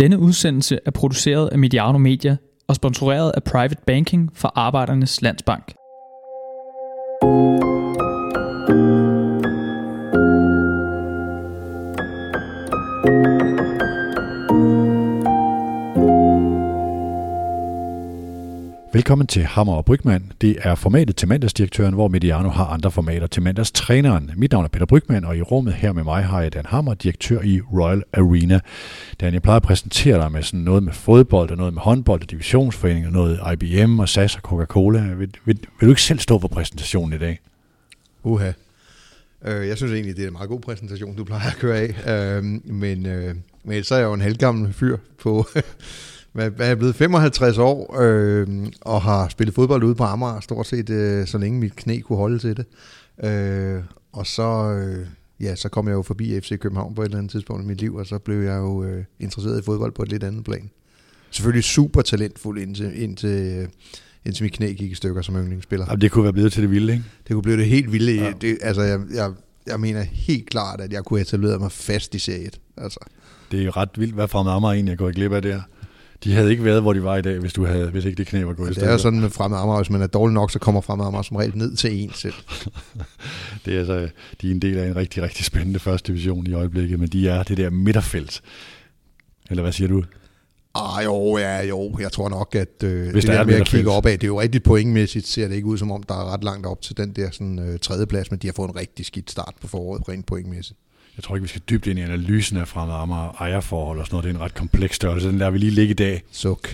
Denne udsendelse er produceret af Mediano Media og sponsoreret af Private Banking for Arbejdernes Landsbank. Velkommen til Hammer og Brygman. Det er formatet til mandagsdirektøren, hvor Mediano har andre formater til mandagstræneren. Mit navn er Peter Brygman, og i rummet her med mig har jeg Dan Hammer, direktør i Royal Arena. Dan, jeg plejer at præsentere dig med sådan noget med fodbold, og noget med håndbold og divisionsforening, og noget IBM og SAS og Coca-Cola. Vil, vil, vil du ikke selv stå for præsentationen i dag? Uha. Øh, jeg synes egentlig, det er en meget god præsentation, du plejer at køre af. Øh, men, øh, men så er jeg jo en halvgammel fyr på hvad, hvad er blevet 55 år, øh, og har spillet fodbold ude på Amager, stort set øh, så længe mit knæ kunne holde til det. Øh, og så, øh, ja, så kom jeg jo forbi FC København på et eller andet tidspunkt i mit liv, og så blev jeg jo øh, interesseret i fodbold på et lidt andet plan. Selvfølgelig super talentfuld indtil, indtil, øh, indtil mit knæ gik i stykker som yndlingsspiller. Jamen, det kunne være blevet til det vilde, ikke? Det kunne blive det helt vilde. Ja. Det, altså, jeg, jeg, jeg mener helt klart, at jeg kunne etablere mig fast i serie 1. Altså. Det er jo ret vildt, hvad fremad Amager egentlig er gået glip af det her de havde ikke været, hvor de var i dag, hvis, du havde, hvis ikke det knæ var gået i Det er jo sådan med fremad Amager, hvis man er dårlig nok, så kommer fremad Amager som regel ned til en selv. det er altså, de er en del af en rigtig, rigtig spændende første division i øjeblikket, men de er det der midterfelt. Eller hvad siger du? Ah, jo, ja, jo. Jeg tror nok, at øh, Hvis det der, der med at kigge opad, det er jo rigtig pointmæssigt, ser det ikke ud som om, der er ret langt op til den der sådan, øh, tredje plads, men de har fået en rigtig skidt start på foråret, rent pointmæssigt. Jeg tror ikke, vi skal dybt ind i analysen af fremmede Amager ejerforhold og sådan noget. Det er en ret kompleks størrelse. Den lader vi lige ligge i dag. Suk.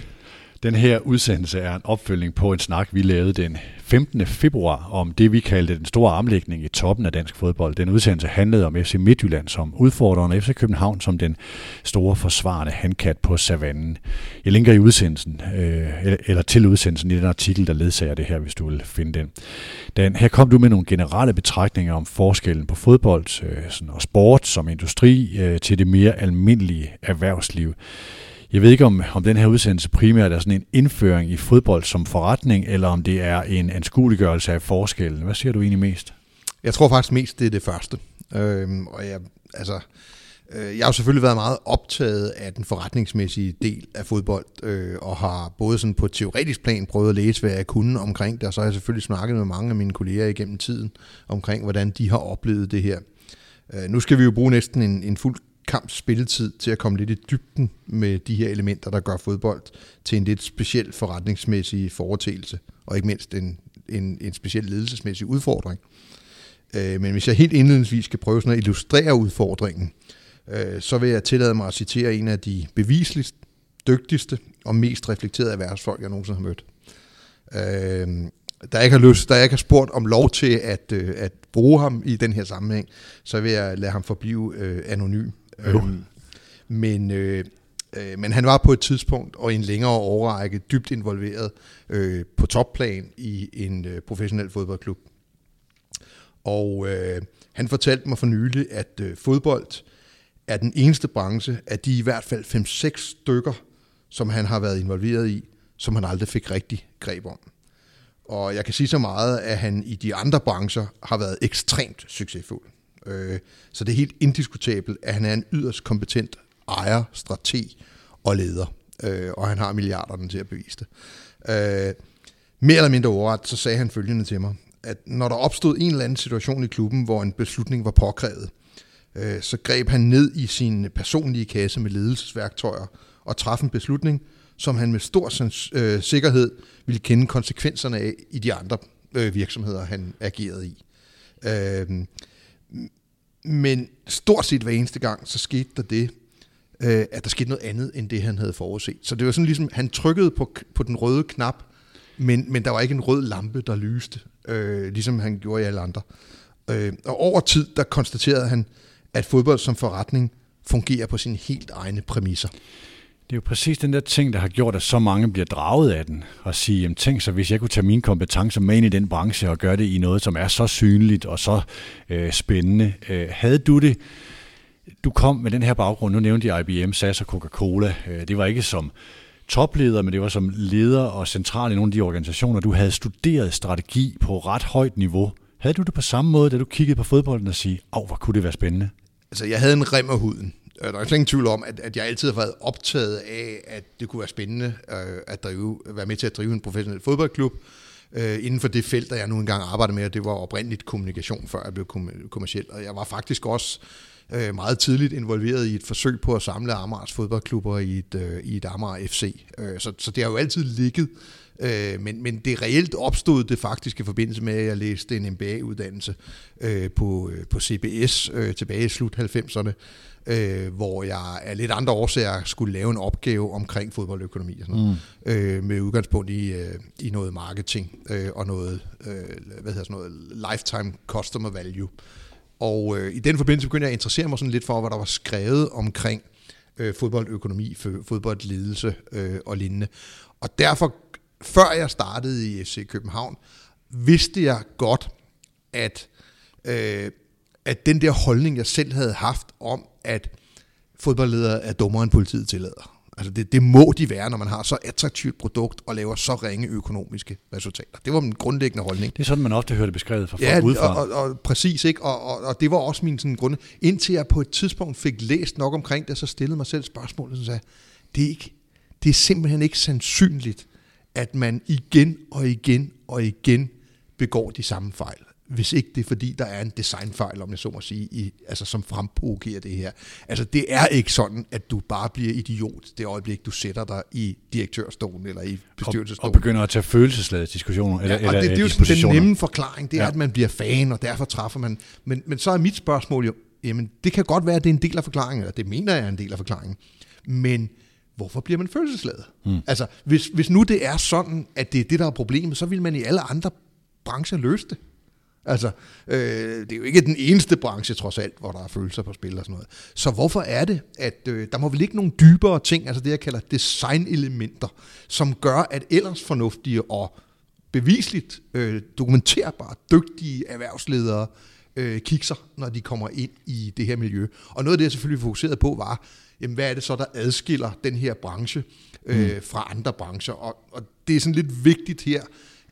Den her udsendelse er en opfølgning på en snak, vi lavede den 15. februar om det, vi kaldte den store armlægning i toppen af dansk fodbold. Den udsendelse handlede om FC Midtjylland som udfordreren og FC København som den store forsvarende handkat på savannen. Jeg linker i udsendelsen, øh, eller til udsendelsen i den artikel, der ledsager det her, hvis du vil finde den. den her kom du med nogle generelle betragtninger om forskellen på fodbold øh, sådan, og sport som industri øh, til det mere almindelige erhvervsliv. Jeg ved ikke, om, om den her udsendelse primært er sådan en indføring i fodbold som forretning, eller om det er en anskueliggørelse af forskellen. Hvad siger du egentlig mest? Jeg tror faktisk mest, det er det første. Øhm, og jeg, altså, øh, jeg har jo selvfølgelig været meget optaget af den forretningsmæssige del af fodbold, øh, og har både sådan på teoretisk plan prøvet at læse, hvad jeg kunne omkring det, og så har jeg selvfølgelig snakket med mange af mine kolleger igennem tiden omkring, hvordan de har oplevet det her. Øh, nu skal vi jo bruge næsten en, en fuld kamps spilletid til at komme lidt i dybden med de her elementer, der gør fodbold til en lidt speciel forretningsmæssig foretagelse, og ikke mindst en, en, en speciel ledelsesmæssig udfordring. Øh, men hvis jeg helt indledningsvis skal prøve sådan at illustrere udfordringen, øh, så vil jeg tillade mig at citere en af de bevisligst dygtigste og mest reflekterede erhvervsfolk, jeg nogensinde har mødt. Øh, der ikke har lyst, der ikke har spurgt om lov til at, øh, at bruge ham i den her sammenhæng, så vil jeg lade ham forblive øh, anonym. Øhm, men, øh, øh, men han var på et tidspunkt og i en længere overrække dybt involveret øh, på topplan i en øh, professionel fodboldklub. Og øh, han fortalte mig for nylig, at øh, fodbold er den eneste branche af de i hvert fald 5-6 stykker, som han har været involveret i, som han aldrig fik rigtig greb om. Og jeg kan sige så meget, at han i de andre brancher har været ekstremt succesfuld. Øh, så det er helt indiskutabelt, at han er en yderst kompetent ejer, strateg og leder. Øh, og han har milliarderne til at bevise det. Øh, mere eller mindre overret, så sagde han følgende til mig, at når der opstod en eller anden situation i klubben, hvor en beslutning var påkrævet, øh, så greb han ned i sin personlige kasse med ledelsesværktøjer og træffede en beslutning, som han med stor øh, sikkerhed ville kende konsekvenserne af i de andre øh, virksomheder, han agerede i. Men stort set hver eneste gang, så skete der det, øh, at der skete noget andet, end det han havde forudset. Så det var sådan ligesom, han trykkede på, på den røde knap, men, men der var ikke en rød lampe, der lyste, øh, ligesom han gjorde i alle andre. Øh, og over tid, der konstaterede han, at fodbold som forretning fungerer på sine helt egne præmisser. Det er jo præcis den der ting, der har gjort, at så mange bliver draget af den. Og sige, jamen tænk så, hvis jeg kunne tage mine kompetencer med ind i den branche og gøre det i noget, som er så synligt og så øh, spændende. Øh, havde du det, du kom med den her baggrund, nu nævnte jeg IBM, SAS og Coca-Cola. Øh, det var ikke som topleder, men det var som leder og central i nogle af de organisationer. Du havde studeret strategi på ret højt niveau. Havde du det på samme måde, da du kiggede på fodbolden og sige, åh, hvor kunne det være spændende? Altså, jeg havde en rem af huden Øh, der er ingen tvivl om, at, at jeg altid har været optaget af, at det kunne være spændende øh, at drive, være med til at drive en professionel fodboldklub øh, inden for det felt, der jeg nu engang arbejder med, og det var oprindeligt kommunikation, før jeg blev kom- kommersiel. Og jeg var faktisk også øh, meget tidligt involveret i et forsøg på at samle Amagers fodboldklubber i et, øh, i et Amager FC. Øh, så, så det har jo altid ligget Øh, men, men det reelt opstod det faktisk i forbindelse med, at jeg læste en MBA-uddannelse øh, på, øh, på CBS øh, tilbage i slut 90'erne, øh, hvor jeg af lidt andre årsager skulle lave en opgave omkring fodboldøkonomi og sådan noget, mm. øh, med udgangspunkt i, øh, i noget marketing øh, og noget, øh, hvad hedder sådan noget, lifetime customer value. Og øh, i den forbindelse begyndte jeg at interessere mig sådan lidt for, hvad der var skrevet omkring øh, fodboldøkonomi, fodboldledelse øh, og lignende. Og derfor før jeg startede i FC København, vidste jeg godt, at, øh, at den der holdning, jeg selv havde haft om, at fodboldledere er dummere end politiet tillader. Altså det, det må de være, når man har så attraktivt produkt og laver så ringe økonomiske resultater. Det var min grundlæggende holdning. Det er sådan, man ofte hører det beskrevet fra folk ja, udefra. Og, og, og, præcis, ikke? Og, og, og det var også min sådan, grund. Indtil jeg på et tidspunkt fik læst nok omkring det, så stillede mig selv spørgsmålet, og sagde, det er, ikke, det er simpelthen ikke sandsynligt, at man igen og igen og igen begår de samme fejl. Hvis ikke det er fordi, der er en designfejl, om jeg så må sige, i, altså som fremprovokerer det her. Altså det er ikke sådan, at du bare bliver idiot det øjeblik, du sætter dig i direktørstolen eller i bestyrelsesstolen. Og, og begynder at tage følelsesladede diskussioner. Eller, ja, og eller det, det er jo den nemme forklaring, det er, ja. at man bliver fan, og derfor træffer man. Men, men så er mit spørgsmål jo, jamen det kan godt være, at det er en del af forklaringen, eller det mener jeg er en del af forklaringen. Men hvorfor bliver man følelsesladet? Mm. Altså, hvis, hvis nu det er sådan, at det er det, der er problemet, så vil man i alle andre brancher løse det. Altså, øh, det er jo ikke den eneste branche, trods alt, hvor der er følelser på spil og sådan noget. Så hvorfor er det, at øh, der må vel ikke nogle dybere ting, altså det, jeg kalder designelementer, som gør, at ellers fornuftige og bevisligt øh, dokumenterbare, dygtige erhvervsledere øh, kigger, når de kommer ind i det her miljø. Og noget af det, jeg selvfølgelig fokuseret på, var, jamen, hvad er det så, der adskiller den her branche øh, mm. fra andre brancher? Og, og det er sådan lidt vigtigt her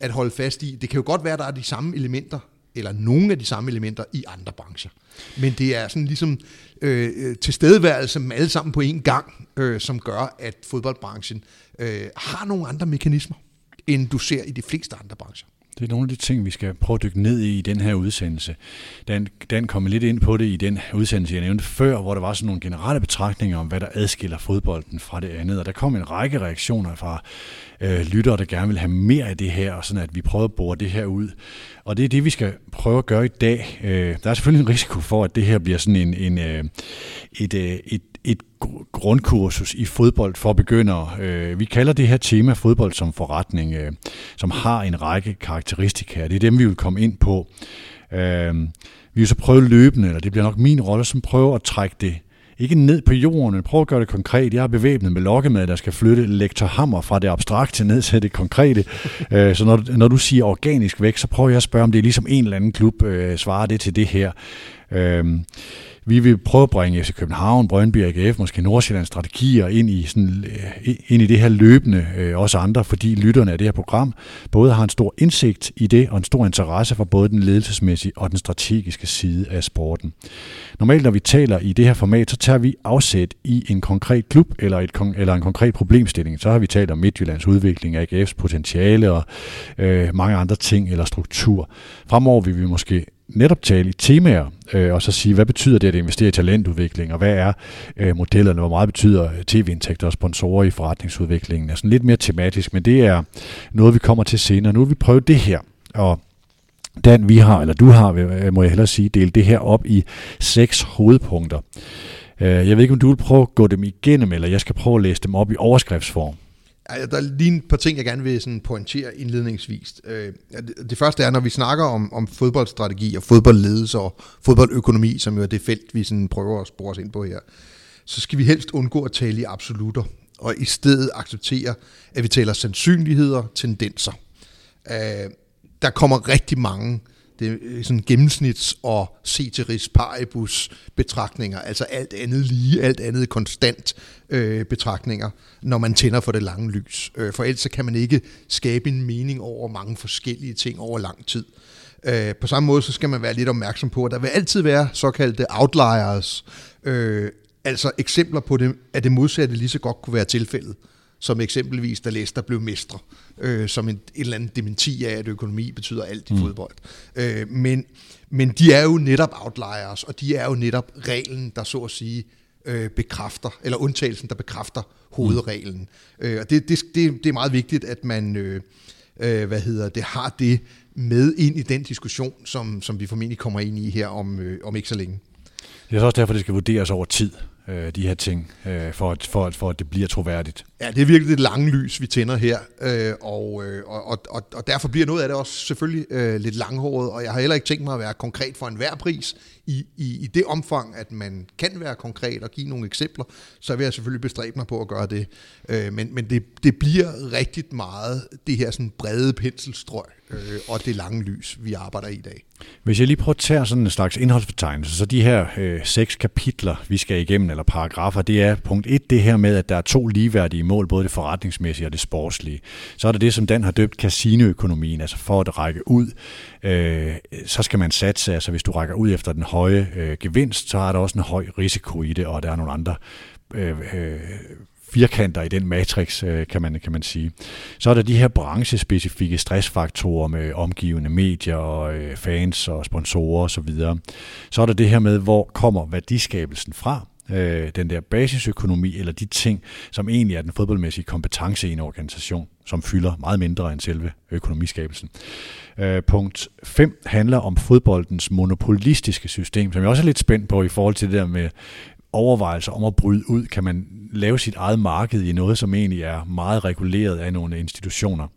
at holde fast i. Det kan jo godt være, at der er de samme elementer, eller nogle af de samme elementer i andre brancher. Men det er sådan ligesom øh, øh tilstedeværelse med alle sammen på én gang, øh, som gør, at fodboldbranchen øh, har nogle andre mekanismer, end du ser i de fleste andre brancher. Det er nogle af de ting, vi skal prøve at dykke ned i i den her udsendelse. Dan, Dan kom lidt ind på det i den udsendelse, jeg nævnte før, hvor der var sådan nogle generelle betragtninger om, hvad der adskiller fodbolden fra det andet. Og der kom en række reaktioner fra øh, lyttere, der gerne vil have mere af det her, og sådan at vi prøver at bore det her ud. Og det er det, vi skal prøve at gøre i dag. Øh, der er selvfølgelig en risiko for, at det her bliver sådan en, en, øh, et, øh, et et grundkursus i fodbold for begyndere. Øh, vi kalder det her tema fodbold som forretning, øh, som har en række karakteristika. Det er dem, vi vil komme ind på. Øh, vi vil så prøve løbende, eller det bliver nok min rolle, som prøver at trække det ikke ned på jorden, men prøv at gøre det konkret. Jeg er bevæbnet med lokkemad, der skal flytte lektor Hammer fra det abstrakte ned til det konkrete. så når, når du siger organisk væk, så prøver jeg at spørge, om det er ligesom en eller anden klub svarer det til det her. Vi vil prøve at bringe FC København, Brøndby og AGF, måske Nordsjællands strategier ind i, sådan, øh, ind i det her løbende, øh, også andre, fordi lytterne af det her program både har en stor indsigt i det og en stor interesse for både den ledelsesmæssige og den strategiske side af sporten. Normalt, når vi taler i det her format, så tager vi afsæt i en konkret klub eller, et, eller en konkret problemstilling. Så har vi talt om Midtjyllands udvikling, AGF's potentiale og øh, mange andre ting eller struktur. Fremover vil vi måske netop tale i temaer, øh, og så sige, hvad betyder det at investere i talentudvikling, og hvad er øh, modellerne, hvor meget betyder tv-indtægter og sponsorer i forretningsudviklingen, er sådan lidt mere tematisk, men det er noget, vi kommer til senere. Nu vil vi prøve det her, og Dan, vi har, eller du har, øh, må jeg hellere sige, delt det her op i seks hovedpunkter. Øh, jeg ved ikke, om du vil prøve at gå dem igennem, eller jeg skal prøve at læse dem op i overskriftsform. Ja, der er lige et par ting, jeg gerne vil sådan pointere indledningsvis. Øh, det første er, når vi snakker om, om fodboldstrategi og fodboldledelse og fodboldøkonomi, som jo er det felt, vi sådan prøver at spore os ind på her, så skal vi helst undgå at tale i absolutter, og i stedet acceptere, at vi taler sandsynligheder, tendenser. Øh, der kommer rigtig mange det er sådan gennemsnits- og ceteris paribus betragtninger, altså alt andet lige, alt andet konstant øh, betragtninger, når man tænder for det lange lys. Øh, for ellers kan man ikke skabe en mening over mange forskellige ting over lang tid. Øh, på samme måde så skal man være lidt opmærksom på, at der vil altid være såkaldte outliers, øh, Altså eksempler på det, at det modsatte lige så godt kunne være tilfældet, som eksempelvis da Leicester blev mestre, øh, som en, en eller anden dementi af, at økonomi betyder alt i mm. fodbold. Øh, men, men de er jo netop outliers, og de er jo netop reglen, der så at sige øh, bekræfter, eller undtagelsen, der bekræfter hovedreglen. Mm. Øh, og det, det, det, det er meget vigtigt, at man øh, øh, hvad hedder det, har det med ind i den diskussion, som, som vi formentlig kommer ind i her om, øh, om ikke så længe. Det er så også derfor, det skal vurderes over tid øh, de her ting, øh, for, at, for, at, for at det bliver troværdigt. Ja, det er virkelig det lange lys, vi tænder her, øh, øh, og, og, og, og derfor bliver noget af det også selvfølgelig øh, lidt langhåret, og jeg har heller ikke tænkt mig at være konkret for enhver pris. I, i, I det omfang, at man kan være konkret og give nogle eksempler, så vil jeg selvfølgelig bestræbe mig på at gøre det. Øh, men men det, det bliver rigtig meget det her sådan brede penselstrøg øh, og det lange lys, vi arbejder i i dag. Hvis jeg lige prøver at tage sådan en slags indholdsfortegnelse, så de her øh, seks kapitler, vi skal igennem, eller paragrafer, det er punkt et, det her med, at der er to ligeværdige mål, både det forretningsmæssige og det sportslige. Så er der det, som Dan har døbt casinoøkonomien, altså for at række ud, øh, så skal man satse, altså hvis du rækker ud efter den høje øh, gevinst, så er der også en høj risiko i det, og der er nogle andre øh, øh, firkanter i den matrix, øh, kan man, kan man sige. Så er der de her branchespecifikke stressfaktorer med omgivende medier og øh, fans og sponsorer osv. Så, så er der det her med, hvor kommer værdiskabelsen fra? Øh, den der basisøkonomi, eller de ting, som egentlig er den fodboldmæssige kompetence i en organisation, som fylder meget mindre end selve økonomiskabelsen. Øh, punkt 5 handler om fodboldens monopolistiske system, som jeg også er lidt spændt på i forhold til det der med overvejelser om at bryde ud. Kan man lave sit eget marked i noget, som egentlig er meget reguleret af nogle institutioner?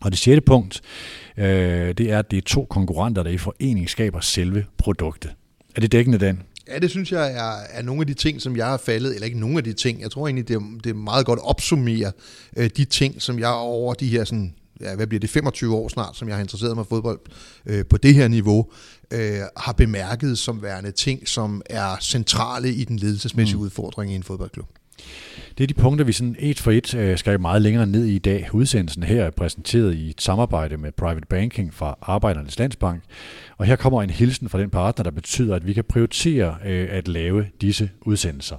Og det sjette punkt, øh, det er, at det er to konkurrenter, der i forening skaber selve produktet. Er det dækkende, den? Ja, det synes jeg er, er nogle af de ting, som jeg har faldet, eller ikke nogle af de ting, jeg tror egentlig, det det meget godt opsummere øh, de ting, som jeg over de her sådan, ja, hvad bliver det, 25 år snart, som jeg har interesseret mig for fodbold øh, på det her niveau, øh, har bemærket som værende ting, som er centrale i den ledelsesmæssige mm. udfordring i en fodboldklub. Det er de punkter, vi sådan et for et øh, skal meget længere ned i i dag. Udsendelsen her er præsenteret i et samarbejde med Private Banking fra Arbejdernes Landsbank. Og her kommer en hilsen fra den partner, der betyder, at vi kan prioritere øh, at lave disse udsendelser.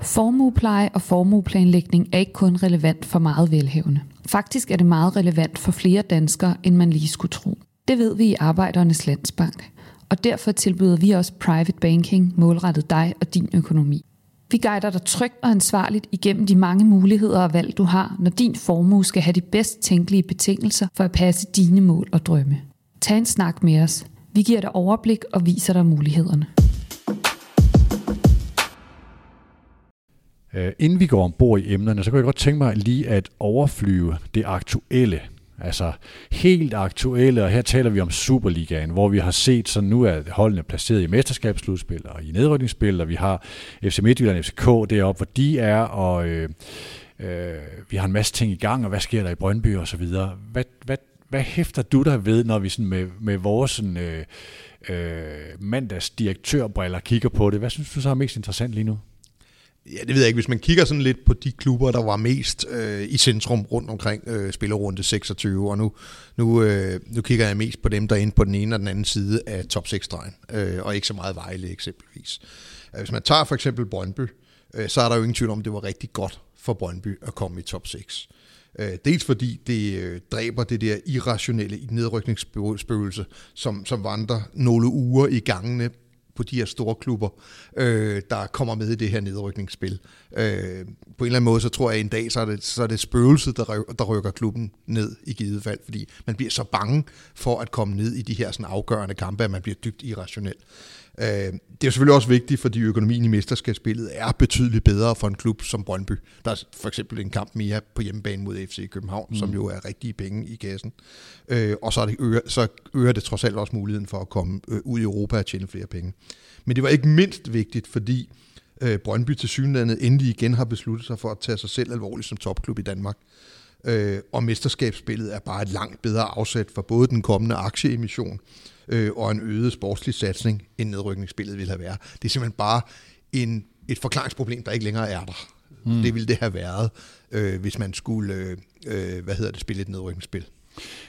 Formuepleje og formueplanlægning er ikke kun relevant for meget velhævende. Faktisk er det meget relevant for flere danskere, end man lige skulle tro. Det ved vi i Arbejdernes Landsbank og derfor tilbyder vi også private banking målrettet dig og din økonomi. Vi guider dig trygt og ansvarligt igennem de mange muligheder og valg, du har, når din formue skal have de bedst tænkelige betingelser for at passe dine mål og drømme. Tag en snak med os. Vi giver dig overblik og viser dig mulighederne. Øh, inden vi går ombord i emnerne, så kan jeg godt tænke mig lige at overflyve det aktuelle Altså helt aktuelle, og her taler vi om Superligaen, hvor vi har set, så nu er holdene placeret i mesterskabsslutspil og i nedrykningsspil, og vi har FC Midtjylland og FCK deroppe, hvor de er, og øh, øh, vi har en masse ting i gang, og hvad sker der i Brøndby og så videre. Hvad, hvad, hvad hæfter du der ved, når vi sådan med, med vores sådan, øh, øh, mandags direktørbriller kigger på det? Hvad synes du så er mest interessant lige nu? Ja, det ved jeg ikke. Hvis man kigger sådan lidt på de klubber, der var mest øh, i centrum rundt omkring øh, spillerunde 26, og nu, nu, øh, nu kigger jeg mest på dem, der er inde på den ene og den anden side af top 6-stregen, øh, og ikke så meget Vejle eksempelvis. Øh, hvis man tager for eksempel Brøndby, øh, så er der jo ingen tvivl om, at det var rigtig godt for Brøndby at komme i top 6. Øh, dels fordi det øh, dræber det der irrationelle nedrykningsspøgelse, som, som vandrer nogle uger i gangene på de her store klubber, øh, der kommer med i det her nedrykningsspil. Øh, på en eller anden måde, så tror jeg, at en dag, så er det, så er det spøgelset, der, rykker, der rykker klubben ned i givet fald, fordi man bliver så bange for at komme ned i de her sådan afgørende kampe, at man bliver dybt irrationel. Øh, det er selvfølgelig også vigtigt, fordi økonomien i mesterskabsspillet er betydeligt bedre for en klub som Brøndby. Der er for eksempel en kamp mere på hjemmebane mod FC København, mm. som jo er rigtige penge i kassen. Øh, og så, er det øger, så øger det trods alt også muligheden for at komme øh, ud i Europa og tjene flere penge. Men det var ikke mindst vigtigt, fordi Brøndby til synlandet endelig igen har besluttet sig for at tage sig selv alvorligt som topklub i Danmark. Øh, og mesterskabsspillet er bare et langt bedre afsæt for både den kommende aktieemission øh, og en øget sportslig satsning, end nedrykningsspillet ville have været. Det er simpelthen bare en, et forklaringsproblem, der ikke længere er der. Mm. Det ville det have været, øh, hvis man skulle øh, øh, hvad hedder det, spille et nedrykningsspil.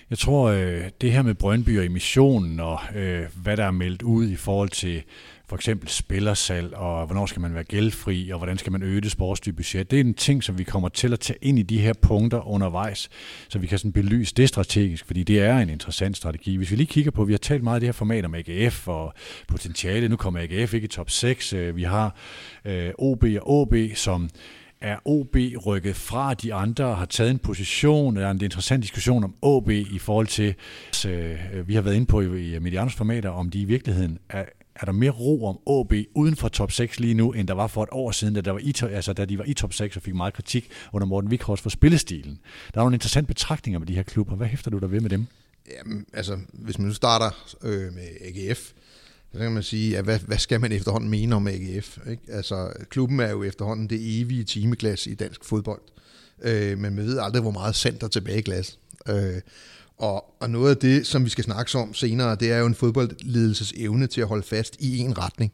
Jeg tror, øh, det her med Brøndby og emissionen og øh, hvad der er meldt ud i forhold til for eksempel spillersalg, og hvornår skal man være gældfri, og hvordan skal man øge det sportslige budget. Det er en ting, som vi kommer til at tage ind i de her punkter undervejs, så vi kan sådan belyse det strategisk, fordi det er en interessant strategi. Hvis vi lige kigger på, vi har talt meget af det her format om AGF og potentiale. Nu kommer AGF ikke i top 6. Øh, vi har øh, OB og OB, som er OB rykket fra de andre og har taget en position? Der er en interessant diskussion om OB i forhold til, øh, vi har været inde på i, i Medianos formater, om de i virkeligheden er, er der mere ro om OB uden for top 6 lige nu, end der var for et år siden, da, der var i, altså, da de var i top 6 og fik meget kritik under Morten Vikhorst for spillestilen. Der er nogle interessante betragtninger med de her klubber. Hvad hæfter du der ved med dem? Jamen, altså, hvis man nu starter øh, med AGF, så kan man sige, at hvad, hvad skal man efterhånden mene om AGF? Ikke? Altså, klubben er jo efterhånden det evige timeglas i dansk fodbold, øh, men man ved aldrig, hvor meget sandt der tilbage i glas. Øh, og, og noget af det, som vi skal snakke om senere, det er jo en fodboldledelses evne til at holde fast i en retning.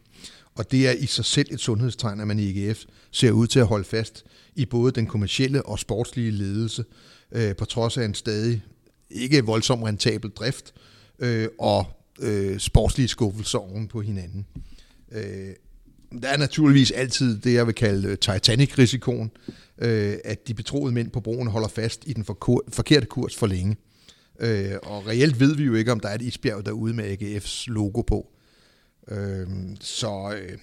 Og det er i sig selv et sundhedstegn, at man i AGF ser ud til at holde fast i både den kommercielle og sportslige ledelse, øh, på trods af en stadig ikke voldsom rentabel drift, øh, og øh, sportslige skuffelser oven på hinanden. Øh, der er naturligvis altid det, jeg vil kalde øh, Titanic-risikoen, øh, at de betroede mænd på broen holder fast i den forkerte kurs for længe. Øh, og reelt ved vi jo ikke, om der er et isbjerg derude med AGF's logo på. Øh, så, øh,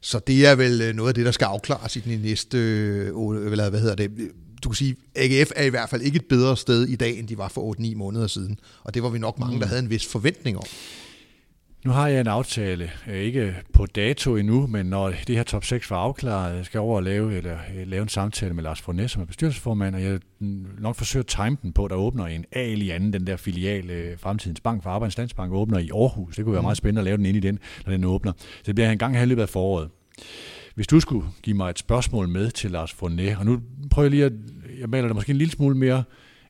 så det er vel øh, noget af det, der skal afklares i den næste, øh, hvad hedder det, du kan sige, AGF er i hvert fald ikke et bedre sted i dag, end de var for 8-9 måneder siden. Og det var vi nok mange, der mm. havde en vis forventning om. Nu har jeg en aftale, øh, ikke på dato endnu, men når det her top 6 var afklaret, jeg skal over og lave, eller, øh, lave en samtale med Lars Fornes, som er bestyrelsesformand, og jeg nok forsøger at time den på, der åbner en al i anden, den der filial, øh, Fremtidens Bank for Arbejds Landsbank, åbner i Aarhus. Det kunne være mm. meget spændende at lave den ind i den, når den åbner. Så det bliver en gang her i løbet af foråret. Hvis du skulle give mig et spørgsmål med til Lars Fornet, og nu prøver jeg lige at, jeg maler det måske en lille smule mere,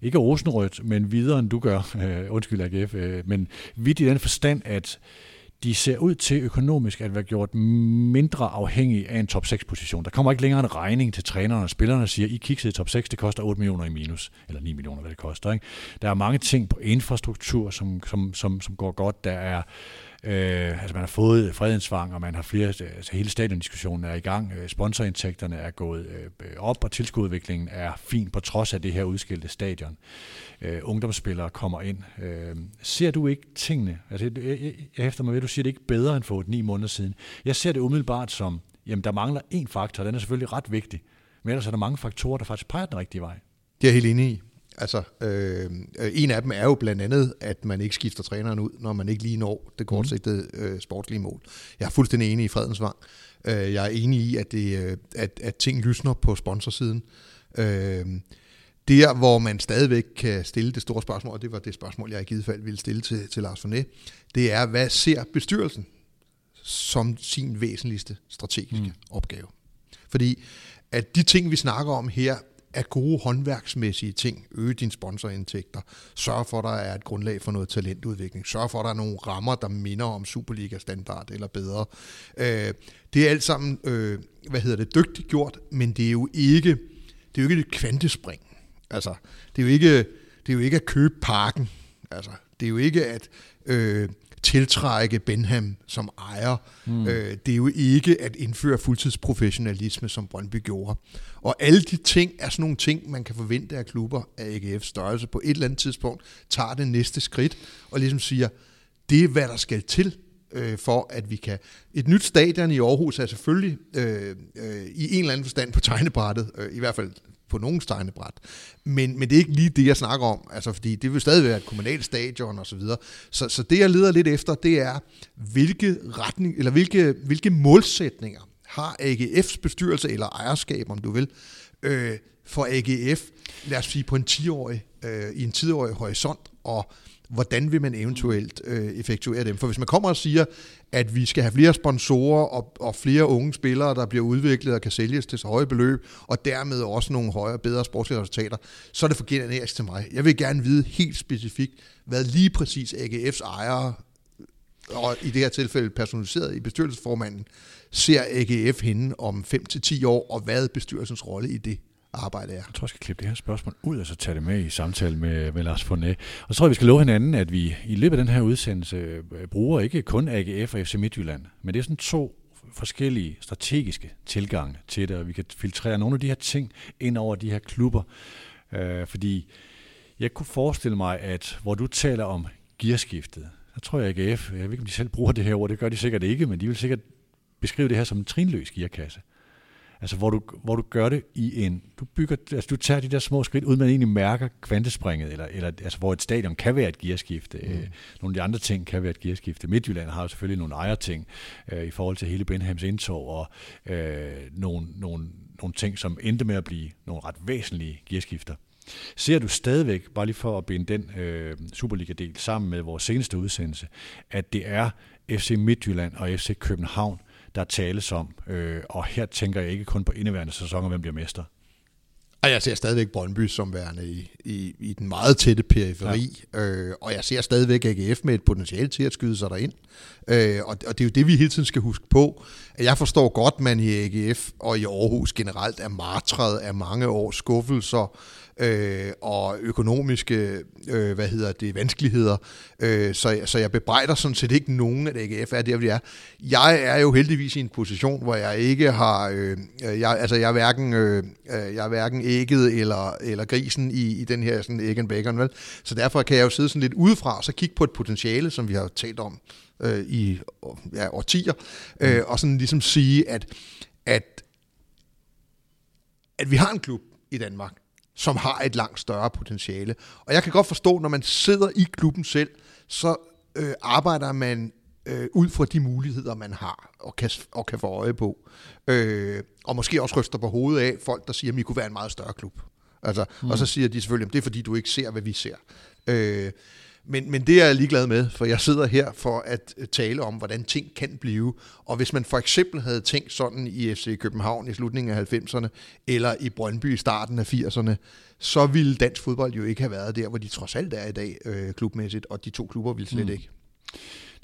ikke rosenrødt, men videre end du gør, øh, undskyld AGF, øh, men vidt i den forstand, at de ser ud til økonomisk at være gjort mindre afhængige af en top 6 position. Der kommer ikke længere en regning til trænerne og spillerne og siger, I kiksede i top 6, det koster 8 millioner i minus, eller 9 millioner, hvad det koster. Ikke? Der er mange ting på infrastruktur, som, som, som, som går godt. Der er Øh, altså man har fået fredensvang, og man har flere, altså hele stadiondiskussionen er i gang. Øh, sponsorindtægterne er gået øh, op, og tilskududviklingen er fin på trods af det her udskilte stadion. Øh, ungdomsspillere kommer ind. Øh, ser du ikke tingene? Altså, jeg, jeg, jeg hæfter mig ved, at du siger det ikke bedre end for 9 måneder siden. Jeg ser det umiddelbart som, jamen der mangler en faktor, den er selvfølgelig ret vigtig, men ellers er der mange faktorer, der faktisk peger den rigtige vej. Det er jeg helt enig i. Altså, øh, en af dem er jo blandt andet, at man ikke skifter træneren ud, når man ikke lige når det kortsigtede øh, sportslige mål. Jeg er fuldstændig enig i Fredensvang. Øh, jeg er enig i, at, det, øh, at, at ting lysner på sponsorsiden. Øh, der, hvor man stadigvæk kan stille det store spørgsmål, og det var det spørgsmål, jeg i givet fald ville stille til, til Lars Fornet, det er, hvad ser bestyrelsen som sin væsentligste strategiske mm. opgave? Fordi at de ting, vi snakker om her, af gode håndværksmæssige ting. Øge dine sponsorindtægter. sørge for, at der er et grundlag for noget talentudvikling. sørge for, at der er nogle rammer, der minder om Superliga-standard eller bedre. Øh, det er alt sammen, øh, hvad hedder det, dygtigt gjort, men det er jo ikke, det er jo ikke et kvantespring. Altså, det er jo ikke, det er jo ikke at købe parken. Altså, det er jo ikke at øh, tiltrække Benham som ejer. Mm. Øh, det er jo ikke at indføre fuldtidsprofessionalisme, som Brøndby gjorde. Og alle de ting er sådan nogle ting, man kan forvente af klubber af AGF størrelse på et eller andet tidspunkt, tager det næste skridt og ligesom siger, det er hvad der skal til øh, for at vi kan... Et nyt stadion i Aarhus er selvfølgelig øh, øh, i en eller anden forstand på tegnebrættet, øh, i hvert fald på nogen stegnebræt. Men, men det er ikke lige det, jeg snakker om, altså, fordi det vil stadig være et kommunalt stadion og så videre. Så, så det, jeg leder lidt efter, det er, hvilke, retning, eller hvilke, hvilke målsætninger har AGF's bestyrelse, eller ejerskab, om du vil, øh, for AGF, lad os sige på en 10-årig, øh, i en 10-årig horisont, og hvordan vil man eventuelt øh, effektuere dem? For hvis man kommer og siger, at vi skal have flere sponsorer og, og flere unge spillere, der bliver udviklet og kan sælges til så høje beløb, og dermed også nogle højere, bedre sportslige resultater, så er det forkert til mig. Jeg vil gerne vide helt specifikt, hvad lige præcis AGF's ejere, og i det her tilfælde personaliseret i bestyrelsesformanden, ser AGF henne om 5-10 år, og hvad er bestyrelsens rolle i det? Arbejde er. Jeg tror, jeg skal klippe det her spørgsmål ud, og så tage det med i samtale med, med Lars Fournet. Og så tror jeg, vi skal love hinanden, at vi i løbet af den her udsendelse øh, bruger ikke kun AGF og FC Midtjylland, men det er sådan to forskellige strategiske tilgange til det, og vi kan filtrere nogle af de her ting ind over de her klubber. Øh, fordi jeg kunne forestille mig, at hvor du taler om gearskiftet, så tror jeg, AGF, jeg ved ikke, om de selv bruger det her ord, det gør de sikkert ikke, men de vil sikkert beskrive det her som en trinløs gearkasse. Altså hvor du, hvor du gør det i en, du bygger, altså du tager de der små skridt, uden man egentlig mærker kvantespringet, eller, eller altså hvor et stadion kan være et gearskifte. Mm. Øh, nogle af de andre ting kan være et gearskifte. Midtjylland har jo selvfølgelig nogle ejerting øh, i forhold til hele Benhams indtog, og øh, nogle, nogle, nogle ting, som endte med at blive nogle ret væsentlige gearskifter. Ser du stadigvæk, bare lige for at binde den øh, Superliga-del sammen med vores seneste udsendelse, at det er FC Midtjylland og FC København, der tales om. Øh, og her tænker jeg ikke kun på indeværende sæson, og hvem bliver mester. Og jeg ser stadigvæk Brøndby som værende i, i, i den meget tætte periferi, ja. øh, og jeg ser stadigvæk AGF med et potentiale til at skyde sig derind. Øh, og, og det er jo det, vi hele tiden skal huske på. At jeg forstår godt, man i AGF og i Aarhus generelt er martret af mange års skuffelser, øh, og økonomiske øh, hvad hedder det, vanskeligheder. Øh, så, så jeg bebrejder sådan set ikke nogen, at AGF er der, hvor de er. Jeg er jo heldigvis i en position, hvor jeg ikke har... Øh, jeg, altså, jeg er hverken, øh, øh, jeg er hverken ægget eller, eller grisen i, i den her sådan egg and bacon, vel? Så derfor kan jeg jo sidde sådan lidt udefra og så kigge på et potentiale, som vi har talt om øh, i ja, årtier, øh, og sådan ligesom sige, at, at, at vi har en klub i Danmark, som har et langt større potentiale. Og jeg kan godt forstå, når man sidder i klubben selv, så øh, arbejder man øh, ud fra de muligheder, man har og kan, og kan få øje på. Øh, og måske også ryster på hovedet af folk, der siger, at vi kunne være en meget større klub. Altså, mm. Og så siger de selvfølgelig, at det er fordi, du ikke ser, hvad vi ser. Øh, men, men det er jeg ligeglad med, for jeg sidder her for at tale om, hvordan ting kan blive. Og hvis man for eksempel havde tænkt sådan i FC København i slutningen af 90'erne, eller i Brøndby i starten af 80'erne, så ville dansk fodbold jo ikke have været der, hvor de trods alt er i dag øh, klubmæssigt, og de to klubber ville slet mm. ikke.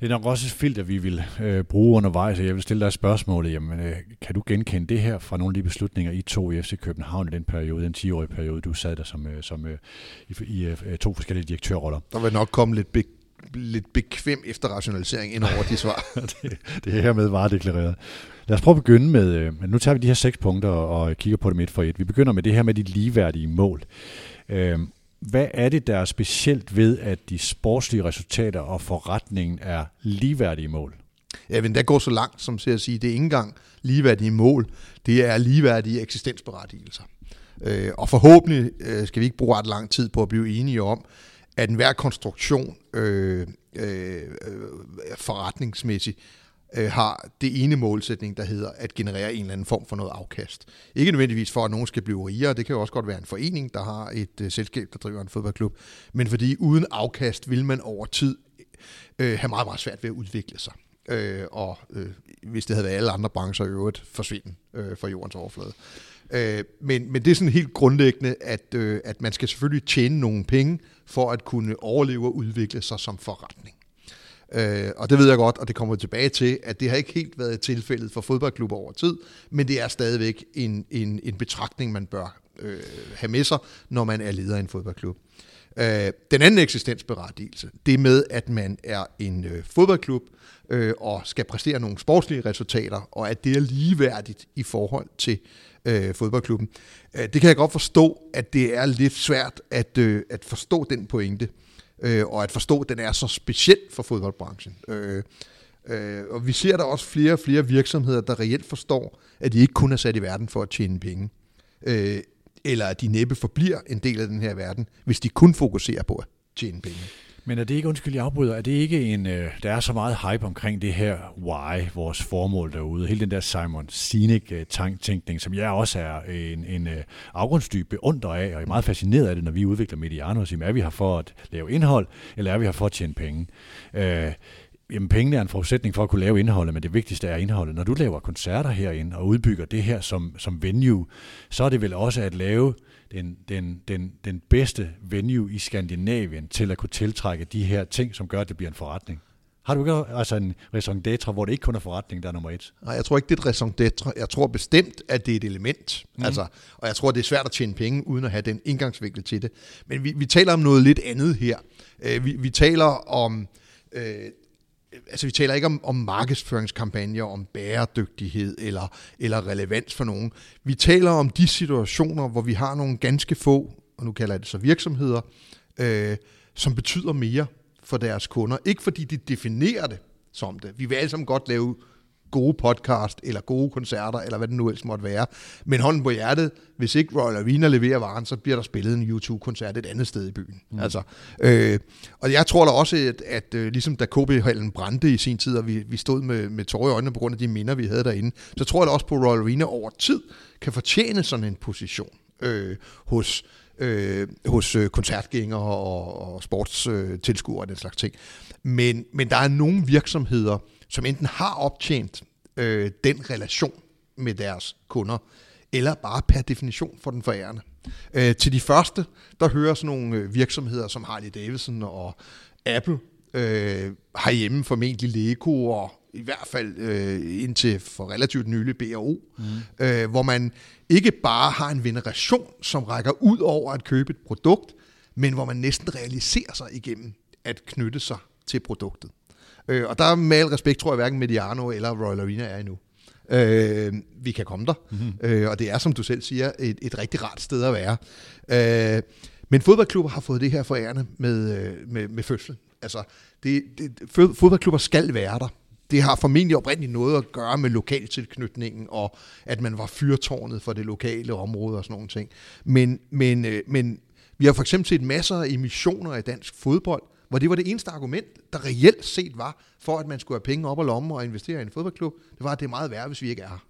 Det er nok også et filter, vi vil øh, bruge undervejs, og jeg vil stille dig spørgsmålet, jamen, øh, kan du genkende det her fra nogle af de beslutninger, I tog i FC København i den periode, den 10-årige periode, du sad der som, øh, som øh, i, i øh, to forskellige direktørroller? Der vil nok komme lidt, be, lidt bekvem efterrationalisering ind over de svar. det, det er hermed varedeklareret. Lad os prøve at begynde med, øh, nu tager vi de her seks punkter og, kigger på dem et for et. Vi begynder med det her med de ligeværdige mål. Øh, hvad er det, der er specielt ved, at de sportslige resultater og forretningen er ligeværdige mål? Ja, men der går så langt som til at sige, det er ikke engang ligeværdige mål, det er ligeværdige eksistensberettigelser. Øh, og forhåbentlig øh, skal vi ikke bruge ret lang tid på at blive enige om, at enhver konstruktion øh, øh, øh forretningsmæssigt øh, har det ene målsætning, der hedder at generere en eller anden form for noget afkast. Ikke nødvendigvis for, at nogen skal blive rigere, det kan jo også godt være en forening, der har et øh, selskab, der driver en fodboldklub, men fordi uden afkast vil man over tid øh, have meget, meget svært ved at udvikle sig. Øh, og øh, hvis det havde været alle andre brancher i øvrigt, forsvinde øh, fra jordens overflade. Øh, men, men det er sådan helt grundlæggende, at, øh, at man skal selvfølgelig tjene nogle penge for at kunne overleve og udvikle sig som forretning. Øh, og det ved jeg godt, og det kommer tilbage til, at det har ikke helt været tilfældet for fodboldklubber over tid, men det er stadigvæk en, en, en betragtning, man bør øh, have med sig, når man er leder af en fodboldklub. Øh, den anden eksistensberettigelse, det med, at man er en øh, fodboldklub øh, og skal præstere nogle sportslige resultater, og at det er ligeværdigt i forhold til øh, fodboldklubben. Øh, det kan jeg godt forstå, at det er lidt svært at, øh, at forstå den pointe øh, øh, og at forstå, at den er så speciel for fodboldbranchen. Øh, øh, og vi ser der også flere og flere virksomheder, der reelt forstår, at de ikke kun er sat i verden for at tjene penge. Øh, eller at de næppe forbliver en del af den her verden, hvis de kun fokuserer på at tjene penge. Men er det ikke, undskyld, jeg afbryder, er det ikke en, øh, der er så meget hype omkring det her why, vores formål derude, hele den der Simon Sinek-tænkning, øh, som jeg også er øh, en, en øh, afgrundsdyb beundrer af, og er meget fascineret af det, når vi udvikler Mediano, og siger, er vi her for at lave indhold, eller er vi her for at tjene penge? Øh, Jamen, pengene er en forudsætning for at kunne lave indholdet, men det vigtigste er indholdet. Når du laver koncerter herinde og udbygger det her som, som venue, så er det vel også at lave den, den, den, den bedste venue i Skandinavien til at kunne tiltrække de her ting, som gør, at det bliver en forretning. Har du ikke altså en raison d'etre, hvor det ikke kun er forretning, der er nummer et? Nej, jeg tror ikke, det er et raison d'etre. Jeg tror bestemt, at det er et element. Mm. Altså, og jeg tror, det er svært at tjene penge, uden at have den indgangsvinkel til det. Men vi, vi taler om noget lidt andet her. Uh, vi, vi taler om... Uh, altså vi taler ikke om, om markedsføringskampagner, om bæredygtighed eller, eller relevans for nogen. Vi taler om de situationer, hvor vi har nogle ganske få, og nu kalder jeg det så virksomheder, øh, som betyder mere for deres kunder. Ikke fordi de definerer det som det. Vi vil alle sammen godt lave gode podcast, eller gode koncerter, eller hvad det nu ellers måtte være. Men hånden på hjertet, hvis ikke Royal Arena leverer varen, så bliver der spillet en YouTube-koncert et andet sted i byen. Mm. Altså, øh, og jeg tror da også, at, at øh, ligesom da KB-hallen brændte i sin tid, og vi, vi stod med, med tårer i øjnene på grund af de minder, vi havde derinde, så tror jeg da også på, at Royal Arena over tid kan fortjene sådan en position øh, hos øh, hos øh, koncertgængere og, og sportstilskuere og den slags ting. Men, men der er nogle virksomheder, som enten har optjent øh, den relation med deres kunder, eller bare per definition for den forærende. Øh, til de første, der hører sådan nogle øh, virksomheder som Harley Davidson og Apple, øh, herhjemme formentlig Lego og i hvert fald øh, indtil for relativt nylig BRO, mm. øh, hvor man ikke bare har en veneration, som rækker ud over at købe et produkt, men hvor man næsten realiserer sig igennem at knytte sig til produktet. Øh, og der er med al respekt, tror jeg, hverken Mediano eller Royal Arena er endnu. Øh, vi kan komme der, mm-hmm. øh, og det er, som du selv siger, et, et rigtig rart sted at være. Øh, men fodboldklubber har fået det her forærende med, øh, med, med fødsel. Altså, det, det, fodboldklubber skal være der. Det har formentlig oprindeligt noget at gøre med lokaltilknytningen, og at man var fyrtårnet for det lokale område og sådan nogle ting. Men, men, øh, men vi har for eksempel set masser af emissioner i dansk fodbold, hvor det var det eneste argument, der reelt set var, for at man skulle have penge op og lommen og investere i en fodboldklub, det var, at det er meget værd, hvis vi ikke er her.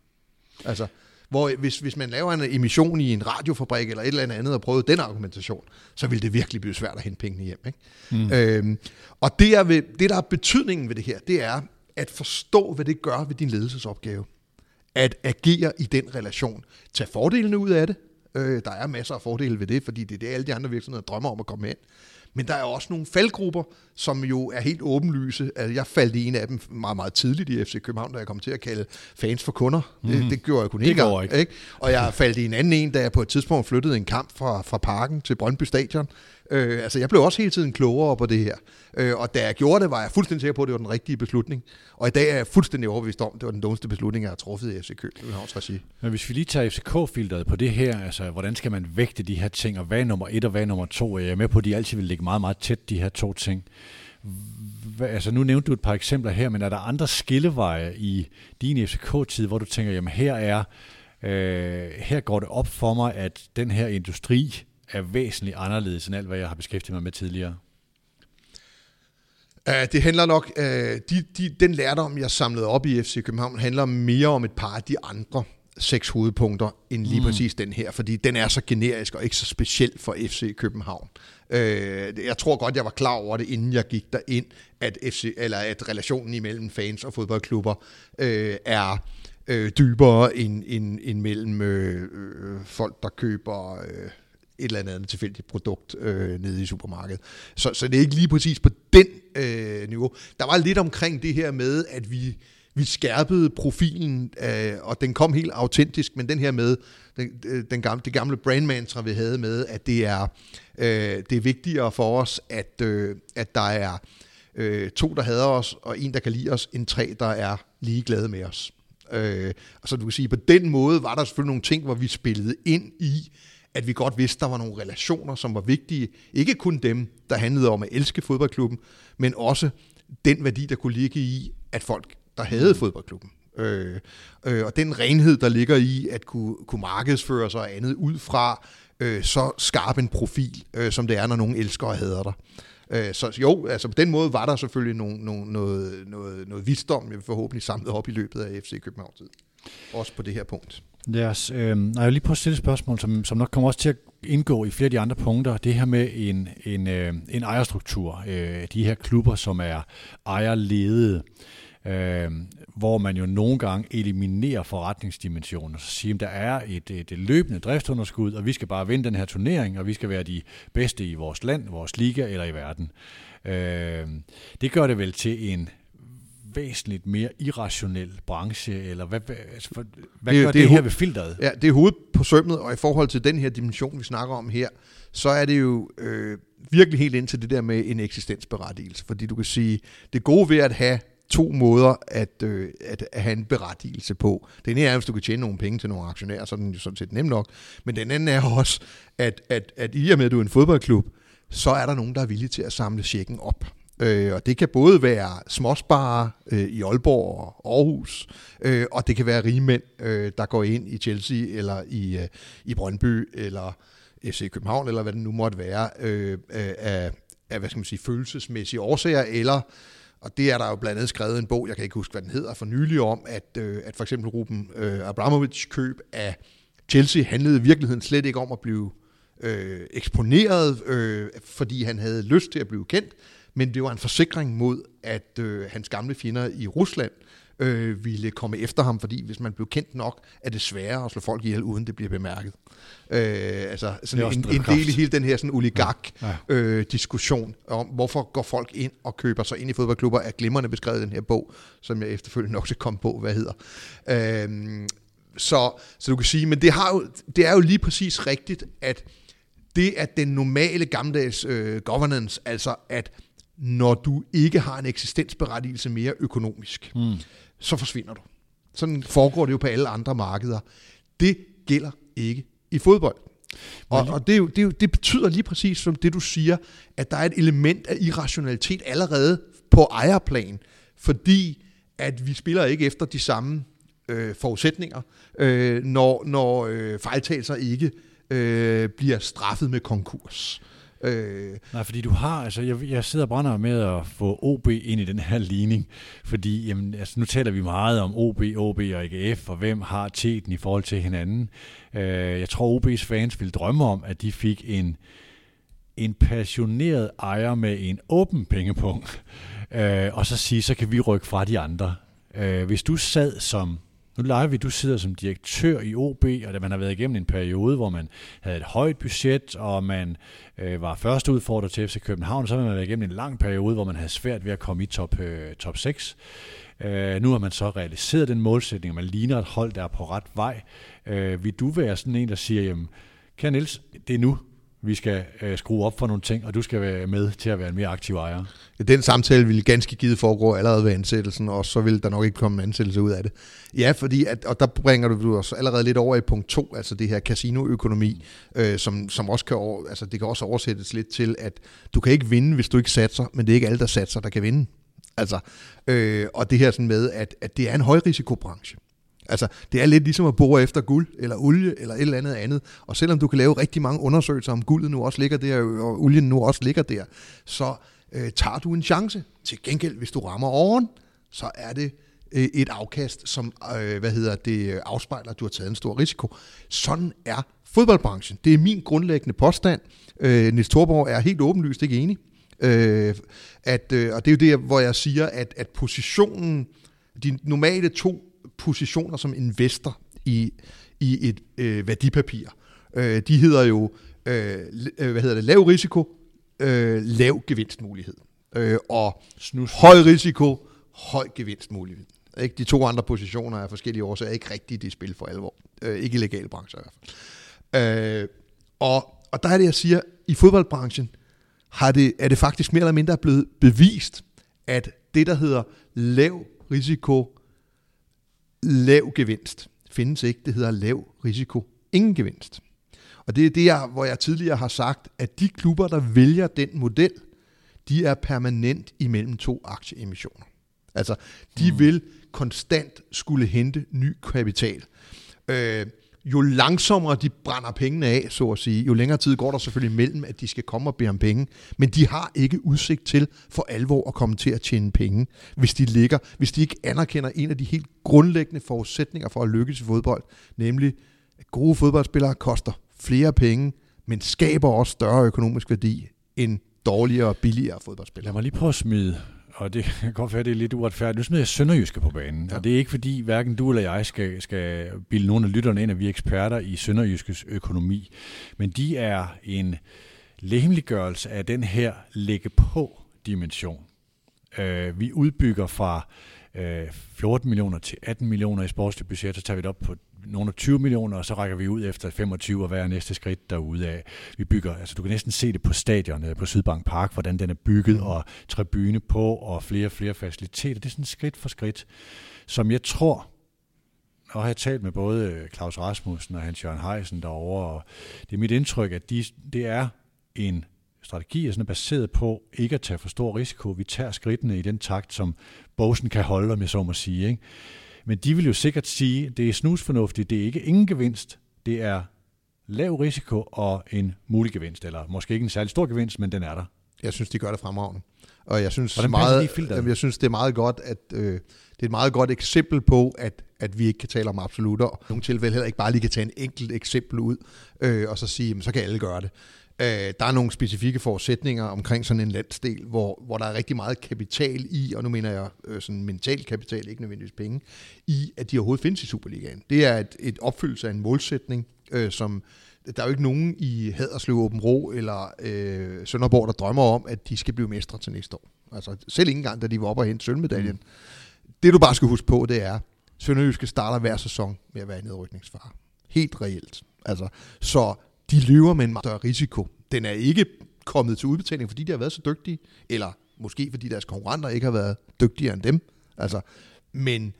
Altså, hvor hvis, hvis man laver en emission i en radiofabrik eller et eller andet og prøver den argumentation, så vil det virkelig blive svært at hente pengene hjem. Ikke? Mm. Øhm, og det, er ved, det, der er betydningen ved det her, det er at forstå, hvad det gør ved din ledelsesopgave. At agere i den relation. Tag fordelene ud af det. Øh, der er masser af fordele ved det, fordi det er det, alle de andre virksomheder drømmer om at komme ind. Men der er også nogle faldgrupper, som jo er helt åbenlyse. Altså, jeg faldt i en af dem meget, meget tidligt i FC København, da jeg kom til at kalde fans for kunder. Mm. Det, det gjorde jeg kun ikke. Det ikke. ikke. Og jeg faldt i en anden en, da jeg på et tidspunkt flyttede en kamp fra, fra parken til Brøndby Stadion. Øh, altså, jeg blev også hele tiden klogere på det her. Øh, og da jeg gjorde det, var jeg fuldstændig sikker på, at det var den rigtige beslutning. Og i dag er jeg fuldstændig overbevist om, at det var den dummeste beslutning, jeg har truffet i FC Københavns regi. Men hvis vi lige tager FCK-filteret på det her, altså hvordan skal man vægte de her ting, og hvad er nummer et og hvad er nummer to? Jeg er med på, at de altid vil ligge meget, meget tæt, de her to ting. Hvad, altså nu nævnte du et par eksempler her, men er der andre skilleveje i din FCK-tid, hvor du tænker, jamen her er, øh, her går det op for mig, at den her industri er væsentligt anderledes end alt, hvad jeg har beskæftiget mig med tidligere? Uh, det handler nok, uh, de, de, den lærdom, jeg samlede op i FC København, handler mere om et par af de andre seks hovedpunkter, end lige mm. præcis den her, fordi den er så generisk og ikke så speciel for FC København. Uh, jeg tror godt, jeg var klar over det, inden jeg gik ind, at, FC, eller at relationen imellem fans og fodboldklubber uh, er dybere end, end, end mellem uh, folk, der køber... Uh, et eller andet tilfældigt produkt øh, nede i supermarkedet. Så, så det er ikke lige præcis på den øh, niveau. Der var lidt omkring det her med, at vi, vi skærpede profilen, øh, og den kom helt autentisk, men den her med, den, øh, den gamle, det gamle brandmantra, vi havde med, at det er, øh, det er vigtigere for os, at, øh, at der er øh, to, der hader os, og en, der kan lide os, end tre, der er ligeglade med os. Øh, så du kan sige, på den måde var der selvfølgelig nogle ting, hvor vi spillede ind i, at vi godt vidste, der var nogle relationer, som var vigtige. Ikke kun dem, der handlede om at elske fodboldklubben, men også den værdi, der kunne ligge i, at folk, der havde mm. fodboldklubben. Øh, øh, og den renhed, der ligger i at kunne, kunne markedsføre sig og andet ud fra øh, så skarp en profil, øh, som det er, når nogen elsker og hader dig. Øh, så jo, altså på den måde var der selvfølgelig nogle, nogle, noget, noget, noget visdom, jeg forhåbentlig samlet op i løbet af FC København tid. Også på det her punkt. Lad os, øh, jeg vil lige prøve at stille et spørgsmål, som, som nok kommer også til at indgå i flere af de andre punkter. Det her med en, en, øh, en ejerstruktur. Øh, de her klubber, som er ejerledede. Øh, hvor man jo nogle gange eliminerer forretningsdimensioner. Så siger, at der er et, et, et løbende driftsunderskud, og vi skal bare vinde den her turnering, og vi skal være de bedste i vores land, vores liga eller i verden. Øh, det gør det vel til en væsentligt mere irrationel branche, eller hvad, hvad, altså, hvad, det, gør det, det her ved filteret? Ja, det er hovedet på sømmet, og i forhold til den her dimension, vi snakker om her, så er det jo øh, virkelig helt ind til det der med en eksistensberettigelse. Fordi du kan sige, det gode ved at have to måder at, øh, at, at have en berettigelse på. Den ene er, hvis du kan tjene nogle penge til nogle aktionærer, så er den jo sådan set nem nok. Men den anden er også, at, at, at i og med, at du er en fodboldklub, så er der nogen, der er villige til at samle checken op. Øh, og det kan både være småsparer øh, i Aalborg og Aarhus, øh, og det kan være rigmænd, øh, der går ind i Chelsea eller i, øh, i Brøndby eller FC København, eller hvad det nu måtte være, øh, øh af, af hvad skal man sige, følelsesmæssige årsager, eller og det er der jo blandt andet skrevet en bog, jeg kan ikke huske, hvad den hedder, for nylig om, at, øh, at for eksempel Ruben øh, Abramovic køb af Chelsea handlede i virkeligheden slet ikke om at blive øh, eksponeret, øh, fordi han havde lyst til at blive kendt, men det var en forsikring mod, at øh, hans gamle fjender i Rusland øh, ville komme efter ham, fordi hvis man blev kendt nok, er det sværere at slå folk ihjel, uden det bliver bemærket. Øh, altså sådan en, en del i hele den her sådan oligark-diskussion ja. ja. øh, om, hvorfor går folk ind og køber sig ind i fodboldklubber, er glimrende beskrevet i den her bog, som jeg efterfølgende nok skal komme på, hvad hedder. Øh, så, så du kan sige, men det, har jo, det er jo lige præcis rigtigt, at det er den normale gammeldags øh, governance, altså at når du ikke har en eksistensberettigelse mere økonomisk, mm. så forsvinder du. Sådan foregår det jo på alle andre markeder. Det gælder ikke i fodbold. Og, og det, jo, det, jo, det betyder lige præcis som det, du siger, at der er et element af irrationalitet allerede på ejerplan, fordi at vi spiller ikke efter de samme øh, forudsætninger, øh, når, når øh, fejltagelser ikke øh, bliver straffet med konkurs. Øh. Nej, fordi du har, altså jeg, jeg sidder og brænder med at få OB ind i den her ligning, fordi jamen, altså, nu taler vi meget om OB, OB og AGF, og hvem har teten i forhold til hinanden. Øh, jeg tror, OB's fans vil drømme om, at de fik en, en passioneret ejer med en åben pengepunkt, øh, og så sige, så kan vi rykke fra de andre. Øh, hvis du sad som nu leger vi, du sidder som direktør i OB, og man har været igennem en periode, hvor man havde et højt budget, og man øh, var først udfordrer til FC København, så har man været igennem en lang periode, hvor man havde svært ved at komme i top, øh, top 6. Øh, nu har man så realiseret den målsætning, og man ligner et hold, der er på ret vej. Øh, vil du være sådan en, der siger, jamen, kære Niels, det er nu, vi skal øh, skrue op for nogle ting, og du skal være med til at være en mere aktiv ejer. Den samtale ville ganske givet foregå allerede ved ansættelsen, og så vil der nok ikke komme en ansættelse ud af det. Ja, fordi at, og der bringer du os allerede lidt over i punkt 2, altså det her casinoøkonomi, øh, som, som også kan, over, altså det kan også oversættes lidt til, at du kan ikke vinde, hvis du ikke satser, men det er ikke alle, der satser, der kan vinde. Altså, øh, og det her sådan med, at, at det er en højrisikobranche. Altså, det er lidt ligesom at bore efter guld, eller olie, eller et eller andet andet. Og selvom du kan lave rigtig mange undersøgelser om guldet nu også ligger der, og olien nu også ligger der, så øh, tager du en chance. Til gengæld, hvis du rammer oven, så er det øh, et afkast, som øh, hvad hedder det, afspejler, at du har taget en stor risiko. Sådan er fodboldbranchen. Det er min grundlæggende påstand. Øh, Nils Thorborg er helt åbenlyst ikke enig. Øh, at, øh, og det er jo det, hvor jeg siger, at, at positionen, de normale to positioner som investor i, i et øh, værdipapir. Øh, de hedder jo, øh, hvad hedder det, lav risiko, øh, lav gevinstmulighed. Øh, og Snus. høj risiko, høj gevinstmulighed. Ikke? De to andre positioner er forskellige årsager ikke rigtigt i spil for alvor. Øh, ikke i legale brancher i hvert fald. Øh, og, og der er det, jeg siger, i fodboldbranchen har det, er det faktisk mere eller mindre blevet bevist, at det, der hedder lav risiko, lav gevinst findes ikke. Det hedder lav risiko, ingen gevinst. Og det er det, jeg, hvor jeg tidligere har sagt, at de klubber, der vælger den model, de er permanent imellem to aktieemissioner. Altså, de mm. vil konstant skulle hente ny kapital. Øh, jo langsommere de brænder pengene af, så at sige, jo længere tid går der selvfølgelig mellem, at de skal komme og bede om penge. Men de har ikke udsigt til for alvor at komme til at tjene penge, hvis de ligger, hvis de ikke anerkender en af de helt grundlæggende forudsætninger for at lykkes i fodbold, nemlig at gode fodboldspillere koster flere penge, men skaber også større økonomisk værdi end dårligere og billigere fodboldspillere. Lad mig lige prøve at smide og det kan godt være, det er lidt uretfærdigt. Nu smider jeg Sønderjyske på banen, ja. og det er ikke fordi, hverken du eller jeg skal, skal bilde nogen af lytterne ind, at vi er eksperter i Sønderjyskes økonomi. Men de er en lægemliggørelse af den her lægge på dimension. Uh, vi udbygger fra øh, 14 millioner til 18 millioner i sportsligt budget, så tager vi det op på nogle af 20 millioner, og så rækker vi ud efter 25 og hvad er næste skridt derude af. Vi bygger, altså du kan næsten se det på stadionet øh, på Sydbank Park, hvordan den er bygget, og tribune på, og flere og flere faciliteter. Det er sådan skridt for skridt, som jeg tror, og har jeg talt med både Claus Rasmussen og Hans Jørgen Heisen derovre, og det er mit indtryk, at de, det er en strategi, er sådan baseret på ikke at tage for stor risiko. Vi tager skridtene i den takt, som Bosen kan holde, om jeg så må sige. Ikke? Men de vil jo sikkert sige, at det er snusfornuftigt, det er ikke ingen gevinst, det er lav risiko og en mulig gevinst, eller måske ikke en særlig stor gevinst, men den er der. Jeg synes, de gør det fremragende. Og jeg synes, meget, jamen, jeg synes det er meget godt, at øh, det er et meget godt eksempel på, at, at vi ikke kan tale om absolutter, og nogle tilfælde heller ikke bare lige kan tage en enkelt eksempel ud, øh, og så sige, jamen, så kan alle gøre det. Øh, der er nogle specifikke forudsætninger omkring sådan en landsdel, hvor, hvor der er rigtig meget kapital i, og nu mener jeg øh, sådan mental kapital, ikke nødvendigvis penge, i at de overhovedet findes i Superligaen. Det er et, et opfyldelse af en målsætning, øh, som der er jo ikke nogen i Haderslev, Åben Rå eller øh, Sønderborg, der drømmer om, at de skal blive mestre til næste år. Altså selv ikke engang, da de var oppe og hente sølvmedaljen. Mm. Det du bare skal huske på, det er, Sønderjyske starter hver sæson med at være i nedrykningsfare. Helt reelt. Altså, så de løber med en meget større risiko. Den er ikke kommet til udbetaling, fordi de har været så dygtige, eller måske fordi deres konkurrenter ikke har været dygtigere end dem. Altså, men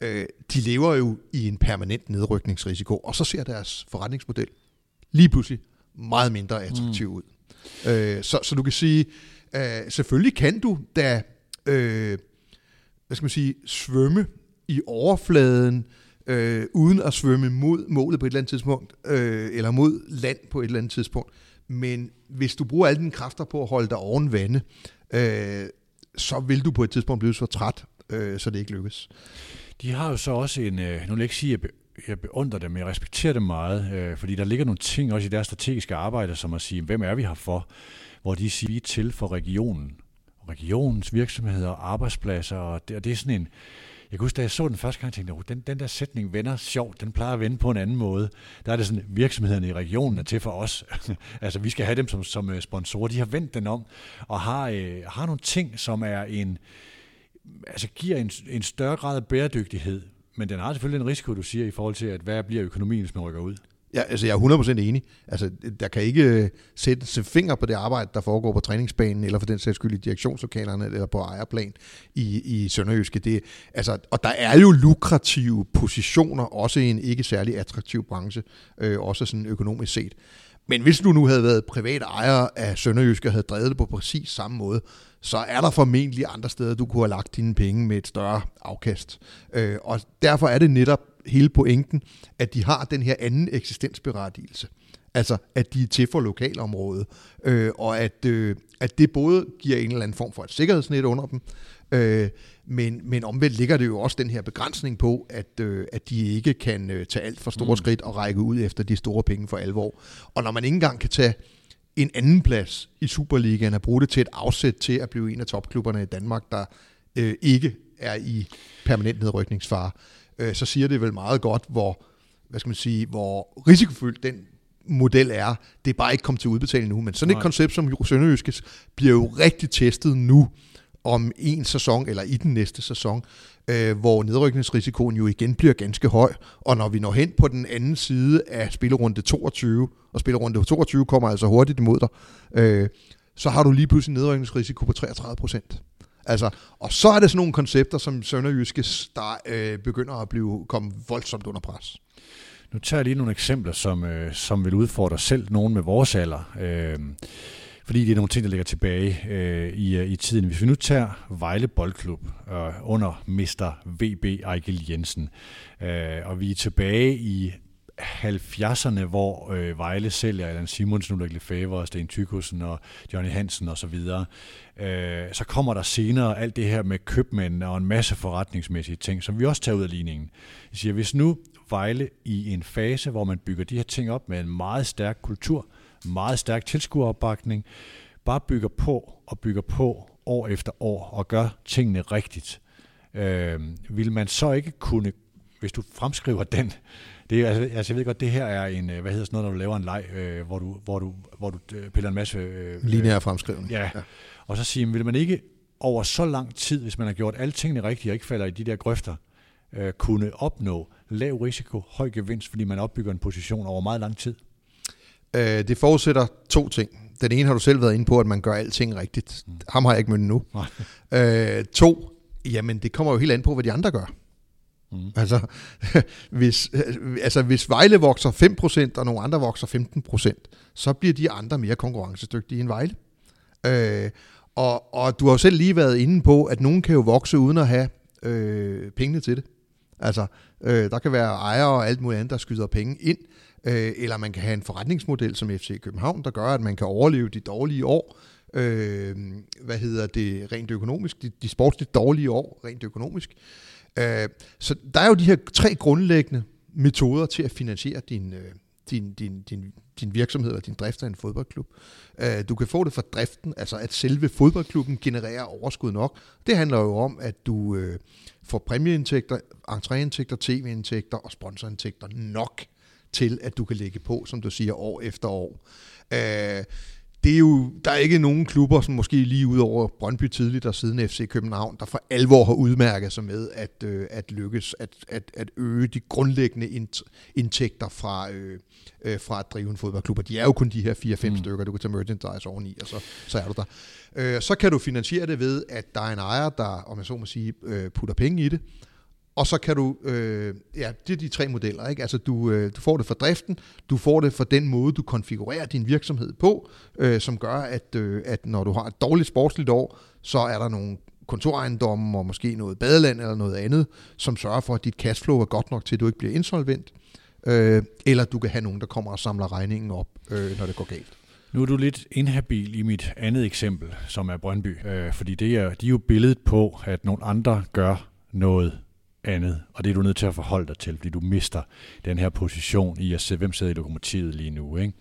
øh, de lever jo i en permanent nedrykningsrisiko, og så ser deres forretningsmodel lige pludselig meget mindre attraktiv mm. ud. Øh, så, så du kan sige, øh, selvfølgelig kan du da, øh, hvad skal man sige, svømme i overfladen, øh, Øh, uden at svømme mod målet på et eller andet tidspunkt, øh, eller mod land på et eller andet tidspunkt. Men hvis du bruger alle dine kræfter på at holde dig oven vande, øh, så vil du på et tidspunkt blive så træt, øh, så det ikke lykkes. De har jo så også en, øh, nu vil jeg ikke sige, at jeg beundrer dem, jeg respekterer dem meget, øh, fordi der ligger nogle ting også i deres strategiske arbejde, som at sige, hvem er vi her for, hvor de siger, vi er til for regionen, regionens virksomheder, arbejdspladser, og det, og det er sådan en, jeg kan huske, da jeg så den første gang, tænkte jeg, den, den der sætning vender sjovt, den plejer at vende på en anden måde. Der er det sådan, virksomhederne i regionen er til for os. altså, vi skal have dem som, som øh, sponsorer. De har vendt den om, og har, øh, har nogle ting, som er en, altså giver en, en større grad af bæredygtighed. Men den har selvfølgelig en risiko, du siger, i forhold til, at hvad bliver økonomien, hvis man rykker ud? Ja, altså jeg er 100% enig. Altså, der kan ikke øh, sætte sig finger på det arbejde, der foregår på træningsbanen, eller for den sags skyld i direktionslokalerne, eller på ejerplan i, i Sønderjyske. Det, altså, og der er jo lukrative positioner, også i en ikke særlig attraktiv branche, øh, også sådan økonomisk set. Men hvis du nu havde været privat ejer af Sønderjyske og havde drevet det på præcis samme måde, så er der formentlig andre steder, du kunne have lagt dine penge med et større afkast. Øh, og derfor er det netop hele pointen, at de har den her anden eksistensberettigelse. Altså, at de er til for lokalområdet, øh, og at, øh, at det både giver en eller anden form for et sikkerhedsnet under dem, øh, men, men omvendt ligger det jo også den her begrænsning på, at, øh, at de ikke kan øh, tage alt for store mm. skridt og række ud efter de store penge for alvor. Og når man ikke engang kan tage en anden plads i Superligaen og bruge det til et afsæt til at blive en af topklubberne i Danmark, der øh, ikke er i permanent nedrykningsfare, øh, så siger det vel meget godt, hvor, hvad skal man sige, hvor risikofyldt den model er. Det er bare ikke kommet til udbetaling nu, men sådan Nej. et koncept som Sønderjyskes bliver jo rigtig testet nu om en sæson, eller i den næste sæson, øh, hvor nedrykningsrisikoen jo igen bliver ganske høj, og når vi når hen på den anden side af spillerunde 22, og spillerunde 22 kommer altså hurtigt imod dig, øh, så har du lige pludselig en nedrykningsrisiko på 33 procent. Altså, og så er det sådan nogle koncepter, som Sønderjyske der øh, begynder at blive komme voldsomt under pres. Nu tager jeg lige nogle eksempler, som, øh, som vil udfordre selv nogen med vores alder. Øh, fordi det er nogle ting, der ligger tilbage øh, i, øh, i tiden. Hvis vi nu tager Vejle Boldklub øh, under Mr. VB Ejgil Jensen, øh, og vi er tilbage i 70'erne, hvor øh, Vejle sælger Allan Simonsen, Ulrik Lefebvre, Sten Tykussen og Johnny Hansen osv., så, videre. øh, så kommer der senere alt det her med købmænd og en masse forretningsmæssige ting, som vi også tager ud af ligningen. Jeg siger, hvis nu Vejle i en fase, hvor man bygger de her ting op med en meget stærk kultur, meget stærk tilskueropbakning, bare bygger på og bygger på år efter år og gør tingene rigtigt, øh, vil man så ikke kunne, hvis du fremskriver den, det er, altså, altså, jeg ved godt, det her er en, øh, hvad hedder sådan noget, når du laver en leg, øh, hvor, du, hvor, du, hvor du øh, piller en masse... Øh, Lineær fremskrivning. Ja. ja, og så siger vil man ikke over så lang tid, hvis man har gjort alle tingene rigtigt og ikke falder i de der grøfter, øh, kunne opnå lav risiko, høj gevinst, fordi man opbygger en position over meget lang tid? Øh, det forudsætter to ting. Den ene har du selv været inde på, at man gør alting rigtigt. Mm. Ham har jeg ikke mødt nu. Øh, to, jamen det kommer jo helt an på, hvad de andre gør. Mm. Altså, hvis, øh, altså, hvis Vejle vokser 5%, og nogle andre vokser 15%, så bliver de andre mere konkurrencedygtige end Vejle. Øh, og, og du har jo selv lige været inde på, at nogen kan jo vokse uden at have øh, pengene til det. Altså, øh, der kan være ejere og alt muligt andet, der skyder penge ind, øh, eller man kan have en forretningsmodel som FC København, der gør, at man kan overleve de dårlige år, øh, hvad hedder det, rent økonomisk, de, de sportsligt dårlige år, rent økonomisk. Øh, Øh, så der er jo de her tre grundlæggende metoder til at finansiere din, øh, din, din, din, din virksomhed eller din drift af en fodboldklub. Øh, du kan få det fra driften, altså at selve fodboldklubben genererer overskud nok. Det handler jo om, at du øh, får præmieindtægter, entréindtægter, tv-indtægter og sponsorindtægter nok til, at du kan lægge på, som du siger, år efter år. Det er jo, der er ikke nogen klubber, som måske lige ud over Brøndby tidligt og siden FC København, der for alvor har udmærket sig med at, øh, at lykkes at, at, at øge de grundlæggende indtægter fra, øh, øh, fra at drive en fodboldklub. Og de er jo kun de her 4-5 mm. stykker, du kan tage merchandise oveni, og så, så er du der. Øh, så kan du finansiere det ved, at der er en ejer, der, om jeg så må sige, øh, putter penge i det, og så kan du, øh, ja, det er de tre modeller, ikke? Altså du, øh, du får det for driften, du får det for den måde, du konfigurerer din virksomhed på, øh, som gør, at, øh, at når du har et dårligt sportsligt år, så er der nogle kontorejendomme og måske noget badeland eller noget andet, som sørger for, at dit cashflow er godt nok til, at du ikke bliver insolvent. Øh, eller du kan have nogen, der kommer og samler regningen op, øh, når det går galt. Nu er du lidt inhabil i mit andet eksempel, som er Brøndby, øh, fordi det er, de er jo billedet på, at nogle andre gør noget andet, og det er du nødt til at forholde dig til, fordi du mister den her position i at se, hvem sidder i lokomotivet lige nu. Ikke?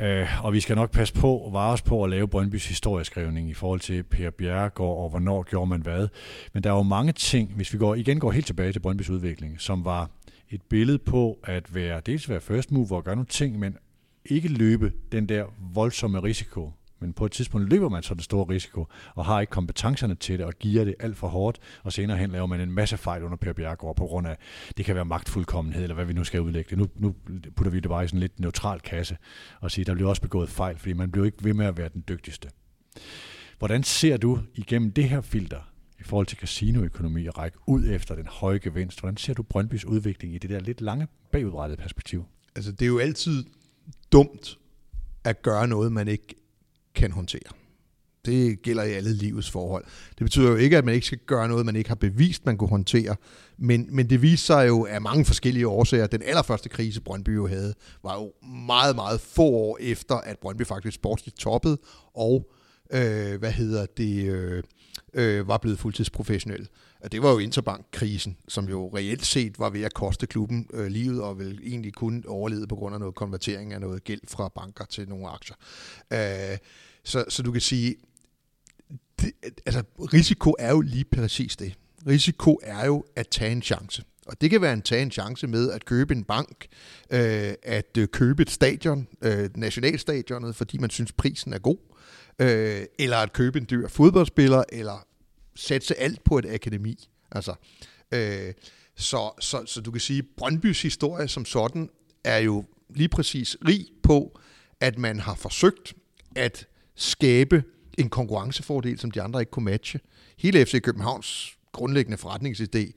Øh, og vi skal nok passe på og vare os på at lave Brøndbys historieskrivning i forhold til Per Bjerregaard og hvornår gjorde man hvad. Men der er jo mange ting, hvis vi går igen går helt tilbage til Brøndbys udvikling, som var et billede på at være, dels være first mover og gøre nogle ting, men ikke løbe den der voldsomme risiko, men på et tidspunkt løber man så den store risiko, og har ikke kompetencerne til det, og giver det alt for hårdt, og senere hen laver man en masse fejl under Per Bjergård, på grund af, det kan være magtfuldkommenhed, eller hvad vi nu skal udlægge det. Nu, nu putter vi det bare i sådan en lidt neutral kasse, og siger, der bliver også begået fejl, fordi man bliver ikke ved med at være den dygtigste. Hvordan ser du igennem det her filter, i forhold til casinoøkonomi og række ud efter den høje gevinst, hvordan ser du Brøndbys udvikling i det der lidt lange bagudrettede perspektiv? Altså, det er jo altid dumt at gøre noget, man ikke kan håndtere. Det gælder i alle livets forhold. Det betyder jo ikke, at man ikke skal gøre noget, man ikke har bevist, man kunne håndtere. Men, men det viser sig jo af mange forskellige årsager. Den allerførste krise, Brøndby jo havde, var jo meget, meget få år efter, at Brøndby faktisk sportsligt toppede, og øh, hvad hedder det, øh, øh, var blevet fuldtidsprofessionel. Det var jo Interbank-krisen, som jo reelt set var ved at koste klubben øh, livet, og vel egentlig kun overlevede på grund af noget konvertering af noget gæld fra banker til nogle aktier. Øh, så, så du kan sige, det, altså risiko er jo lige præcis det. Risiko er jo at tage en chance. Og det kan være at tage en chance med at købe en bank, øh, at øh, købe et stadion, øh, nationalstadionet, fordi man synes prisen er god, øh, eller at købe en dyr fodboldspiller, eller satse alt på et akademi. Altså, øh, så, så, så du kan sige, Brøndbys historie som sådan er jo lige præcis rig på, at man har forsøgt at skabe en konkurrencefordel, som de andre ikke kunne matche. Hele FC Københavns grundlæggende forretningsidé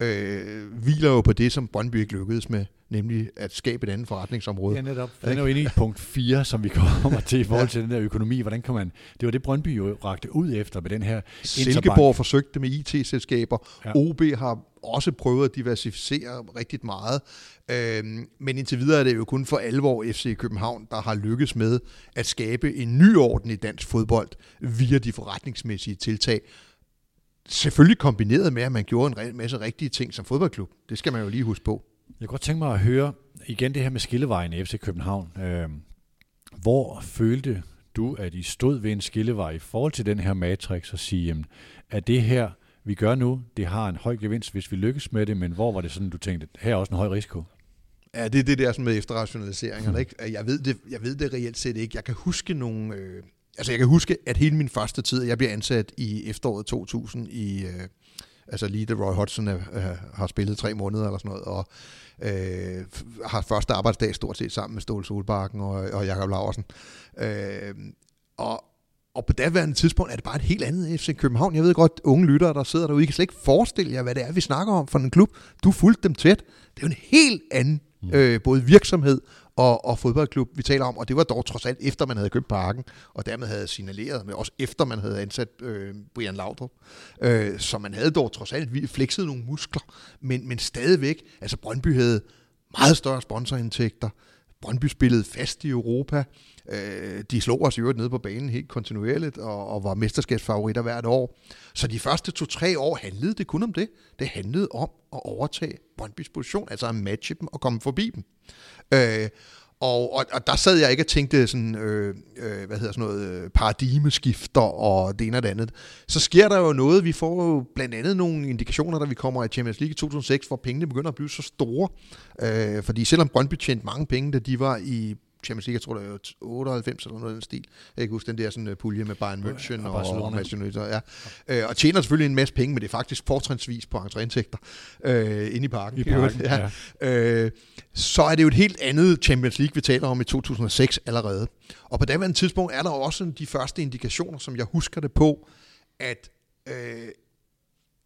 øh, hviler jo på det, som Brøndby ikke lykkedes med, nemlig at skabe et andet forretningsområde. Ja, netop. Den er jo inde i punkt 4, som vi kommer til i forhold til den der økonomi. Hvordan kan man... Det var det, Brøndby jo rakte ud efter med den her Silkeborg forsøgte med IT-selskaber. Ja. OB har også prøvet at diversificere rigtig meget. Øhm, men indtil videre er det jo kun for alvor FC København, der har lykkes med at skabe en ny orden i dansk fodbold via de forretningsmæssige tiltag, Selvfølgelig kombineret med, at man gjorde en masse rigtige ting som fodboldklub. Det skal man jo lige huske på. Jeg kunne godt tænke mig at høre igen det her med skillevejen i FC København. Øh, hvor følte du, at I stod ved en skillevej i forhold til den her matrix og sige, jamen, at det her, vi gør nu, det har en høj gevinst, hvis vi lykkes med det, men hvor var det sådan, du tænkte, her er også en høj risiko? Ja, det er det der sådan med efterrationaliseringerne. Ikke? Jeg, ved det, jeg ved det reelt set ikke. Jeg kan huske nogle, øh, altså jeg kan huske, at hele min første tid, jeg blev ansat i efteråret 2000 i, øh, altså lige da Roy Hodgson øh, har spillet tre måneder eller sådan noget, og øh, har første arbejdsdag stort set sammen med Ståle Solbakken og, og Jakob Laversen. Øh, og, og på daværende tidspunkt er det bare et helt andet FC København. Jeg ved godt, unge lyttere, der sidder derude, I kan slet ikke forestille jer, hvad det er, vi snakker om for en klub. Du fulgte dem tæt. Det er jo en helt anden mm. øh, både virksomhed og, og fodboldklub, vi taler om, og det var dog trods alt efter man havde købt parken, og dermed havde signaleret, men også efter man havde ansat øh, Brian Laudrup. Øh, så man havde dog trods alt flekset nogle muskler, men, men stadigvæk, altså Brøndby havde meget større sponsorindtægter, Brøndby spillede fast i Europa, øh, de slog os i øvrigt nede på banen helt kontinuerligt, og, og var mesterskabsfavoritter hvert år. Så de første to-tre år handlede det kun om det. Det handlede om at overtage Brøndbys position, altså at matche dem og komme forbi dem. Øh, og, og, og der sad jeg ikke og tænkte sådan, øh, øh, hvad hedder sådan noget, øh, paradigmeskifter og det ene og det andet. Så sker der jo noget, vi får jo blandt andet nogle indikationer, da vi kommer i Champions League i 2006, hvor pengene begynder at blive så store. Øh, fordi selvom Brøndby tjente mange penge, da de var i Champions League, jeg tror det er 98 eller noget den stil. Jeg kan huske den der sådan, uh, pulje med Bayern München og, og, og Manchester ja. ja. Uh, og tjener selvfølgelig en masse penge, men det er faktisk fortrinsvis på entréindtægter uh, inde i parken. I parken ja. Ja. Uh, så er det jo et helt andet Champions League, vi taler om i 2006 allerede. Og på daværende tidspunkt er der også de første indikationer, som jeg husker det på, at uh,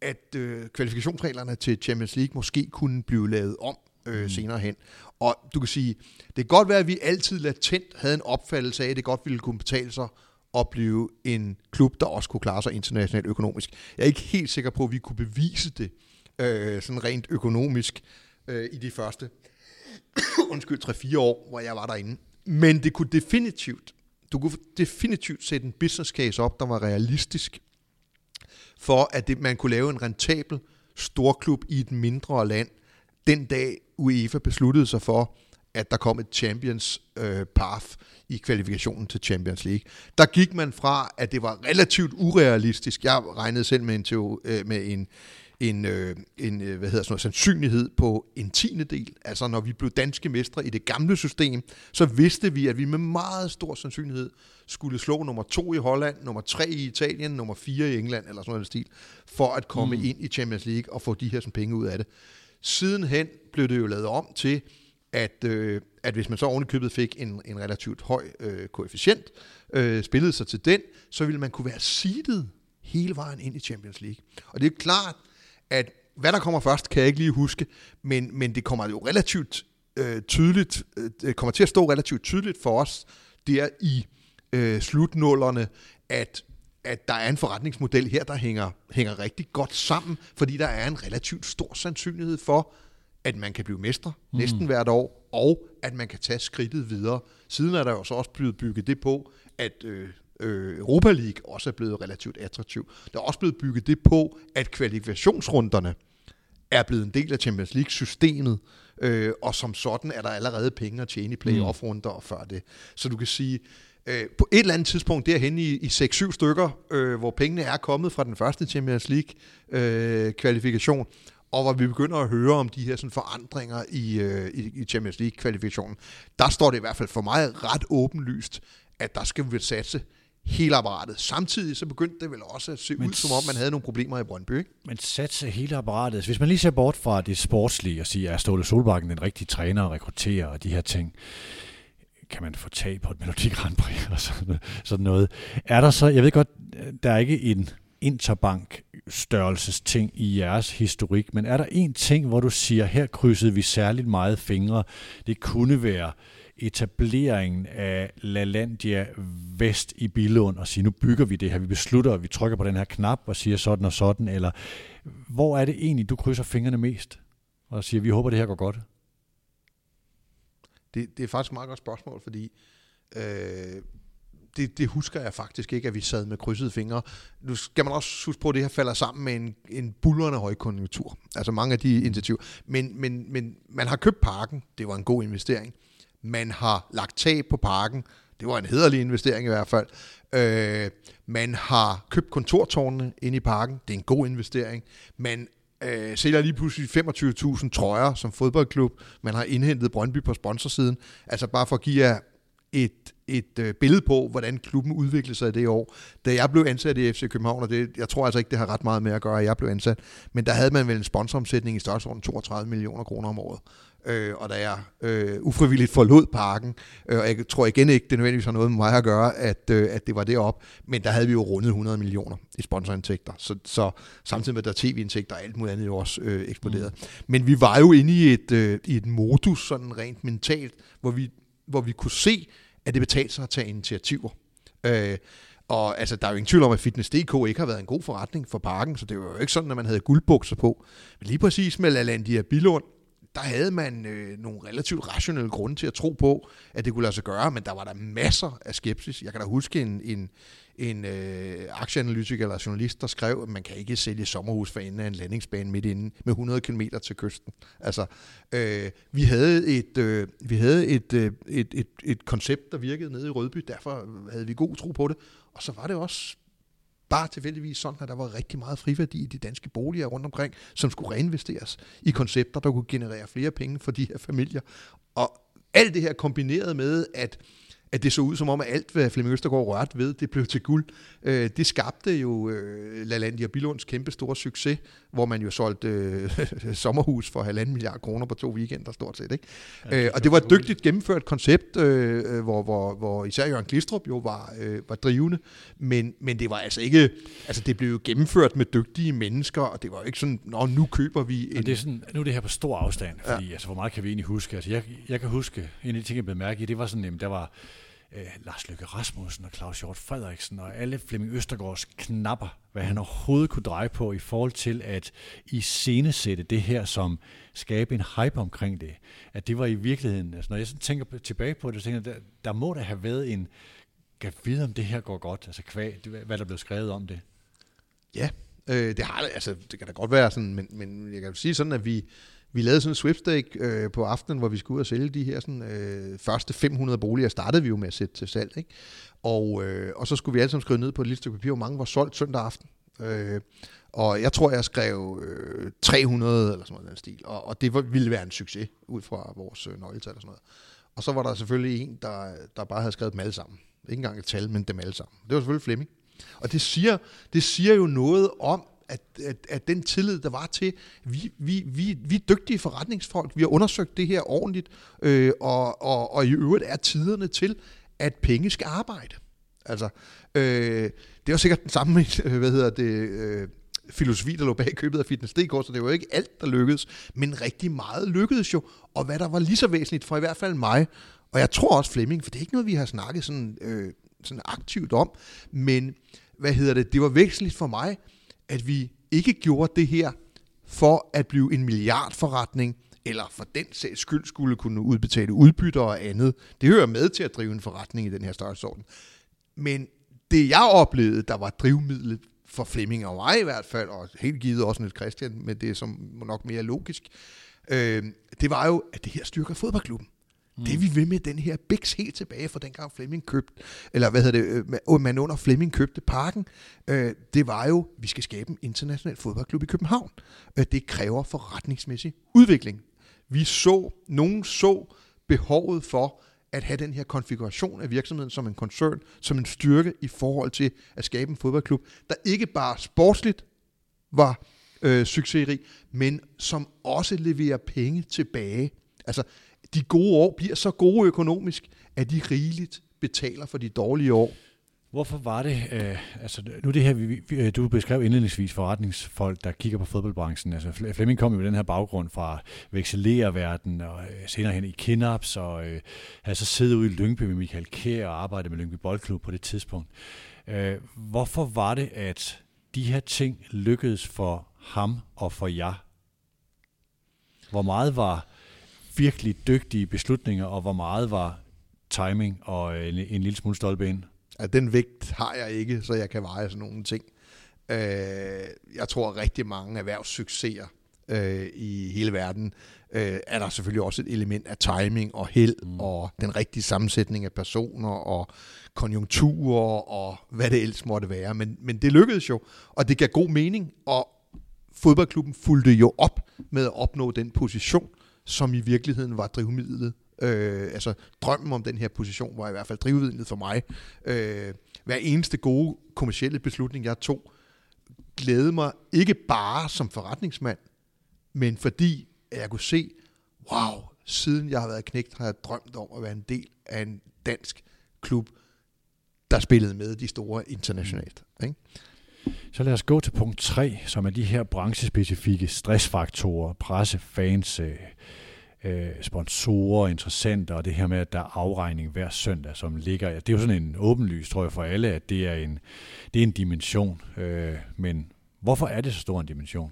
at øh, kvalifikationsreglerne til Champions League måske kunne blive lavet om øh, mm. senere hen. Og du kan sige, det kan godt være, at vi altid latent havde en opfattelse af, at det godt ville kunne betale sig at blive en klub, der også kunne klare sig internationalt økonomisk. Jeg er ikke helt sikker på, at vi kunne bevise det øh, sådan rent økonomisk øh, i de første undskyld, 3-4 år, hvor jeg var derinde. Men det kunne definitivt, du kunne definitivt sætte en business case op, der var realistisk, for at det, man kunne lave en rentabel storklub i et mindre land, den dag UEFA besluttede sig for, at der kom et Champions øh, path i kvalifikationen til Champions League. Der gik man fra, at det var relativt urealistisk. Jeg regnede selv med en, teori, øh, med en, en, øh, en øh, hvad hedder sådan noget, sandsynlighed på en tiende del. Altså når vi blev danske mestre i det gamle system, så vidste vi, at vi med meget stor sandsynlighed skulle slå nummer to i Holland, nummer tre i Italien, nummer fire i England, eller sådan noget stil, for at komme mm. ind i Champions League og få de her sådan, penge ud af det. Sidenhen blev det jo lavet om til, at, øh, at hvis man så ovenikøbet fik en, en relativt høj øh, koefficient, øh, spillede sig til den, så ville man kunne være seedet hele vejen ind i Champions League. Og det er klart, at hvad der kommer først, kan jeg ikke lige huske, men, men det kommer jo relativt øh, tydeligt, øh, det kommer til at stå relativt tydeligt for os, der i øh, slutnullerne, at at der er en forretningsmodel her, der hænger, hænger rigtig godt sammen, fordi der er en relativt stor sandsynlighed for, at man kan blive mestre mm. næsten hvert år, og at man kan tage skridtet videre. Siden er der jo så også blevet bygget det på, at øh, øh, Europa League også er blevet relativt attraktiv. Der er også blevet bygget det på, at kvalifikationsrunderne er blevet en del af Champions League-systemet, øh, og som sådan er der allerede penge at tjene i playoff-runder og før det. Så du kan sige, øh, på et eller andet tidspunkt derhen i, i 6-7 stykker, øh, hvor pengene er kommet fra den første Champions League-kvalifikation, øh, og hvor vi begynder at høre om de her sådan, forandringer i, øh, i, i Champions League-kvalifikationen, der står det i hvert fald for mig ret åbenlyst, at der skal vi satse hele apparatet. Samtidig så begyndte det vel også at se men, ud, som om man havde nogle problemer i Brøndby. Ikke? Men satse hele apparatet. Hvis man lige ser bort fra det sportslige og siger, at Ståle Solbakken den rigtige træner og rekrutterer og de her ting, kan man få tag på et Melodi Grand Prix eller sådan, sådan noget. Er der så, jeg ved godt, der er ikke en interbank størrelsesting i jeres historik, men er der en ting, hvor du siger, her krydsede vi særligt meget fingre, det kunne være etableringen af LaLandia Vest i Bilund og sige, nu bygger vi det her, vi beslutter, vi trykker på den her knap og siger sådan og sådan, eller hvor er det egentlig, du krydser fingrene mest og siger, vi håber, det her går godt? Det, det er faktisk et meget godt spørgsmål, fordi øh, det, det husker jeg faktisk ikke, at vi sad med krydsede fingre. Nu skal man også huske på, at det her falder sammen med en, en bullerende højkonjunktur. Altså mange af de initiativer. Men, men, men man har købt parken. Det var en god investering. Man har lagt tag på parken. Det var en hederlig investering i hvert fald. Øh, man har købt kontortårnene ind i parken. Det er en god investering. Man øh, sælger lige pludselig 25.000 trøjer som fodboldklub. Man har indhentet Brøndby på sponsorsiden. Altså bare for at give jer et, et øh, billede på, hvordan klubben udviklede sig i det år. Da jeg blev ansat i FC København, og det, jeg tror altså ikke, det har ret meget med at gøre, at jeg blev ansat, men der havde man vel en sponsoromsætning i størrelsesorden 32 millioner kroner om året. Øh, og da jeg øh, ufrivilligt forlod parken, øh, og jeg tror igen ikke, det nødvendigvis har noget med mig at gøre, at, øh, at det var derop, men der havde vi jo rundet 100 millioner i sponsorindtægter, så, så samtidig med, at der tv-indtægter og alt muligt andet jo også øh, eksploderet. Mm. Men vi var jo inde i et, øh, i et modus, sådan rent mentalt, hvor vi, hvor vi kunne se, at det betalte sig at tage initiativer. Øh, og altså, der er jo ingen tvivl om, at Fitness.dk ikke har været en god forretning for parken, så det var jo ikke sådan, at man havde guldbukser på. Men lige præcis med Lalandia Bilund, der havde man øh, nogle relativt rationelle grunde til at tro på, at det kunne lade sig gøre, men der var der masser af skepsis. Jeg kan da huske en, en, en øh, aktieanalytiker eller journalist, der skrev, at man kan ikke sælge sommerhus for enden af en landingsbane midt inde med 100 km til kysten. Altså, øh, vi havde et, øh, vi havde et, øh, et, et, et koncept, der virkede nede i Rødby, derfor havde vi god tro på det. Og så var det også bare tilfældigvis sådan, at der var rigtig meget friværdi i de danske boliger rundt omkring, som skulle reinvesteres i koncepter, der kunne generere flere penge for de her familier. Og alt det her kombineret med, at at det så ud som om, at alt, hvad Flemming Østergaard rørte ved, det blev til guld. Øh, det skabte jo øh, Lalandia Bilunds kæmpe store succes, hvor man jo solgte øh, sommerhus for halvanden milliard kroner på to weekender stort set. Ikke? Ja, øh, og det var et dygtigt gennemført koncept, øh, hvor, hvor, hvor især Jørgen Glistrup jo var, øh, var drivende, men, men det var altså ikke, altså det blev jo gennemført med dygtige mennesker, og det var jo ikke sådan, Nå, nu køber vi en... det er sådan, nu er det her på stor afstand, fordi ja. altså, hvor meget kan vi egentlig huske? Altså, jeg, jeg kan huske, en af de ting, jeg blev mærke i, det var sådan, jamen, der var øh, Lars Løkke Rasmussen og Claus Hjort Frederiksen og alle Flemming Østergaards knapper, hvad han overhovedet kunne dreje på i forhold til at iscenesætte det her som skabe en hype omkring det. At det var i virkeligheden, altså når jeg sådan tænker tilbage på det, så tænker jeg, der, der må der have været en, kan vide om det her går godt, altså kvæg, hvad der blev skrevet om det. Ja, øh, det har altså det kan da godt være sådan, men, men jeg kan sige sådan, at vi, vi lavede sådan en sweepstake øh, på aftenen, hvor vi skulle ud og sælge de her sådan, øh, første 500 boliger, startede vi jo med at sætte til salg. Ikke? Og, øh, og så skulle vi alle sammen skrive ned på et lille stykke papir, hvor mange var solgt søndag aften. Øh, og jeg tror, jeg skrev øh, 300 eller sådan noget den stil. Og, og det ville være en succes ud fra vores øh, nøgletal og sådan noget. Og så var der selvfølgelig en, der, der bare havde skrevet dem alle sammen. Ikke engang et tal, men dem alle sammen. Det var selvfølgelig Flemming. Og det siger, det siger jo noget om, at, at, at den tillid, der var til, vi, vi, vi, vi er dygtige forretningsfolk, vi har undersøgt det her ordentligt, øh, og, og, og i øvrigt er tiderne til, at penge skal arbejde. Altså, øh, det var sikkert den samme, hvad hedder det, øh, filosofi, der lå bag købet af Fitness.dk, så det var jo ikke alt, der lykkedes, men rigtig meget lykkedes jo, og hvad der var lige så væsentligt for i hvert fald mig, og jeg tror også Flemming, for det er ikke noget, vi har snakket sådan, øh, sådan aktivt om, men hvad hedder det, det var væsentligt for mig, at vi ikke gjorde det her for at blive en milliardforretning, eller for den sags skyld skulle kunne udbetale udbytter og andet. Det hører med til at drive en forretning i den her størrelsesorden. Men det jeg oplevede, der var drivmidlet for Flemming og mig i hvert fald, og helt givet også Niels Christian, men det er som nok mere logisk, øh, det var jo, at det her styrker fodboldklubben. Mm. Det vi vil med den her Bix helt tilbage fra dengang Flemming købte, eller hvad hedder det, øh, man under Flemming købte parken, øh, det var jo, vi skal skabe en international fodboldklub i København. Øh, det kræver forretningsmæssig udvikling. Vi så, nogen så behovet for at have den her konfiguration af virksomheden som en koncern, som en styrke i forhold til at skabe en fodboldklub, der ikke bare sportsligt var øh, succesrig, men som også leverer penge tilbage. Altså, de gode år bliver så gode økonomisk, at de rigeligt betaler for de dårlige år. Hvorfor var det, øh, altså nu det her, vi, vi, øh, du beskrev indledningsvis forretningsfolk, der kigger på fodboldbranchen. Altså Flemming kom jo med den her baggrund fra vekselerverden og øh, senere hen i Kinaps, og øh, havde så siddet ude i Lyngby med Michael Kær og arbejdet med Lyngby Boldklub på det tidspunkt. Øh, hvorfor var det, at de her ting lykkedes for ham og for jer? Hvor meget var virkelig dygtige beslutninger, og hvor meget var timing og en, en lille smule stolpe ind? Ja, den vægt har jeg ikke, så jeg kan veje sådan nogle ting. Øh, jeg tror rigtig mange erhvervssucceser øh, i hele verden, øh, er der selvfølgelig også et element af timing og held mm. og den rigtige sammensætning af personer og konjunkturer og hvad det ellers måtte være. Men, men det lykkedes jo, og det gav god mening, og fodboldklubben fulgte jo op med at opnå den position, som i virkeligheden var drivmidlet Øh, altså drømmen om den her position var i hvert fald drivmidlet for mig. Øh, hver eneste gode kommercielle beslutning, jeg tog, glædede mig ikke bare som forretningsmand, men fordi jeg kunne se, wow, siden jeg har været knægt, har jeg drømt om at være en del af en dansk klub, der spillede med de store internationalt. Ikke? Så lad os gå til punkt 3, som er de her branchespecifikke stressfaktorer, presse, fans, øh, øh, sponsorer, interessenter, og det her med, at der er afregning hver søndag, som ligger, det er jo sådan en åbenlys, tror jeg, for alle, at det er en, det er en dimension. Øh, men hvorfor er det så stor en dimension?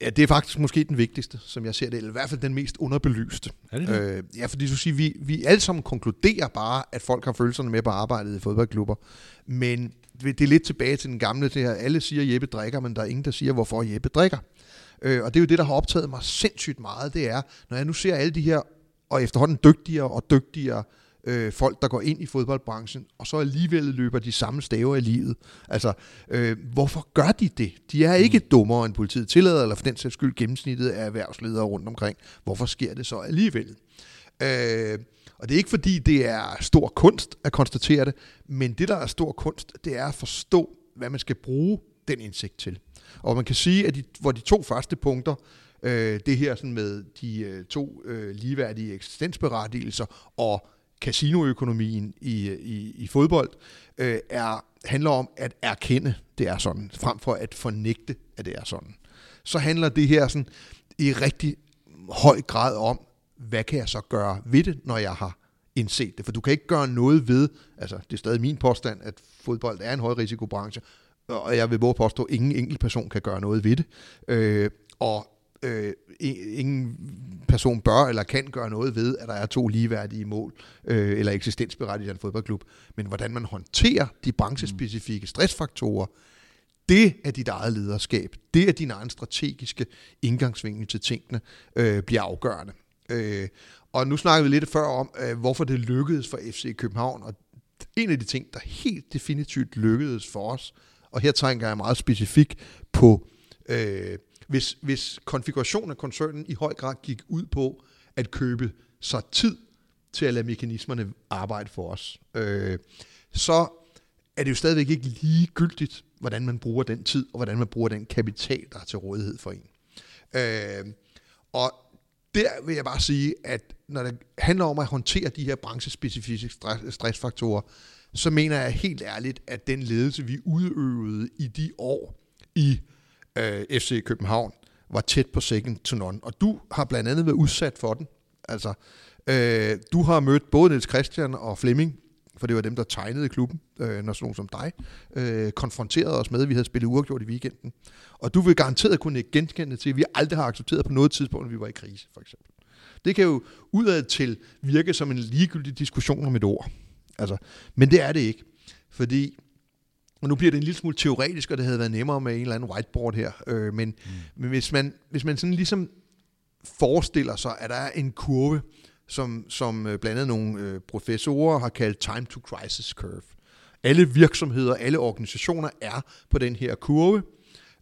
Ja, det er faktisk måske den vigtigste, som jeg ser det, eller i hvert fald den mest underbelyste. Er det det? Øh, ja, fordi du siger, vi, vi alle sammen konkluderer bare, at folk har følelserne med på arbejdet i fodboldklubber. Men det er lidt tilbage til den gamle, det her, alle siger, Jeppe drikker, men der er ingen, der siger, hvorfor Jeppe drikker. Øh, og det er jo det, der har optaget mig sindssygt meget, det er, når jeg nu ser alle de her, og efterhånden dygtigere og dygtigere øh, folk, der går ind i fodboldbranchen, og så alligevel løber de samme staver i livet. Altså, øh, hvorfor gør de det? De er ikke mm. dummere end politiet tillader, eller for den sags skyld gennemsnittet af erhvervsledere rundt omkring. Hvorfor sker det så alligevel? Øh, og det er ikke fordi, det er stor kunst at konstatere det, men det, der er stor kunst, det er at forstå, hvad man skal bruge den indsigt til. Og man kan sige, at de, hvor de to første punkter, øh, det her sådan med de øh, to øh, ligeværdige eksistensberettigelser og casinoøkonomien i, i, i fodbold, øh, er, handler om at erkende, det er sådan, frem for at fornægte, at det er sådan. Så handler det her sådan i rigtig høj grad om, hvad kan jeg så gøre ved det, når jeg har indset det? For du kan ikke gøre noget ved, altså det er stadig min påstand, at fodbold er en højrisikobranche, og jeg vil både påstå, at ingen enkelt person kan gøre noget ved det. Øh, og øh, ingen person bør eller kan gøre noget ved, at der er to ligeværdige mål øh, eller eksistensberettigede i en fodboldklub. Men hvordan man håndterer de branchespecifikke stressfaktorer, det er dit eget lederskab. Det er din egen strategiske indgangsvinkel til tingene, øh, bliver afgørende. Øh, og nu snakkede vi lidt før om, øh, hvorfor det lykkedes for FC København, og en af de ting, der helt definitivt lykkedes for os, og her tænker jeg meget specifikt på, øh, hvis, hvis konfigurationen af koncernen i høj grad gik ud på at købe sig tid til at lade mekanismerne arbejde for os, øh, så er det jo stadigvæk ikke ligegyldigt, hvordan man bruger den tid, og hvordan man bruger den kapital, der er til rådighed for en. Øh, og der vil jeg bare sige, at når det handler om at håndtere de her branchespecifikke stressfaktorer, så mener jeg helt ærligt, at den ledelse, vi udøvede i de år i øh, FC København, var tæt på second to none. Og du har blandt andet været udsat for den. Altså, øh, du har mødt både Niels Christian og Flemming, for det var dem, der tegnede klubben, øh, når sådan som dig, øh, konfronterede os med, at vi havde spillet uafgjort i weekenden. Og du vil garanteret kunne genkende til, at vi aldrig har accepteret på noget tidspunkt, at vi var i krise, for eksempel. Det kan jo udad til virke som en ligegyldig diskussion om et ord. Altså, men det er det ikke. Fordi, og nu bliver det en lille smule teoretisk, og det havde været nemmere med en eller anden whiteboard her, øh, men, mm. men hvis, man, hvis man sådan ligesom forestiller sig, at der er en kurve, som, som øh, blandt andet nogle øh, professorer har kaldt time to crisis curve. Alle virksomheder, alle organisationer er på den her kurve,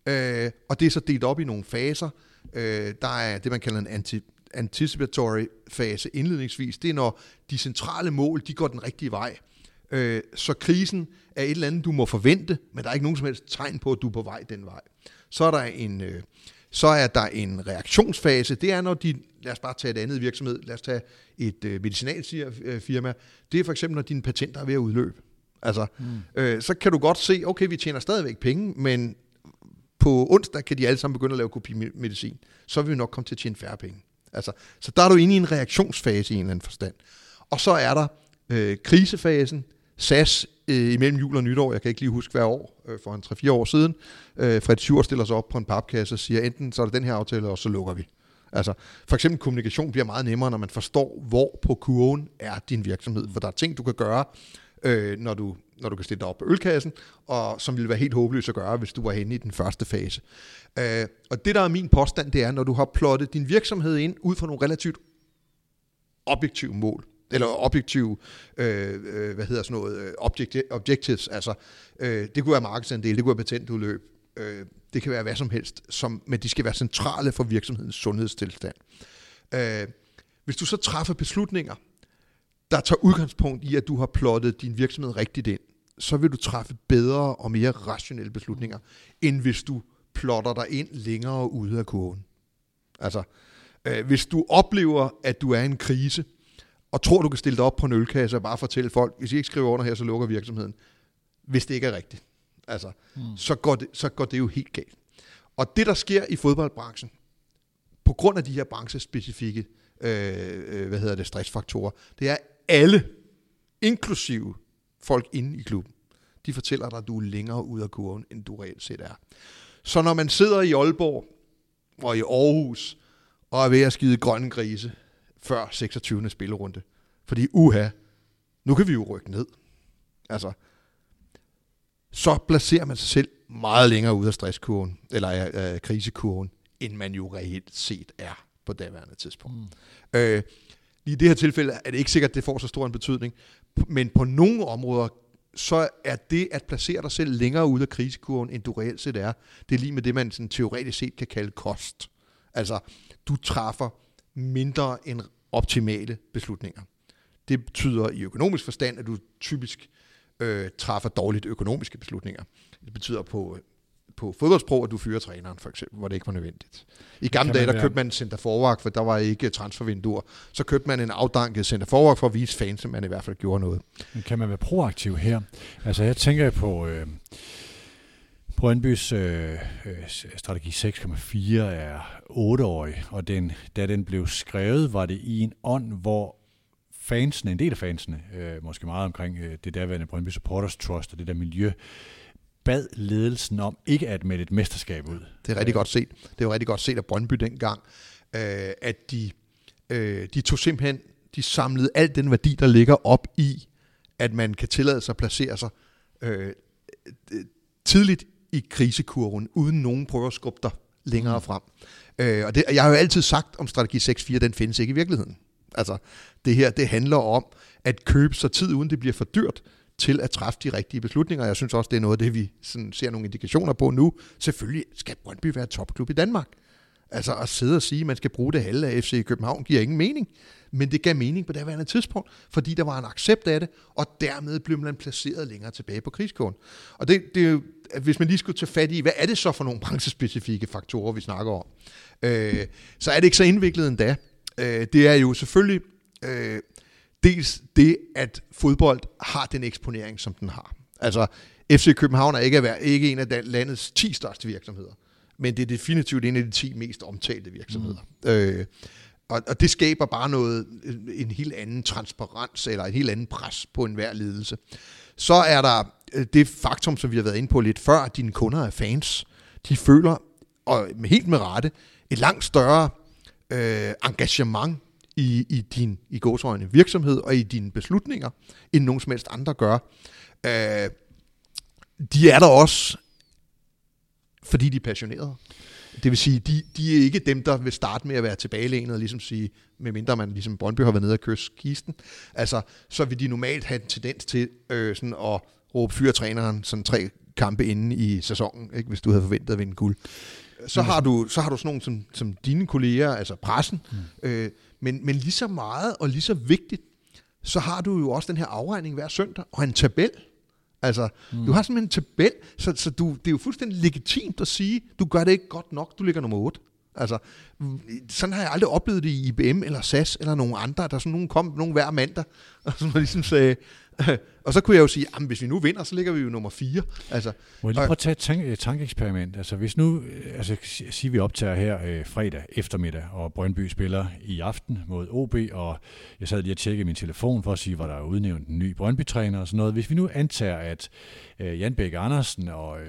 øh, og det er så delt op i nogle faser. Øh, der er det, man kalder en anti, anticipatory fase indledningsvis. Det er, når de centrale mål, de går den rigtige vej. Øh, så krisen er et eller andet, du må forvente, men der er ikke nogen som helst tegn på, at du er på vej den vej. Så er der en, øh, så er der en reaktionsfase. Det er, når de, lad os bare tage et andet virksomhed, lad os tage et øh, medicinalfirma. Det er for eksempel, når dine patenter er ved at udløbe. Altså, mm. øh, så kan du godt se, okay, vi tjener stadigvæk penge, men på onsdag kan de alle sammen begynde at lave kopimedicin. Så vil vi nok komme til at tjene færre penge. Altså, så der er du inde i en reaktionsfase i en eller anden forstand. Og så er der øh, krisefasen, SAS øh, imellem jul og nytår, jeg kan ikke lige huske hver år, øh, for en 3-4 år siden, øh, Fred Sjur stiller sig op på en papkasse og siger, enten så er det den her aftale, og så lukker vi. Altså, for eksempel kommunikation bliver meget nemmere, når man forstår, hvor på kurven er din virksomhed. For der er ting, du kan gøre, øh, når, du, når du kan stille dig op på ølkassen, og som ville være helt håbløst at gøre, hvis du var henne i den første fase. Øh, og det, der er min påstand, det er, når du har plottet din virksomhed ind ud fra nogle relativt objektive mål, eller objektive, øh, øh, hvad hedder sådan noget, øh, objectives, altså øh, det kunne være markedsandel, det kunne være patentudløb, øh, det kan være hvad som helst, som, men de skal være centrale for virksomhedens sundhedstilstand. Øh, Hvis du så træffer beslutninger, der tager udgangspunkt i, at du har plottet din virksomhed rigtigt ind, så vil du træffe bedre og mere rationelle beslutninger, end hvis du plotter dig ind længere ude af kurven. Altså, øh, hvis du oplever, at du er i en krise, og tror, du kan stille dig op på en ølkasse og bare fortælle folk, hvis I ikke skriver under her, så lukker virksomheden. Hvis det ikke er rigtigt. Altså, mm. så, går det, så går det jo helt galt. Og det, der sker i fodboldbranchen, på grund af de her branchespecifikke øh, øh, hvad hedder det, stressfaktorer, det er alle, inklusive folk inde i klubben, de fortæller dig, at du er længere ud af kurven, end du reelt set er. Så når man sidder i Aalborg og i Aarhus og er ved at skide grønne grise før 26. spillerunde, fordi uha, nu kan vi jo rykke ned. Altså, så placerer man sig selv meget længere ud af stresskurven, eller øh, krisekurven, end man jo reelt set er på daværende tidspunkt. Mm. Øh, I det her tilfælde er det ikke sikkert, at det får så stor en betydning, men på nogle områder, så er det at placere dig selv længere ud af krisekurven, end du reelt set er, det er lige med det, man sådan teoretisk set kan kalde kost. Altså, du træffer mindre end optimale beslutninger. Det betyder i økonomisk forstand, at du typisk øh, træffer dårligt økonomiske beslutninger. Det betyder på på fodboldsprog, at du fyrer træneren, for eksempel, hvor det ikke var nødvendigt. I gamle dage, der købte man en center forward, for der var ikke transfervinduer. Så købte man en afdanket center forward for at vise fans, at man i hvert fald gjorde noget. Men kan man være proaktiv her? Altså, jeg tænker på... Øh Brøndbys øh, øh strategi 6,4 er 8-årig, og den, da den blev skrevet, var det i en ånd, hvor fansene, en del af fansene, øh, måske meget omkring øh, det derværende Brøndby Supporters Trust og det der miljø, bad ledelsen om ikke at melde et mesterskab ud. Det er rigtig godt set. Det var rigtig godt set af Brøndby dengang, øh, at de, øh, de tog simpelthen, de samlede al den værdi, der ligger op i, at man kan tillade sig at placere sig øh, tidligt i krisekurven, uden nogen prøver at skubbe dig længere mm. frem. Øh, og det, jeg har jo altid sagt om strategi 6.4, den findes ikke i virkeligheden. Altså, det her, det handler om at købe sig tid, uden det bliver for dyrt, til at træffe de rigtige beslutninger. Jeg synes også, det er noget af det, vi sådan ser nogle indikationer på nu. Selvfølgelig skal Brøndby være topklub i Danmark. Altså at sidde og sige, at man skal bruge det halve af FC i København, giver ingen mening. Men det gav mening på det her tidspunkt, fordi der var en accept af det, og dermed blev man placeret længere tilbage på krigskåren. Og det, det er jo, hvis man lige skulle tage fat i, hvad er det så for nogle branchespecifikke faktorer, vi snakker om, øh, så er det ikke så indviklet endda. Øh, det er jo selvfølgelig øh, dels det, at fodbold har den eksponering, som den har. Altså, FC København er ikke, ikke en af landets 10 største virksomheder, men det er definitivt en af de 10 mest omtalte virksomheder. Mm. Øh, og, og det skaber bare noget, en helt anden transparens, eller en helt anden pres på enhver ledelse. Så er der øh, det faktum, som vi har været inde på lidt før, at dine kunder er fans. De føler, og helt med rette, et langt større øh, engagement i, i din i gåsøjne, virksomhed og i dine beslutninger, end nogen som helst andre gør. Øh, de er der også, fordi de er passionerede. Det vil sige, de, de er ikke dem, der vil starte med at være tilbagelænet og ligesom sige, medmindre man ligesom Brøndby har været nede og kysse kisten, altså, så vil de normalt have en tendens til øh, sådan at råbe fyretræneren sådan tre kampe inde i sæsonen, ikke, hvis du havde forventet at vinde guld. Så har du, så har du sådan nogle som, som dine kolleger, altså pressen, mm. øh, men, men lige så meget og lige så vigtigt, så har du jo også den her afregning hver søndag, og en tabel. Altså, mm. du har simpelthen en tabel, så, så du, det er jo fuldstændig legitimt at sige, du gør det ikke godt nok, du ligger nummer 8. Altså, sådan har jeg aldrig oplevet det i IBM eller SAS eller nogen andre, der sådan nogen kom, nogen hver mandag, og så ligesom sagde, og så kunne jeg jo sige, at hvis vi nu vinder, så ligger vi jo nummer 4. Altså, Må jeg lige prøve at tage et tank, tankeeksperiment? Altså hvis nu, øh, altså siger vi optager her øh, fredag eftermiddag, og Brøndby spiller i aften mod OB, og jeg sad lige og tjekkede min telefon for at sige, hvor der er udnævnt en ny Brøndby-træner og sådan noget. Hvis vi nu antager, at øh, Jan Bæk Andersen og øh,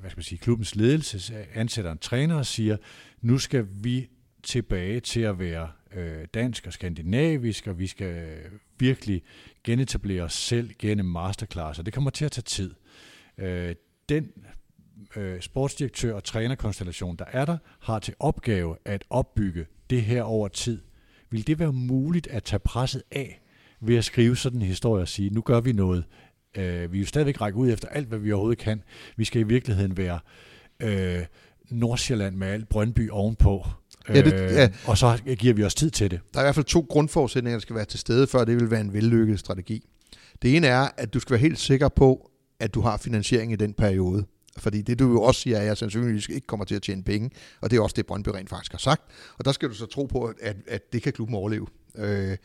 hvad skal man sige, klubbens ledelse ansætter en træner og siger, nu skal vi tilbage til at være øh, dansk og skandinavisk, og vi skal virkelig genetablere os selv gennem masterclasser. Det kommer til at tage tid. Øh, den øh, sportsdirektør og trænerkonstellation, der er der, har til opgave at opbygge det her over tid. Vil det være muligt at tage presset af ved at skrive sådan en historie og sige, nu gør vi noget. Øh, vi er jo stadigvæk række ud efter alt, hvad vi overhovedet kan. Vi skal i virkeligheden være øh, Nordsjælland med alt Brøndby ovenpå. Ja, det, ja. Øh, og så giver vi os tid til det. Der er i hvert fald to grundforudsætninger, der skal være til stede, før det vil være en vellykket strategi. Det ene er, at du skal være helt sikker på, at du har finansiering i den periode. Fordi det du jo også siger, er, at jeg sandsynligvis ikke kommer til at tjene penge, og det er også det, Brøndby rent faktisk har sagt. Og der skal du så tro på, at, at det kan klubben overleve. Øh,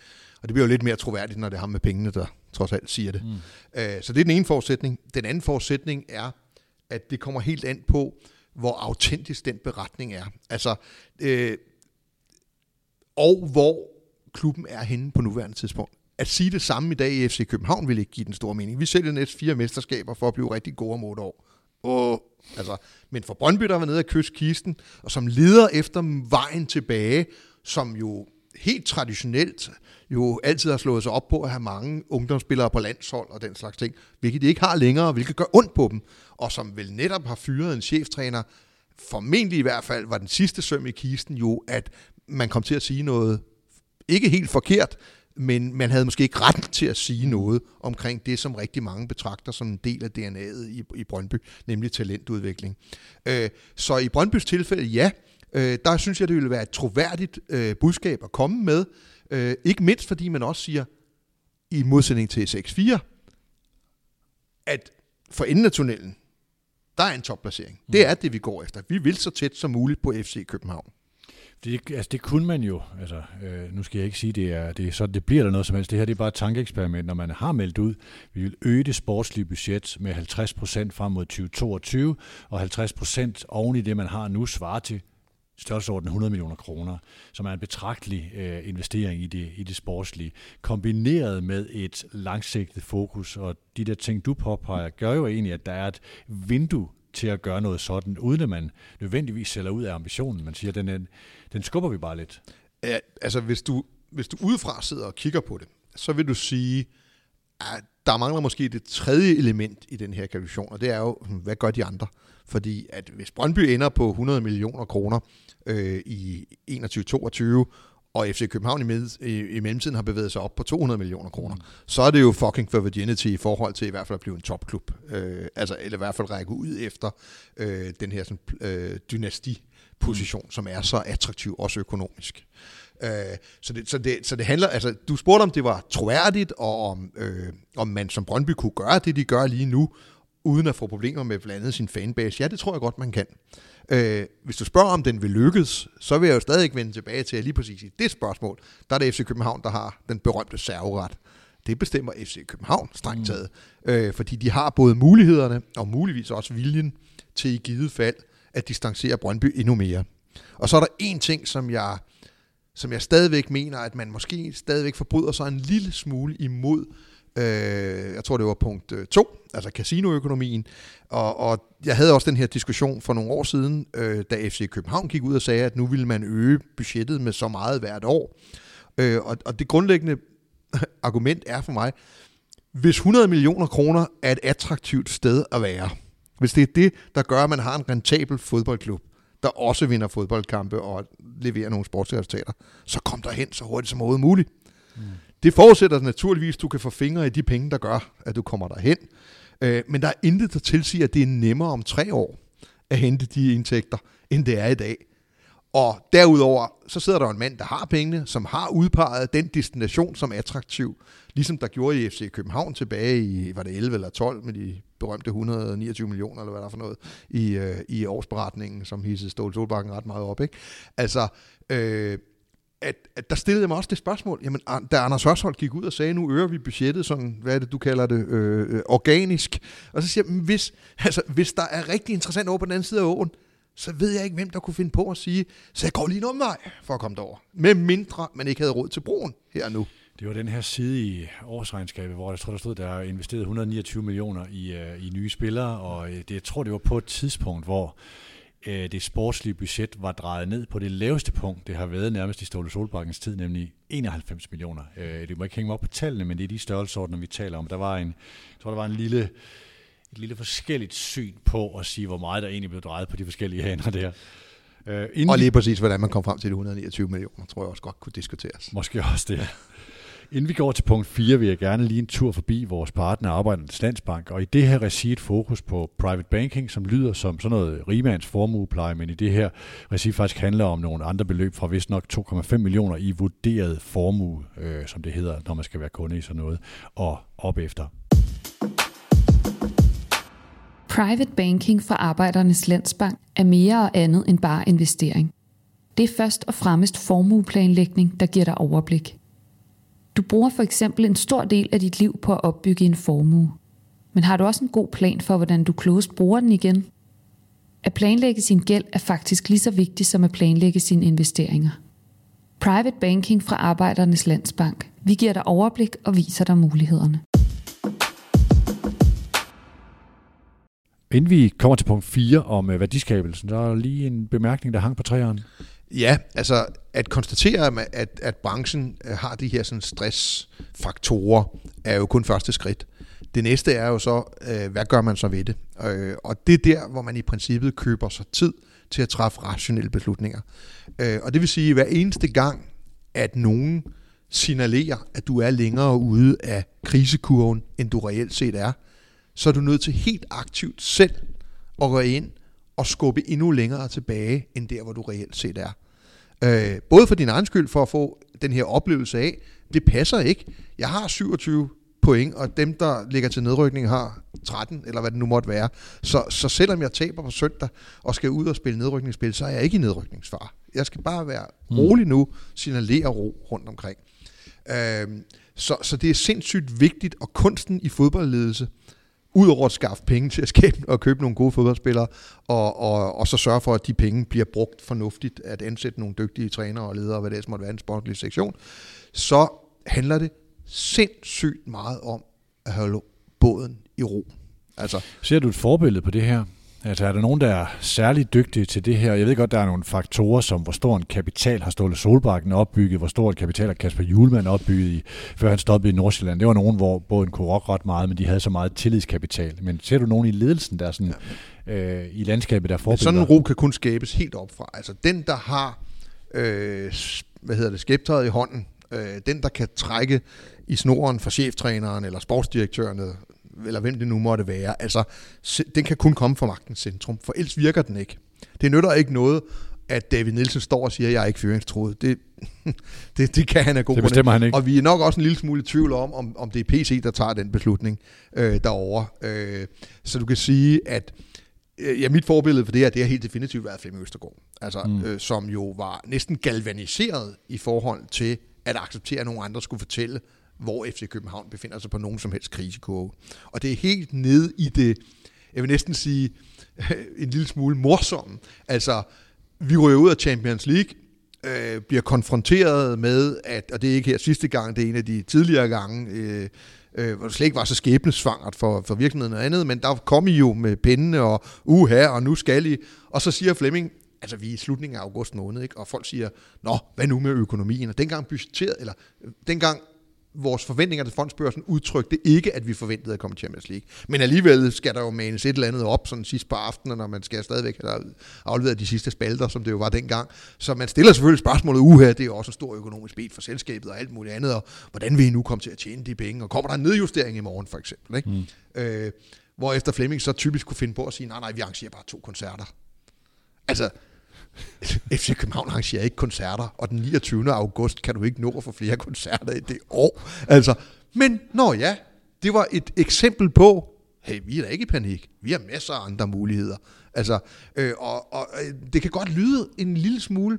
og det bliver jo lidt mere troværdigt, når det har med pengene, der trods alt siger det. Mm. Øh, så det er den ene forudsætning. Den anden forudsætning er, at det kommer helt an på, hvor autentisk den beretning er. Altså, øh, og hvor klubben er henne på nuværende tidspunkt. At sige det samme i dag i FC København vil ikke give den store mening. Vi sælger næste fire mesterskaber for at blive rigtig gode om otte år. Og, altså, men for Brøndby, der var nede af kyst kisten, og som leder efter vejen tilbage, som jo helt traditionelt jo altid har slået sig op på at have mange ungdomsspillere på landshold og den slags ting, hvilket de ikke har længere, hvilket gør ondt på dem, og som vel netop har fyret en cheftræner, formentlig i hvert fald var den sidste søm i kisten jo, at man kom til at sige noget ikke helt forkert, men man havde måske ikke ret til at sige noget omkring det, som rigtig mange betragter som en del af DNA'et i, i Brøndby, nemlig talentudvikling. Øh, så i Brøndbys tilfælde, ja, øh, der synes jeg, det ville være et troværdigt øh, budskab at komme med, øh, ikke mindst fordi man også siger, i modsætning til 6-4, at for enden af tunnelen, der er en topplacering. Mm. Det er det, vi går efter. Vi vil så tæt som muligt på FC København. Det, altså det kunne man jo, altså øh, nu skal jeg ikke sige, det er, det er sådan, det bliver der noget som helst. Det her det er bare et tankeeksperiment, når man har meldt ud, vi vil øge det sportslige budget med 50% frem mod 2022, og 50% oven i det, man har nu, svarer til størrelsesorden 100 millioner kroner, som er en betragtelig øh, investering i det, i det sportslige, kombineret med et langsigtet fokus, og de der ting, du påpeger, gør jo egentlig, at der er et vindue til at gøre noget sådan, uden at man nødvendigvis sælger ud af ambitionen. Man siger, den, er, den skubber vi bare lidt. Ja, altså hvis du, hvis du udefra sidder og kigger på det, så vil du sige, at der mangler måske det tredje element i den her kalkulation, og det er jo, hvad gør de andre? Fordi at hvis Brøndby ender på 100 millioner kroner øh, i 21-22, og FC København i, med, i, i mellemtiden har bevæget sig op på 200 millioner kroner, mm. så er det jo fucking for virginity i forhold til i hvert fald at blive en topklub. Øh, altså, eller i hvert fald række ud efter øh, den her sådan, øh, dynasti-position, mm. som er så attraktiv, også økonomisk. Øh, så, det, så, det, så det handler, altså, du spurgte om det var troværdigt, og om, øh, om man som Brøndby kunne gøre det, de gør lige nu, uden at få problemer med blandt andet sin fanbase. Ja, det tror jeg godt, man kan. Øh, hvis du spørger, om den vil lykkes, så vil jeg jo stadig vende tilbage til, at lige præcis i det spørgsmål, der er det FC København, der har den berømte serveret. Det bestemmer FC København strengt mm. taget, mm. øh, fordi de har både mulighederne og muligvis også viljen til i givet fald at distancere Brøndby endnu mere. Og så er der en ting, som jeg, som jeg stadigvæk mener, at man måske stadigvæk forbryder sig en lille smule imod, Øh, jeg tror, det var punkt øh, 2, altså casinoøkonomien. Og, og jeg havde også den her diskussion for nogle år siden, øh, da FC København gik ud og sagde, at nu ville man øge budgettet med så meget hvert år. Øh, og, og det grundlæggende argument er for mig, hvis 100 millioner kroner er et attraktivt sted at være, hvis det er det, der gør, at man har en rentabel fodboldklub, der også vinder fodboldkampe og leverer nogle sportsresultater, så kom der hen så hurtigt som overhovedet muligt. Mm. Det forudsætter naturligvis, at du kan få fingre i de penge, der gør, at du kommer derhen. Øh, men der er intet, der tilsiger, at det er nemmere om tre år at hente de indtægter, end det er i dag. Og derudover, så sidder der en mand, der har pengene, som har udpeget den destination som attraktiv, ligesom der gjorde i FC København tilbage i, var det 11 eller 12, med de berømte 129 millioner, eller hvad der er for noget, i, øh, i årsberetningen, som hissede Ståle Solbakken ret meget op. Ikke? Altså, øh, at, at der stillede jeg mig også det spørgsmål, jamen da Anders Hørsholt gik ud og sagde, nu øger vi budgettet sådan, hvad er det, du kalder det, øh, øh organisk, og så siger jeg, hvis, altså, hvis der er rigtig interessant over på den anden side af åen, så ved jeg ikke, hvem der kunne finde på at sige, så jeg går lige en omvej for at komme derover. Med mindre man ikke havde råd til broen her nu. Det var den her side i årsregnskabet, hvor jeg tror, der stod, der investeret 129 millioner i, øh, i nye spillere, og øh, det, jeg tror, det var på et tidspunkt, hvor øh, det sportslige budget var drejet ned på det laveste punkt, det har været nærmest i Ståle Solbakkens tid, nemlig 91 millioner. Øh, det må ikke hænge mig op på tallene, men det er de størrelsordner, vi taler om. Der var en, jeg tror, der var en lille, et lille forskelligt syn på at sige, hvor meget der egentlig blev drejet på de forskellige haner der. Øh, og lige præcis, hvordan man kom frem til de 129 millioner, tror jeg også godt kunne diskuteres. Måske også det. Inden vi går til punkt 4, vil jeg gerne lige en tur forbi vores partner Arbejdernes Landsbank, og i det her regi et fokus på private banking, som lyder som sådan noget rimands formuepleje, men i det her regi faktisk handler om nogle andre beløb fra vist nok 2,5 millioner i vurderet formue, øh, som det hedder, når man skal være kunde i sådan noget, og op efter. Private banking fra Arbejdernes Landsbank er mere og andet end bare investering. Det er først og fremmest formueplanlægning, der giver dig overblik. Du bruger for eksempel en stor del af dit liv på at opbygge en formue. Men har du også en god plan for, hvordan du klogest bruger den igen? At planlægge sin gæld er faktisk lige så vigtigt som at planlægge sine investeringer. Private Banking fra Arbejdernes Landsbank. Vi giver dig overblik og viser dig mulighederne. Inden vi kommer til punkt 4 om øh, værdiskabelsen, så er der lige en bemærkning, der hang på træerne. Ja, altså at konstatere, at, at branchen øh, har de her sådan stressfaktorer, er jo kun første skridt. Det næste er jo så, øh, hvad gør man så ved det? Øh, og det er der, hvor man i princippet køber sig tid til at træffe rationelle beslutninger. Øh, og det vil sige, at hver eneste gang, at nogen signalerer, at du er længere ude af krisekurven, end du reelt set er, så er du nødt til helt aktivt selv at gå ind og skubbe endnu længere tilbage, end der, hvor du reelt set er. Øh, både for din egen skyld, for at få den her oplevelse af, det passer ikke. Jeg har 27 point, og dem, der ligger til nedrykning, har 13, eller hvad det nu måtte være. Så, så selvom jeg taber på søndag, og skal ud og spille nedrykningsspil, så er jeg ikke i nedrykningsfar. Jeg skal bare være mm. rolig nu, signalere ro rundt omkring. Øh, så, så det er sindssygt vigtigt, og kunsten i fodboldledelse, udover at skaffe penge til at skabe og købe nogle gode fodboldspillere, og, og, og så sørge for, at de penge bliver brugt fornuftigt, at ansætte nogle dygtige trænere og ledere, hvad det måtte være en sportlig sektion, så handler det sindssygt meget om at holde båden i ro. Altså, Ser du et forbillede på det her? Altså er der nogen, der er særligt dygtige til det her? Jeg ved godt, der er nogle faktorer, som hvor stor en kapital har Ståle Solbakken opbygget, hvor stor en kapital har Kasper Julemand opbygget, i, før han stoppede i Nordsjælland. Det var nogen, hvor båden kunne rokke ret meget, men de havde så meget tillidskapital. Men ser du nogen i ledelsen, der er sådan, ja. øh, i landskabet, der forbilleder? Sådan en ro kan kun skabes helt opfra. Altså den, der har øh, hvad hedder det, skæbtøjet i hånden, øh, den, der kan trække i snoren for cheftræneren eller sportsdirektøren eller hvem det nu måtte være. Altså, den kan kun komme fra magtens centrum, for ellers virker den ikke. Det nytter ikke noget, at David Nielsen står og siger, at jeg er ikke fyringstroet. Det, det, det kan han af god Det bestemmer han ikke. Og vi er nok også en lille smule i tvivl om, om, om det er PC, der tager den beslutning øh, derovre. Øh, så du kan sige, at øh, ja, mit forbillede for det her, det har helt definitivt været Flemming Østergaard. Altså, mm. øh, som jo var næsten galvaniseret i forhold til at acceptere, at nogle andre skulle fortælle, hvor FC København befinder sig på nogen som helst krisekurve. Og det er helt ned i det, jeg vil næsten sige, en lille smule morsomme. Altså, vi ryger ud af Champions League, øh, bliver konfronteret med, at, og det er ikke her sidste gang, det er en af de tidligere gange, øh, øh, hvor det slet ikke var så skæbnesvangert for, for virksomheden og andet, men der kom I jo med pindene og uha, og nu skal I. Og så siger Flemming, altså vi er i slutningen af august måned, ikke? og folk siger, nå, hvad nu med økonomien? Og dengang budgetteret, eller øh, dengang vores forventninger til fondsbørsen udtrykte ikke, at vi forventede at komme til Champions League. Men alligevel skal der jo manes et eller andet op sådan sidst på aftenen, når man skal stadigvæk have afleveret de sidste spalter, som det jo var dengang. Så man stiller selvfølgelig spørgsmålet, uha, det er jo også en stor økonomisk bed for selskabet og alt muligt andet, og hvordan vil I nu komme til at tjene de penge, og kommer der en nedjustering i morgen for eksempel? Ikke? Mm. Øh, hvor efter Flemming så typisk kunne finde på at sige, nej, nej, vi arrangerer bare to koncerter. Altså, FC København arrangerer ikke koncerter, og den 29. august kan du ikke nå at få flere koncerter i det år. Altså, men når ja, det var et eksempel på, hey, vi er da ikke i panik. Vi har masser af andre muligheder. Altså, øh, og, og øh, det kan godt lyde en lille smule,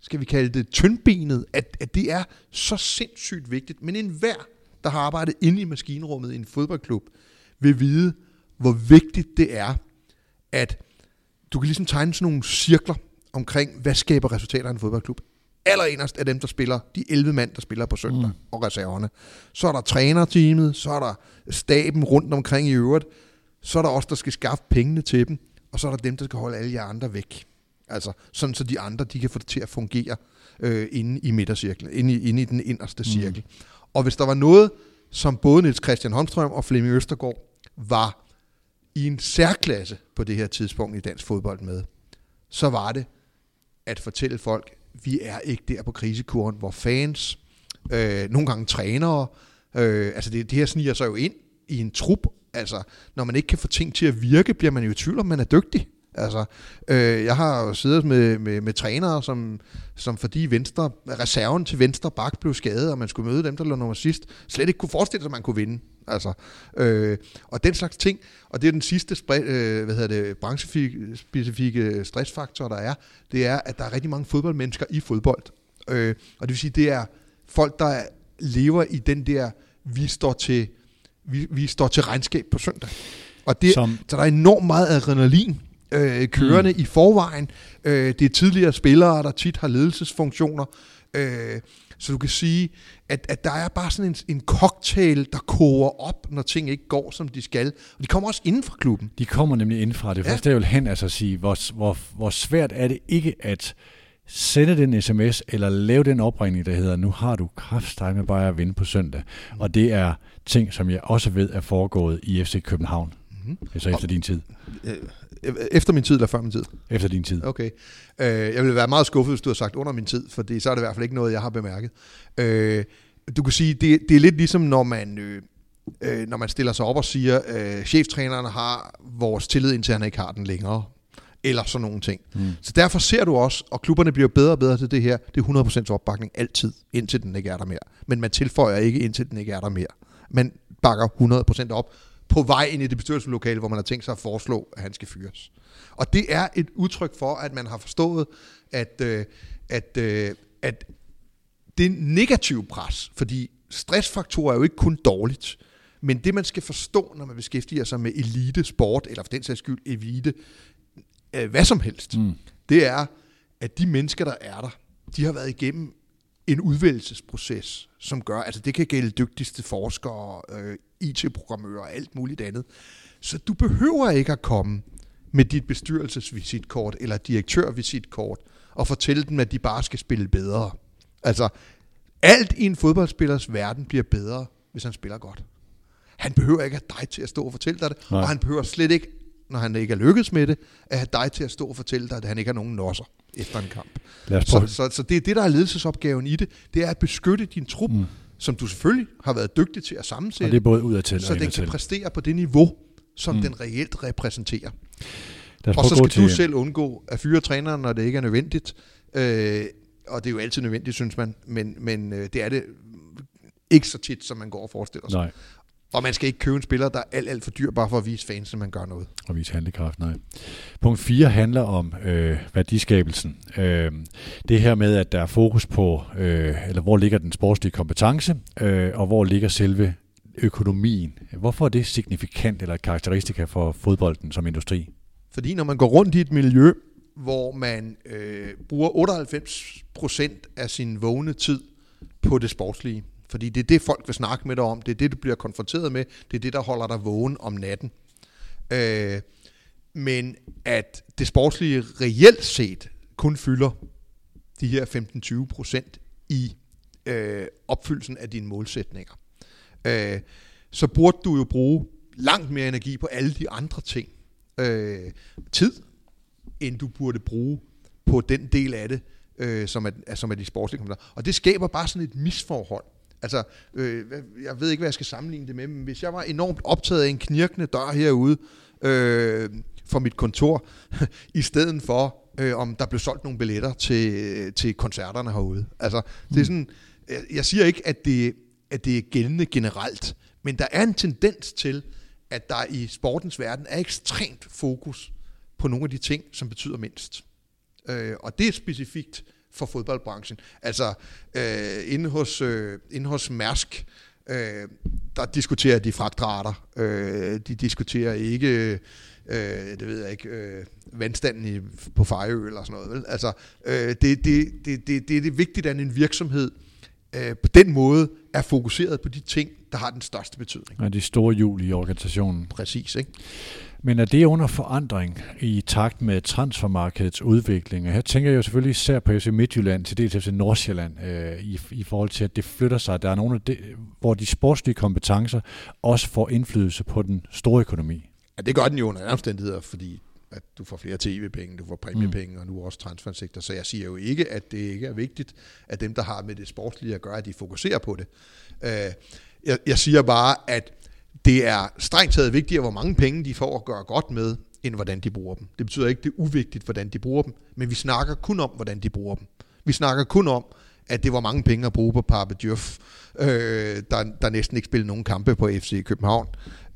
skal vi kalde det tyndbenet, at, at det er så sindssygt vigtigt. Men enhver, der har arbejdet inde i maskinrummet i en fodboldklub, vil vide, hvor vigtigt det er, at du kan ligesom tegne sådan nogle cirkler, omkring, hvad skaber resultater i en fodboldklub. Allerenderst er dem, der spiller, de 11 mand, der spiller på søndag, mm. og reserverne. Så er der trænerteamet, så er der staben rundt omkring i øvrigt, så er der også der skal skaffe pengene til dem, og så er der dem, der skal holde alle jer andre væk. Altså, sådan så de andre, de kan få det til at fungere øh, inde i midtercirklen, inde i, inde i den inderste mm. cirkel. Mm. Og hvis der var noget, som både Niels Christian Holmstrøm og Flemming Østergaard var i en særklasse på det her tidspunkt i dansk fodbold med, så var det, at fortælle folk, vi er ikke der på krisekuren, hvor fans, øh, nogle gange trænere. Øh, altså det, det her sniger sig jo ind i en trup. Altså, når man ikke kan få ting til at virke, bliver man jo i tvivl om, man er dygtig. Altså, øh, jeg har jo siddet med, med, med trænere, som, som fordi venstre, reserven til venstre bak blev skadet, og man skulle møde dem, der lå nummer sidst, slet ikke kunne forestille sig, at man kunne vinde. Altså, øh, og den slags ting, og det er den sidste spre, øh, hvad hedder det, branchespecifikke stressfaktor, der er, det er, at der er rigtig mange fodboldmennesker i fodbold. Øh, og det vil sige, det er folk, der lever i den der, vi står til, vi, vi står til regnskab på søndag. Og det, Som... så der er enormt meget adrenalin øh, kørende mm. i forvejen. Øh, det er tidligere spillere, der tit har ledelsesfunktioner. Øh, så du kan sige, at, at der er bare sådan en, en cocktail, der koger op, når ting ikke går, som de skal. Og de kommer også inden fra klubben. De kommer nemlig inden fra det. Første ja. er jo hen altså at sige, hvor, hvor, hvor svært er det ikke at sende den sms, eller lave den opringning, der hedder, nu har du kraftsteg med bare at vinde på søndag. Og det er ting, som jeg også ved er foregået i FC København. Mm-hmm. Altså efter og, din tid. Øh, efter min tid eller før min tid? Efter din tid. Okay. Øh, jeg ville være meget skuffet, hvis du har sagt under min tid, for så er det i hvert fald ikke noget, jeg har bemærket. Øh, du kan sige, det, det er lidt ligesom, når man... Øh, øh, når man stiller sig op og siger, øh, cheftræneren har vores tillid, indtil han ikke har den længere. Eller sådan nogle ting. Mm. Så derfor ser du også, og klubberne bliver bedre og bedre til det her, det er 100% opbakning altid, indtil den ikke er der mere. Men man tilføjer ikke, indtil den ikke er der mere. Man bakker 100% op, på vej ind i det bestyrelseslokale, hvor man har tænkt sig at foreslå, at han skal fyres. Og det er et udtryk for, at man har forstået, at, øh, at, øh, at det er negativ pres, fordi stressfaktorer er jo ikke kun dårligt, men det man skal forstå, når man beskæftiger sig med elite sport, eller for den sags skyld elite, øh, hvad som helst, mm. det er, at de mennesker, der er der, de har været igennem en udvælgelsesproces, som gør, altså det kan gælde dygtigste forskere, øh, IT-programmører og alt muligt andet. Så du behøver ikke at komme med dit bestyrelsesvisitkort eller direktørvisitkort og fortælle dem, at de bare skal spille bedre. Altså, alt i en fodboldspillers verden bliver bedre, hvis han spiller godt. Han behøver ikke have dig til at stå og fortælle dig det, Nej. og han behøver slet ikke, når han ikke er lykkedes med det, at have dig til at stå og fortælle dig, at han ikke har nogen nosser efter en kamp. Så, så, så det er det, der er ledelsesopgaven i det. Det er at beskytte din trup, mm. som du selvfølgelig har været dygtig til at sammensætte. Og det er både ud af til Så den kan præstere på det niveau, som mm. den reelt repræsenterer. Og så skal du til... selv undgå at fyre træneren, når det ikke er nødvendigt. Øh, og det er jo altid nødvendigt, synes man, men, men øh, det er det ikke så tit, som man går og forestiller sig. Nej. Og man skal ikke købe en spiller, der er alt, alt for dyr, bare for at vise fans, at man gør noget. Og vise handlekraft, nej. Punkt 4 handler om øh, værdiskabelsen. Øh, det her med, at der er fokus på, øh, eller hvor ligger den sportslige kompetence, øh, og hvor ligger selve økonomien. Hvorfor er det signifikant eller karakteristika for fodbolden som industri? Fordi når man går rundt i et miljø, hvor man øh, bruger 98% af sin vågne tid på det sportslige, fordi det er det, folk vil snakke med dig om. Det er det, du bliver konfronteret med. Det er det, der holder dig vågen om natten. Øh, men at det sportslige reelt set kun fylder de her 15-20 procent i øh, opfyldelsen af dine målsætninger. Øh, så burde du jo bruge langt mere energi på alle de andre ting. Øh, tid, end du burde bruge på den del af det, øh, som, er, som er de sportslige kompetencer. Og det skaber bare sådan et misforhold. Altså, øh, jeg ved ikke, hvad jeg skal sammenligne det med, men hvis jeg var enormt optaget af en knirkende dør herude øh, for mit kontor, i stedet for, øh, om der blev solgt nogle billetter til, til koncerterne herude. Altså, det er mm. sådan, jeg siger ikke, at det, at det er gældende generelt, men der er en tendens til, at der i sportens verden er ekstremt fokus på nogle af de ting, som betyder mindst. Øh, og det er specifikt for fodboldbranchen. Altså, øh, inde, hos, øh, inde hos Mærsk, øh, der diskuterer de fragtrater. Øh, de diskuterer ikke, øh, det ved jeg ikke, øh, vandstanden i, på Fejø eller sådan noget. Vel? Altså, øh, det, det, det, det, det er det vigtigt, at en virksomhed øh, på den måde er fokuseret på de ting, der har den største betydning. Ja, de store hjul i organisationen. Præcis, ikke? Men er det under forandring i takt med transfermarkedets udvikling? Og her tænker jeg jo selvfølgelig især på FC Midtjylland, til dels FC Nordsjælland, øh, i, i forhold til, at det flytter sig. Der er nogle af det, hvor de sportslige kompetencer også får indflydelse på den store økonomi. Ja, det gør den jo under omstændigheder, fordi at du får flere tv-penge, du får præmiepenge, mm. og nu også transferindsigter. Så jeg siger jo ikke, at det ikke er vigtigt, at dem, der har med det sportslige at gøre, at de fokuserer på det. Øh, jeg, jeg siger bare, at det er strengt taget vigtigere, hvor mange penge de får at gøre godt med, end hvordan de bruger dem. Det betyder ikke, det er uvigtigt, hvordan de bruger dem, men vi snakker kun om, hvordan de bruger dem. Vi snakker kun om, at det var mange penge at bruge på Pape Diouf, øh, der, der næsten ikke spillede nogen kampe på FC København.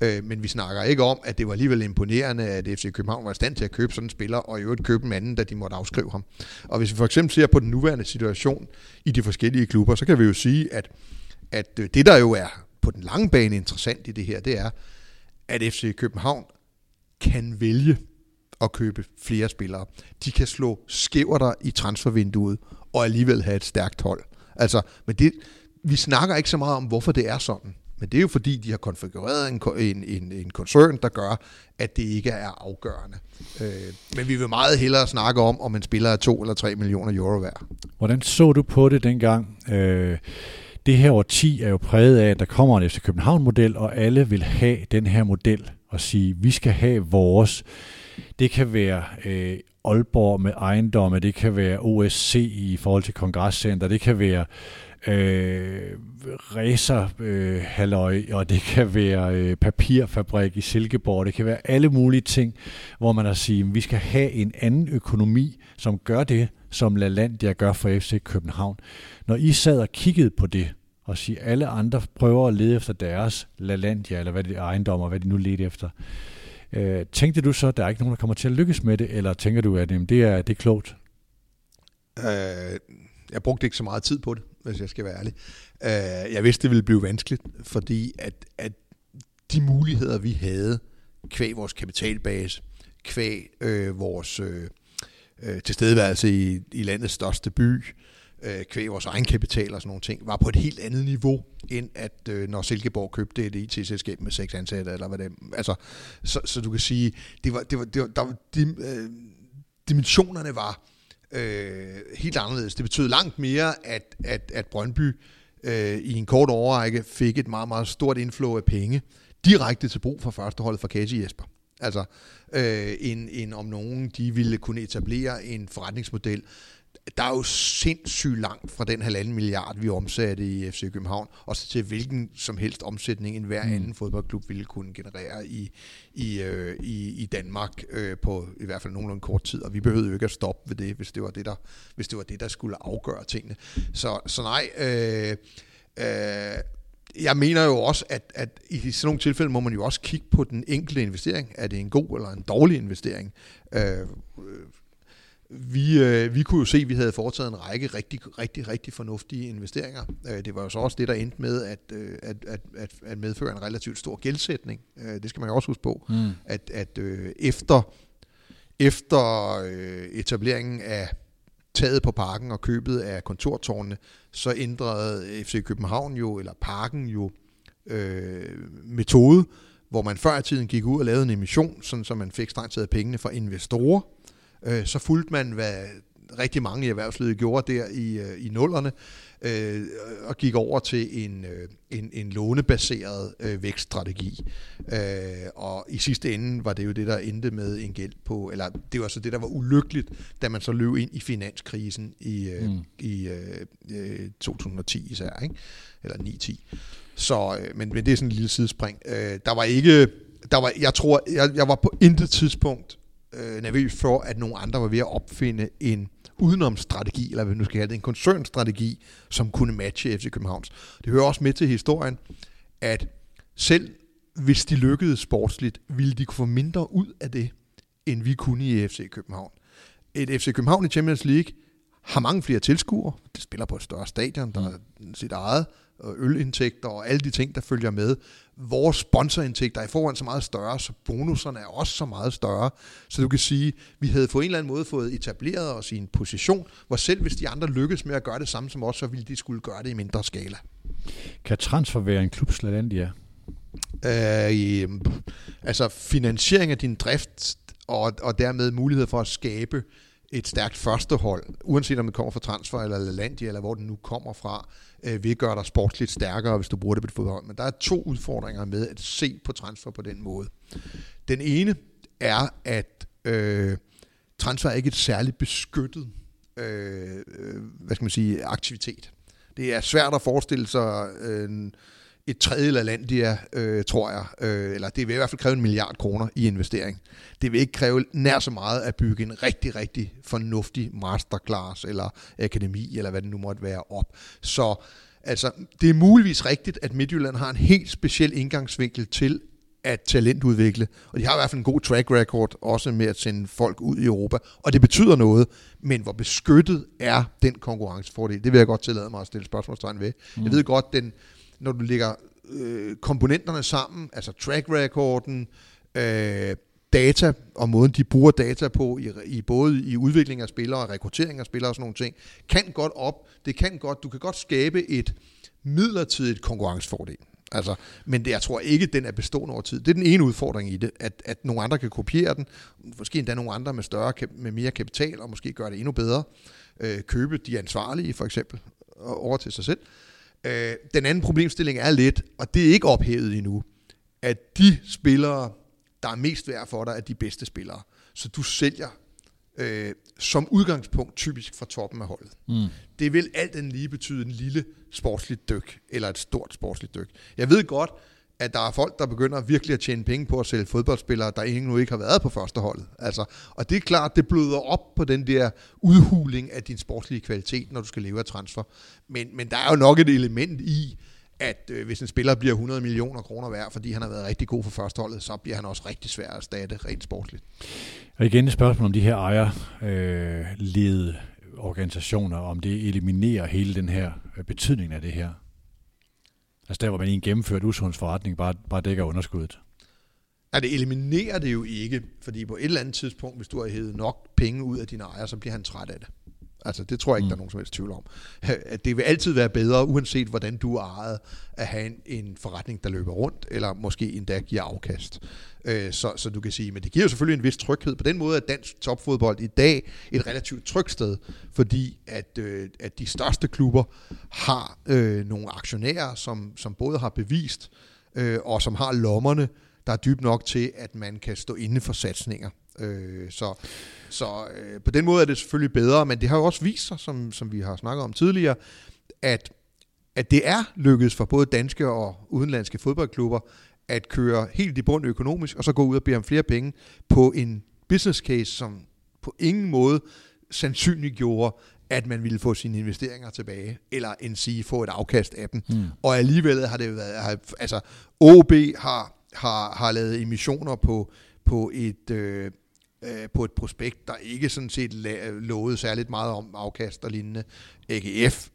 Øh, men vi snakker ikke om, at det var alligevel imponerende, at FC København var i stand til at købe sådan en spiller, og i øvrigt købe en anden, da de måtte afskrive ham. Og hvis vi for eksempel ser på den nuværende situation i de forskellige klubber, så kan vi jo sige, at, at øh, det der jo er på den lange bane interessant i det her, det er, at FC København kan vælge at købe flere spillere. De kan slå skæverter i transfervinduet og alligevel have et stærkt hold. Altså, men det, vi snakker ikke så meget om, hvorfor det er sådan. Men det er jo fordi, de har konfigureret en, en, en, en koncern, der gør, at det ikke er afgørende. Øh, men vi vil meget hellere snakke om, om en spiller er 2 eller 3 millioner euro værd. Hvordan så du på det dengang? Øh, det her årti er jo præget af, at der kommer en FC København-model, og alle vil have den her model og sige, vi skal have vores. Det kan være øh, Aalborg med ejendomme, det kan være OSC i forhold til kongresscenter, det kan være øh, racer øh, halløj, og det kan være øh, papirfabrik i Silkeborg, det kan være alle mulige ting, hvor man har sige, at vi skal have en anden økonomi, som gør det, som LaLandia gør for FC København. Når I sad og kiggede på det, og sige, alle andre prøver at lede efter deres LaLandia, eller hvad det er ejendommer, hvad de nu leder efter, øh, tænkte du så, at der er ikke nogen, der kommer til at lykkes med det, eller tænker du, at jamen, det, er, det er klogt? Øh, jeg brugte ikke så meget tid på det, hvis jeg skal være ærlig. Øh, jeg vidste, det ville blive vanskeligt, fordi at, at de muligheder, vi havde, kvæg vores kapitalbase, kvæg øh, vores øh, øh tilstedeværelse i, i landets største by, øh, kvæg vores egenkapital og sådan nogle ting, var på et helt andet niveau, end at øh, når Silkeborg købte et IT-selskab med seks ansatte, eller hvad det altså, så, så du kan sige, det var, det var, det var, der, de, øh, dimensionerne var øh, helt anderledes. Det betød langt mere, at, at, at Brøndby øh, i en kort overrække fik et meget, meget stort indflow af penge, direkte til brug for førsteholdet for Kaji Jesper. Altså, øh, en, en om nogen, de ville kunne etablere en forretningsmodel, der er jo sindssygt langt fra den halvanden milliard, vi omsatte i FC København, og så til hvilken som helst omsætning en hver mm. anden fodboldklub ville kunne generere i, i, øh, i, i Danmark øh, på i hvert fald nogenlunde kort tid. Og vi behøvede jo ikke at stoppe ved det, hvis det var det, der, hvis det, var det, der skulle afgøre tingene. Så, så nej, øh, øh, jeg mener jo også, at, at i sådan nogle tilfælde må man jo også kigge på den enkelte investering. Er det en god eller en dårlig investering? Øh, vi, øh, vi kunne jo se, at vi havde foretaget en række rigtig, rigtig, rigtig fornuftige investeringer. Øh, det var jo så også det, der endte med at, øh, at, at, at, at medføre en relativt stor gældsætning. Øh, det skal man jo også huske på. Mm. At, at øh, efter, efter øh, etableringen af taget på parken og købet af kontortårnene, så ændrede FC København jo, eller parken jo, øh, metode, hvor man før i tiden gik ud og lavede en emission, sådan så man fik strengt taget pengene fra investorer, øh, så fulgte man, hvad rigtig mange i erhvervslivet gjorde der i, øh, i nullerne, øh, og gik over til en, øh, en, en lånebaseret øh, vækststrategi. Øh, og i sidste ende var det jo det, der endte med en gæld på, eller det var så det, der var ulykkeligt, da man så løb ind i finanskrisen i, øh, mm. i øh, 2010 øh, især, ikke? eller 9-10. Så, øh, men, men det er sådan en lille sidespring. Øh, der var ikke, der var, jeg tror, jeg, jeg var på intet tidspunkt øh, nervøs for, at nogle andre var ved at opfinde en udenomstrategi, eller hvad nu skal kalde det, en koncernstrategi, som kunne matche FC Københavns. Det hører også med til historien, at selv hvis de lykkedes sportsligt, ville de kunne få mindre ud af det, end vi kunne i FC København. Et FC København i Champions League har mange flere tilskuere. Det spiller på et større stadion, der er sit eget og ølindtægter og alle de ting, der følger med. Vores sponsorindtægter er i forvejen så meget større, så bonuserne er også så meget større. Så du kan sige, vi havde på en eller anden måde fået etableret os i en position, hvor selv hvis de andre lykkes med at gøre det samme som os, så ville de skulle gøre det i mindre skala. Kan transfer være en klub Slalandia? Øh, altså finansiering af din drift og, og dermed mulighed for at skabe et stærkt førstehold, uanset om det kommer fra transfer eller Landia, eller hvor den nu kommer fra, øh, vil gøre dig sportsligt stærkere, hvis du bruger det på et fodbold. Men der er to udfordringer med at se på transfer på den måde. Den ene er, at Øh, transfer er ikke et særligt beskyttet øh, øh hvad skal man sige, aktivitet. Det er svært at forestille sig øh, et tredje LaLandia, øh, tror jeg, øh, eller det vil i hvert fald kræve en milliard kroner i investering. Det vil ikke kræve nær så meget at bygge en rigtig, rigtig fornuftig masterclass eller akademi, eller hvad det nu måtte være, op. Så altså, det er muligvis rigtigt, at Midtjylland har en helt speciel indgangsvinkel til at talentudvikle, og de har i hvert fald en god track record også med at sende folk ud i Europa, og det betyder noget, men hvor beskyttet er den konkurrencefordel, det vil jeg godt tillade mig at stille spørgsmålstegn ved. Mm. Jeg ved godt, den, når du lægger øh, komponenterne sammen, altså track recorden, øh, data og måden, de bruger data på, i, i både i udvikling af spillere og rekruttering af spillere og sådan nogle ting, kan godt op, det kan godt, du kan godt skabe et midlertidigt konkurrencefordel. Altså, men det, jeg tror ikke, den er bestående over tid. Det er den ene udfordring i det, at, at nogle andre kan kopiere den, måske endda nogle andre med, større, med mere kapital, og måske gøre det endnu bedre. Øh, købe de ansvarlige, for eksempel, over til sig selv. Øh, den anden problemstilling er lidt, og det er ikke ophævet endnu, at de spillere, der er mest værd for dig, er de bedste spillere. Så du sælger øh, som udgangspunkt typisk fra toppen af holdet. Mm. Det vil alt den lige betyde en lille sportsligt dyk, eller et stort sportsligt dyk. Jeg ved godt, at der er folk, der begynder virkelig at tjene penge på at sælge fodboldspillere, der endnu ikke har været på førsteholdet. Altså, og det er klart, det bløder op på den der udhuling af din sportslige kvalitet, når du skal leve af transfer. Men, men der er jo nok et element i, at øh, hvis en spiller bliver 100 millioner kroner værd, fordi han har været rigtig god for førsteholdet, så bliver han også rigtig svær at erstatte rent sportsligt. Og igen et spørgsmål om de her ejerledede øh, organisationer, om det eliminerer hele den her øh, betydning af det her. Altså der, hvor man i en gennemført usundsforretning bare, bare dækker underskuddet. Ja, det eliminerer det jo ikke, fordi på et eller andet tidspunkt, hvis du har hævet nok penge ud af dine ejere, så bliver han træt af det. Altså, det tror jeg ikke, mm. der er nogen som helst tvivl om. At det vil altid være bedre, uanset hvordan du er ejet, at have en, en forretning, der løber rundt, eller måske endda giver afkast. Øh, så, så du kan sige, men det giver jo selvfølgelig en vis tryghed. På den måde er dansk topfodbold i dag et relativt trygt sted, fordi at, øh, at de største klubber har øh, nogle aktionærer, som, som både har bevist, øh, og som har lommerne, der er dybt nok til, at man kan stå inde for satsninger. Øh, så så øh, på den måde er det selvfølgelig bedre, men det har jo også vist sig, som, som vi har snakket om tidligere, at, at det er lykkedes for både danske og udenlandske fodboldklubber at køre helt i bund økonomisk, og så gå ud og bede om flere penge på en business case, som på ingen måde sandsynliggjorde, at man ville få sine investeringer tilbage, eller en sige få et afkast af dem. Mm. Og alligevel har det været, har, altså OB har, har, har lavet emissioner på, på et, øh, øh, på et prospekt, der ikke sådan set lovede særligt meget om afkast og lignende. AGF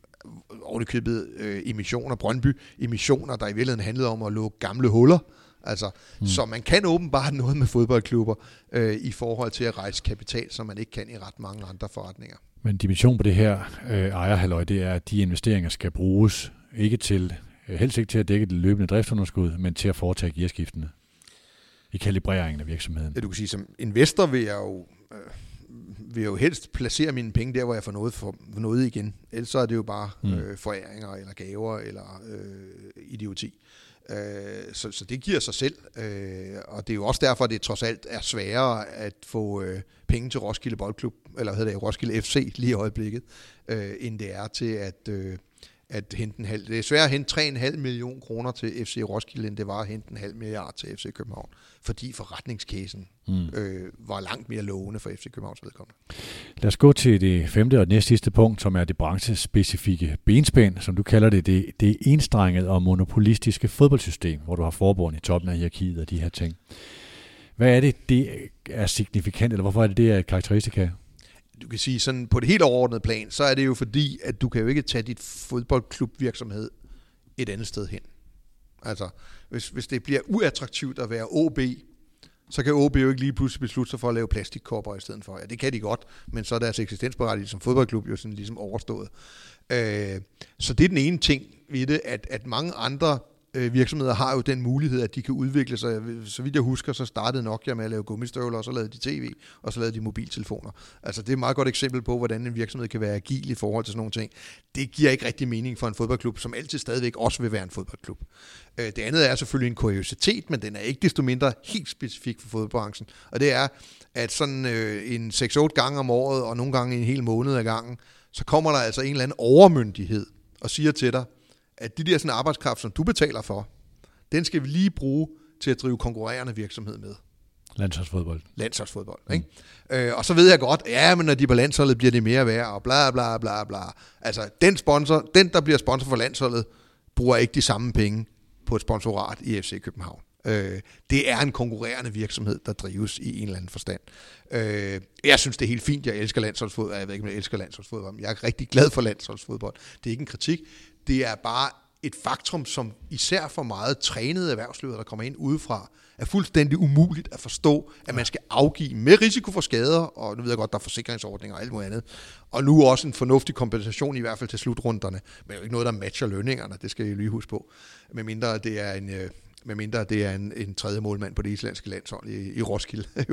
ovenikøbet øh, emissioner, Brøndby emissioner, der i virkeligheden handlede om at lukke gamle huller. Altså, mm. Så man kan åbenbart noget med fodboldklubber øh, i forhold til at rejse kapital, som man ikke kan i ret mange andre forretninger. Men dimension på det her øh, ejerhaløj, det er, at de investeringer skal bruges ikke til, øh, helst ikke til at dække det løbende driftsunderskud, men til at foretage gearskiftene i kalibreringen af virksomheden. Ja, du kan sige, som investor vil jeg jo, øh, vil jeg jo helst placere mine penge der, hvor jeg får noget, for, noget igen. Ellers så er det jo bare mm. øh, foræringer, eller gaver, eller øh, idioti. Øh, så, så det giver sig selv, øh, og det er jo også derfor, at det trods alt er sværere at få øh, penge til Roskilde Boldklub, eller hvad hedder det, Roskilde FC lige i øjeblikket, øh, end det er til at... Øh, at hente en halv. Det er svært at hente 3,5 million kroner til FC Roskilde, end det var at hente en halv milliard til FC København, fordi forretningscasen mm. øh, var langt mere lovende for FC Københavns vedkommende. Lad os gå til det femte og næst sidste punkt, som er det branchespecifikke benspænd, som du kalder det, det, det enstrengede og monopolistiske fodboldsystem, hvor du har forbund i toppen af hierarkiet og de her ting. Hvad er det, det er signifikant, eller hvorfor er det, det er karakteristika? Du kan sige sådan på det helt overordnede plan, så er det jo fordi, at du kan jo ikke tage dit fodboldklubvirksomhed et andet sted hen. Altså, hvis, hvis det bliver uattraktivt at være OB, så kan OB jo ikke lige pludselig beslutte sig for at lave plastikkopper i stedet for. Ja, det kan de godt, men så er deres eksistensberettigelse som fodboldklub jo sådan ligesom overstået. Øh, så det er den ene ting ved det, at, at mange andre øh, virksomheder har jo den mulighed, at de kan udvikle sig. Så vidt jeg husker, så startede Nokia med at lave gummistøvler, og så lavede de tv, og så lavede de mobiltelefoner. Altså det er et meget godt eksempel på, hvordan en virksomhed kan være agil i forhold til sådan nogle ting. Det giver ikke rigtig mening for en fodboldklub, som altid stadigvæk også vil være en fodboldklub. Øh, det andet er selvfølgelig en kuriositet, men den er ikke desto mindre helt specifik for fodboldbranchen. Og det er, at sådan øh, en 6-8 gange om året, og nogle gange en hel måned ad gangen, så kommer der altså en eller anden overmyndighed og siger til dig, at de der sådan arbejdskraft, som du betaler for, den skal vi lige bruge til at drive konkurrerende virksomhed med. Landsholdsfodbold. Landsholdsfodbold, mm. ikke? Øh, og så ved jeg godt, ja, men når de er på landsholdet, bliver det mere værd, og bla bla bla bla. Altså, den, sponsor, den der bliver sponsor for landsholdet, bruger ikke de samme penge på et sponsorat i FC København. Øh, det er en konkurrerende virksomhed, der drives i en eller anden forstand. Øh, jeg synes, det er helt fint. Jeg elsker landsholdsfodbold. Jeg ved ikke, om jeg elsker landsholdsfodbold, men jeg er rigtig glad for landsholdsfodbold. Det er ikke en kritik. Det er bare et faktum, som især for meget trænede erhvervslivet, der kommer ind udefra, er fuldstændig umuligt at forstå, at man skal afgive med risiko for skader, og nu ved jeg godt, der er forsikringsordninger og alt muligt andet, og nu også en fornuftig kompensation i hvert fald til slutrunderne, men jo ikke noget, der matcher lønningerne, det skal I lige huske på, medmindre det er en, øh, medmindre det er en, en tredje målmand på det islandske landshold i, i Roskilde,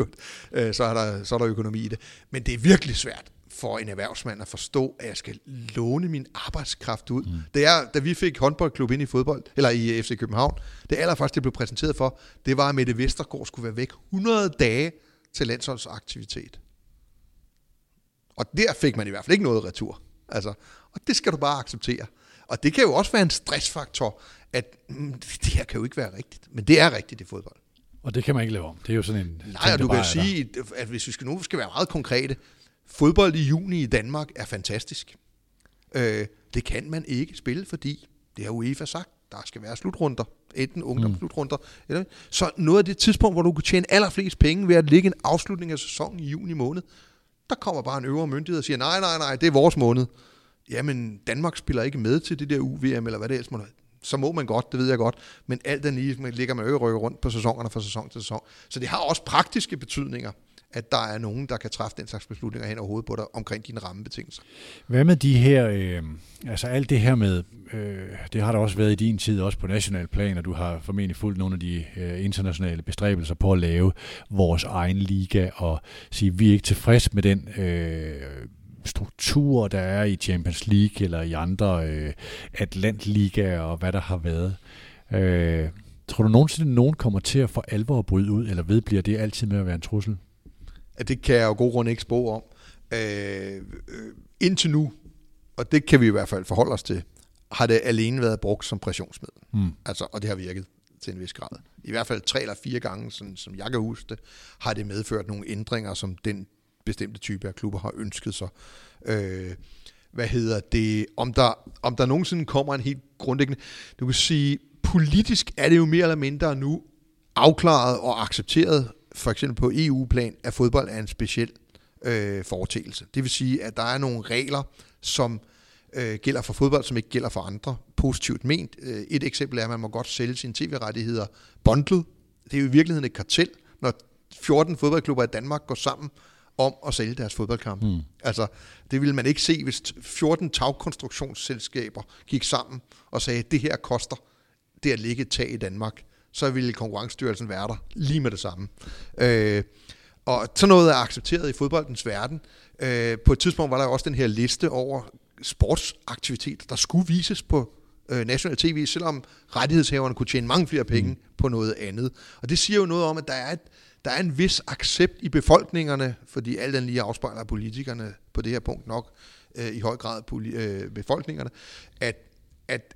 øh, så er, der, så er der økonomi i det. Men det er virkelig svært for en erhvervsmand at forstå, at jeg skal låne min arbejdskraft ud. Mm. Da, jeg, da vi fik håndboldklub ind i fodbold, eller i FC København, det allerførste, det blev præsenteret for, det var, at Mette Vestergaard skulle være væk 100 dage til landsholdsaktivitet. Og der fik man i hvert fald ikke noget retur. Altså, og det skal du bare acceptere. Og det kan jo også være en stressfaktor, at mm, det her kan jo ikke være rigtigt. Men det er rigtigt i fodbold. Og det kan man ikke lave om. Det er jo sådan en... Nej, og du kan sige, at hvis vi skal, nu skal være meget konkrete, fodbold i juni i Danmark er fantastisk. Øh, det kan man ikke spille, fordi det har UEFA sagt, der skal være slutrunder, enten ungdomsslutrunder. Mm. Eller, så noget af det tidspunkt, hvor du kan tjene allerflest penge ved at ligge en afslutning af sæsonen i juni måned, der kommer bare en øvre myndighed og siger, nej, nej, nej, det er vores måned. Jamen, Danmark spiller ikke med til det der UVM, eller hvad det ellers må så må man godt, det ved jeg godt, men alt den lige ligger man jo rykke rundt på sæsonerne fra sæson til sæson. Så det har også praktiske betydninger at der er nogen, der kan træffe den slags beslutninger hen overhovedet på dig omkring dine rammebetingelser. Hvad med de her, øh, altså alt det her med, øh, det har der også været i din tid, også på national plan, og du har formentlig fulgt nogle af de øh, internationale bestræbelser på at lave vores egen liga, og sige, vi er ikke tilfreds med den øh, struktur, der er i Champions League eller i andre øh, Atlantligaer og hvad der har været. Øh, tror du nogensinde, at nogen kommer til at få alvor at bryde ud, eller ved bliver det altid med at være en trussel? At det kan jeg jo god grund ikke spå om. Øh, øh, indtil nu, og det kan vi i hvert fald forholde os til, har det alene været brugt som pressionsmiddel. Mm. Altså, og det har virket til en vis grad. I hvert fald tre eller fire gange, sådan, som jeg kan huske det, har det medført nogle ændringer, som den bestemte type af klubber har ønsket sig. Øh, hvad hedder det? Om der, om der nogensinde kommer en helt grundlæggende... Du kan sige, politisk er det jo mere eller mindre nu afklaret og accepteret, for eksempel på EU-plan, at fodbold er en speciel øh, foretægelse. Det vil sige, at der er nogle regler, som øh, gælder for fodbold, som ikke gælder for andre. Positivt ment. Øh, et eksempel er, at man må godt sælge sine tv-rettigheder bundlet. Det er jo i virkeligheden et kartel, når 14 fodboldklubber i Danmark går sammen om at sælge deres fodboldkampe. Mm. Altså, det ville man ikke se, hvis 14 tagkonstruktionsselskaber gik sammen og sagde, at det her koster det at ligge et tag i Danmark så ville konkurrencestyrelsen være der lige med det samme. Øh, og sådan noget er accepteret i fodboldens verden. Øh, på et tidspunkt var der også den her liste over sportsaktiviteter, der skulle vises på øh, national tv, selvom rettighedshaverne kunne tjene mange flere penge mm. på noget andet. Og det siger jo noget om, at der er, et, der er en vis accept i befolkningerne, fordi alt den lige afspejler politikerne på det her punkt nok øh, i høj grad poli- øh, befolkningerne, at, at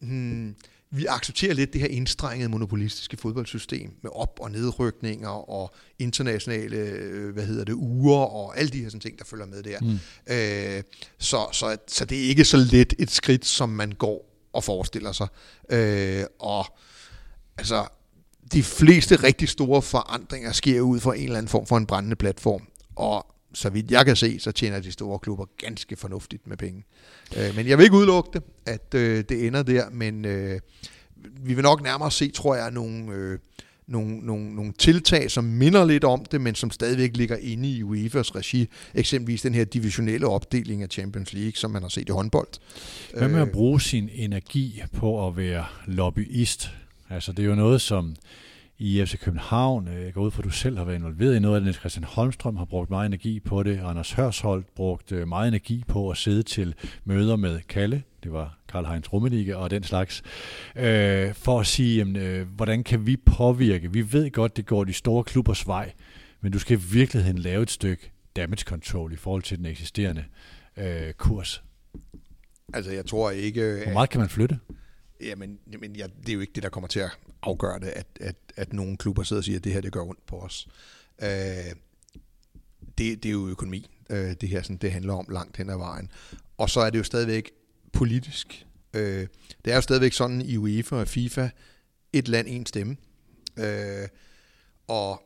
hmm, vi accepterer lidt det her indstrengede monopolistiske fodboldsystem med op- og nedrykninger og internationale, øh, hvad hedder det, uger og alle de her sådan ting, der følger med der. Mm. Øh, så, så, så det er ikke så let et skridt, som man går og forestiller sig. Øh, og altså, de fleste rigtig store forandringer sker ud fra en eller anden form for en brændende platform. Og så vidt jeg kan se, så tjener de store klubber ganske fornuftigt med penge. Øh, men jeg vil ikke udelukke det, at øh, det ender der, men øh, vi vil nok nærmere se, tror jeg, nogle, øh, nogle, nogle, nogle tiltag, som minder lidt om det, men som stadigvæk ligger inde i UEFA's regi. Eksempelvis den her divisionelle opdeling af Champions League, som man har set i håndbold. Hvad med at bruge sin energi på at være lobbyist? Altså det er jo noget, som i FC København. Jeg går ud fra, at du selv har været involveret i noget af det. Christian Holmstrøm har brugt meget energi på det. Anders Hørsholdt brugt meget energi på at sidde til møder med Kalle. Det var Karl Heinz Rummenigge og den slags. Øh, for at sige, jamen, øh, hvordan kan vi påvirke? Vi ved godt, det går de store klubbers vej, men du skal i virkeligheden lave et stykke damage control i forhold til den eksisterende øh, kurs. Altså, jeg tror ikke... Hvor meget kan man flytte? Jamen, jamen ja, det er jo ikke det, der kommer til at afgøre det, at, at, at nogle klubber sidder og siger, at det her det gør ondt på os. Øh, det, det er jo økonomi, øh, det her sådan, det handler om langt hen ad vejen. Og så er det jo stadigvæk politisk. Øh, det er jo stadigvæk sådan i UEFA og FIFA, et land, en stemme. Øh, og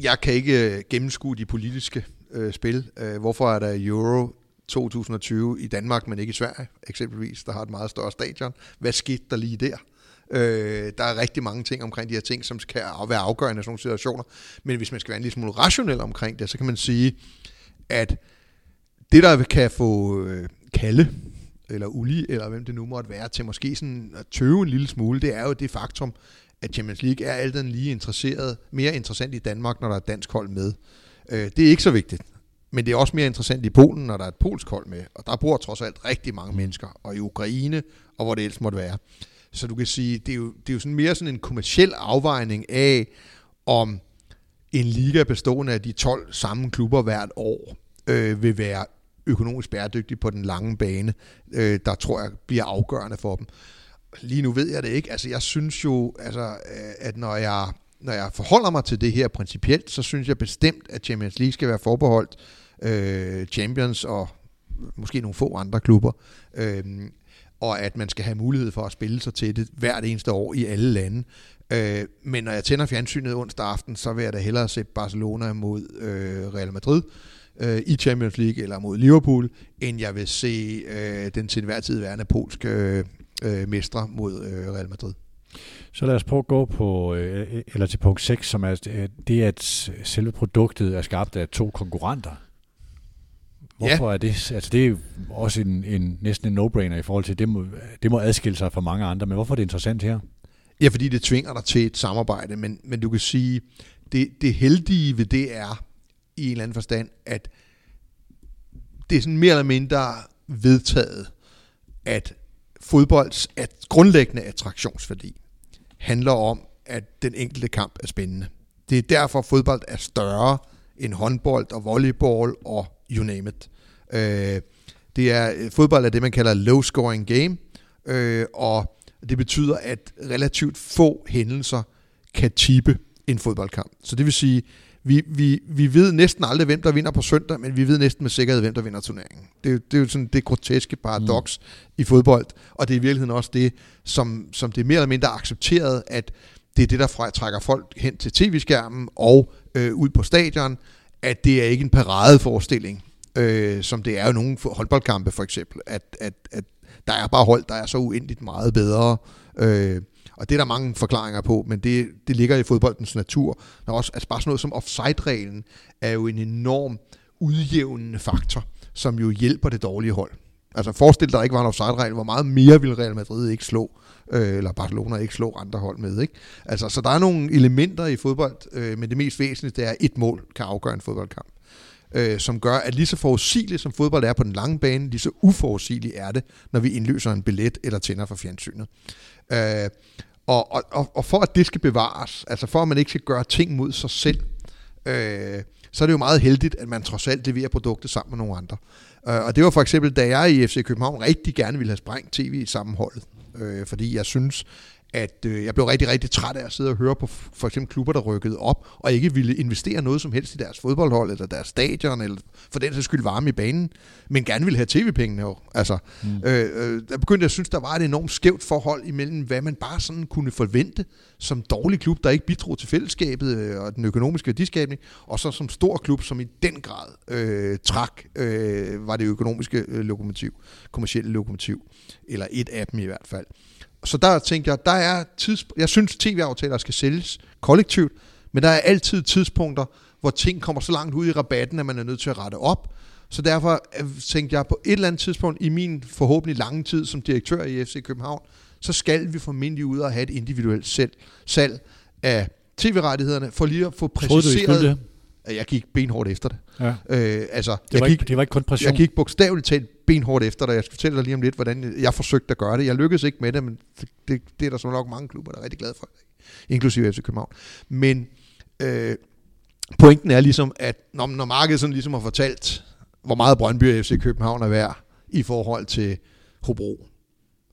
jeg kan ikke øh, gennemskue de politiske øh, spil. Øh, hvorfor er der Euro 2020 i Danmark, men ikke i Sverige, eksempelvis, der har et meget større stadion. Hvad skete der lige der? Øh, der er rigtig mange ting omkring de her ting, som kan være afgørende i sådan nogle situationer. Men hvis man skal være en lille smule rationel omkring det, så kan man sige, at det, der kan få øh, Kalle, eller Uli, eller hvem det nu måtte være, til måske sådan at tøve en lille smule, det er jo det faktum, at Champions League er alt lige interesseret, mere interessant i Danmark, når der er et dansk hold med. Øh, det er ikke så vigtigt. Men det er også mere interessant i Polen, når der er et polsk hold med. Og der bor trods alt rigtig mange mennesker. Og i Ukraine, og hvor det ellers måtte være. Så du kan sige, det er jo, det er jo sådan mere sådan en kommersiel afvejning af, om en liga bestående af de 12 samme klubber hvert år øh, vil være økonomisk bæredygtig på den lange bane, øh, der tror jeg bliver afgørende for dem. Lige nu ved jeg det ikke. Altså jeg synes jo, altså, øh, at når jeg, når jeg forholder mig til det her principielt, så synes jeg bestemt, at Champions League skal være forbeholdt øh, Champions og måske nogle få andre klubber. Øh, og at man skal have mulighed for at spille sig til det hvert eneste år i alle lande. Øh, men når jeg tænder fjernsynet onsdag aften, så vil jeg da hellere se Barcelona mod øh, Real Madrid øh, i Champions League eller mod Liverpool, end jeg vil se øh, den til enhver tid værende polske øh, øh, mestre mod øh, Real Madrid. Så lad os prøve at gå på, øh, eller til punkt 6, som er øh, det, at selve produktet er skabt af to konkurrenter. Hvorfor ja. er det? Altså det er også en, en, næsten en no-brainer i forhold til, det må, det må adskille sig fra mange andre, men hvorfor er det interessant her? Ja, fordi det tvinger dig til et samarbejde, men, men du kan sige, det, det heldige ved det er, i en eller anden forstand, at det er sådan mere eller mindre vedtaget, at fodbolds at grundlæggende attraktionsværdi handler om, at den enkelte kamp er spændende. Det er derfor, fodbold er større end håndbold og volleyball og you name it. Øh, det er, fodbold er det, man kalder low scoring game, øh, og det betyder, at relativt få hændelser kan tippe en fodboldkamp. Så det vil sige, vi, vi, vi ved næsten aldrig, hvem der vinder på søndag, men vi ved næsten med sikkerhed, hvem der vinder turneringen. Det, det er jo sådan det groteske paradoks mm. i fodbold, og det er i virkeligheden også det, som, som det er mere eller mindre accepteret, at det er det, der trækker folk hen til tv-skærmen og øh, ud på stadion, at det er ikke en paradeforestilling, øh, som det er jo nogle håndboldkampe for eksempel, at, at, at der er bare hold, der er så uendeligt meget bedre. Øh, og det er der mange forklaringer på, men det, det ligger i fodboldens natur. Der er også, altså bare sådan noget som offside-reglen er jo en enorm udjævnende faktor, som jo hjælper det dårlige hold. Altså forestil dig, der ikke var en offside-regel, hvor meget mere ville Real Madrid ikke slå, øh, eller Barcelona ikke slå andre hold med. Ikke? Altså, så der er nogle elementer i fodbold, øh, men det mest væsentlige det er, at et mål kan afgøre en fodboldkamp. Øh, som gør, at lige så forudsigeligt som fodbold er på den lange bane, lige så uforudsigeligt er det, når vi indløser en billet eller tænder for fjernsynet. Øh, og, og, og for at det skal bevares, altså for at man ikke skal gøre ting mod sig selv, øh, så er det jo meget heldigt, at man trods alt leverer produktet sammen med nogle andre. Øh, og det var for eksempel, da jeg i FC København rigtig gerne ville have sprængt tv i sammenholdet. Øh, fordi jeg synes, at øh, jeg blev rigtig, rigtig træt af at sidde og høre på for eksempel klubber, der rykkede op, og ikke ville investere noget som helst i deres fodboldhold, eller deres stadion, eller for den sags skyld varme i banen, men gerne ville have tv-pengene jo. Altså, mm. øh, øh, der begyndte jeg at synes, der var et enormt skævt forhold imellem, hvad man bare sådan kunne forvente som dårlig klub, der ikke bidrog til fællesskabet øh, og den økonomiske værdiskabning, og så som stor klub, som i den grad øh, trak, øh, var det økonomiske øh, lokomotiv, kommersielle lokomotiv, eller et af dem i hvert fald. Så der tænkte jeg, der er tids, jeg synes tv-aftaler skal sælges kollektivt, men der er altid tidspunkter, hvor ting kommer så langt ud i rabatten, at man er nødt til at rette op. Så derfor øh, tænkte jeg på et eller andet tidspunkt i min forhåbentlig lange tid som direktør i FC København, så skal vi formentlig ud og have et individuelt selv, salg af tv-rettighederne, for lige at få præciseret... at jeg gik benhårdt efter det. Ja. Øh, altså, Det jeg var, gik, ikke, det var ikke kun pression. jeg gik bogstaveligt talt benhårdt efter dig. Jeg skal fortælle dig lige om lidt, hvordan jeg forsøgte at gøre det. Jeg lykkedes ikke med det, men det, det, det er der så nok mange klubber, der er rigtig glade for, inklusive FC København. Men øh, pointen er ligesom, at når, når markedet sådan ligesom har fortalt, hvor meget Brøndby og FC København er værd i forhold til Hobro,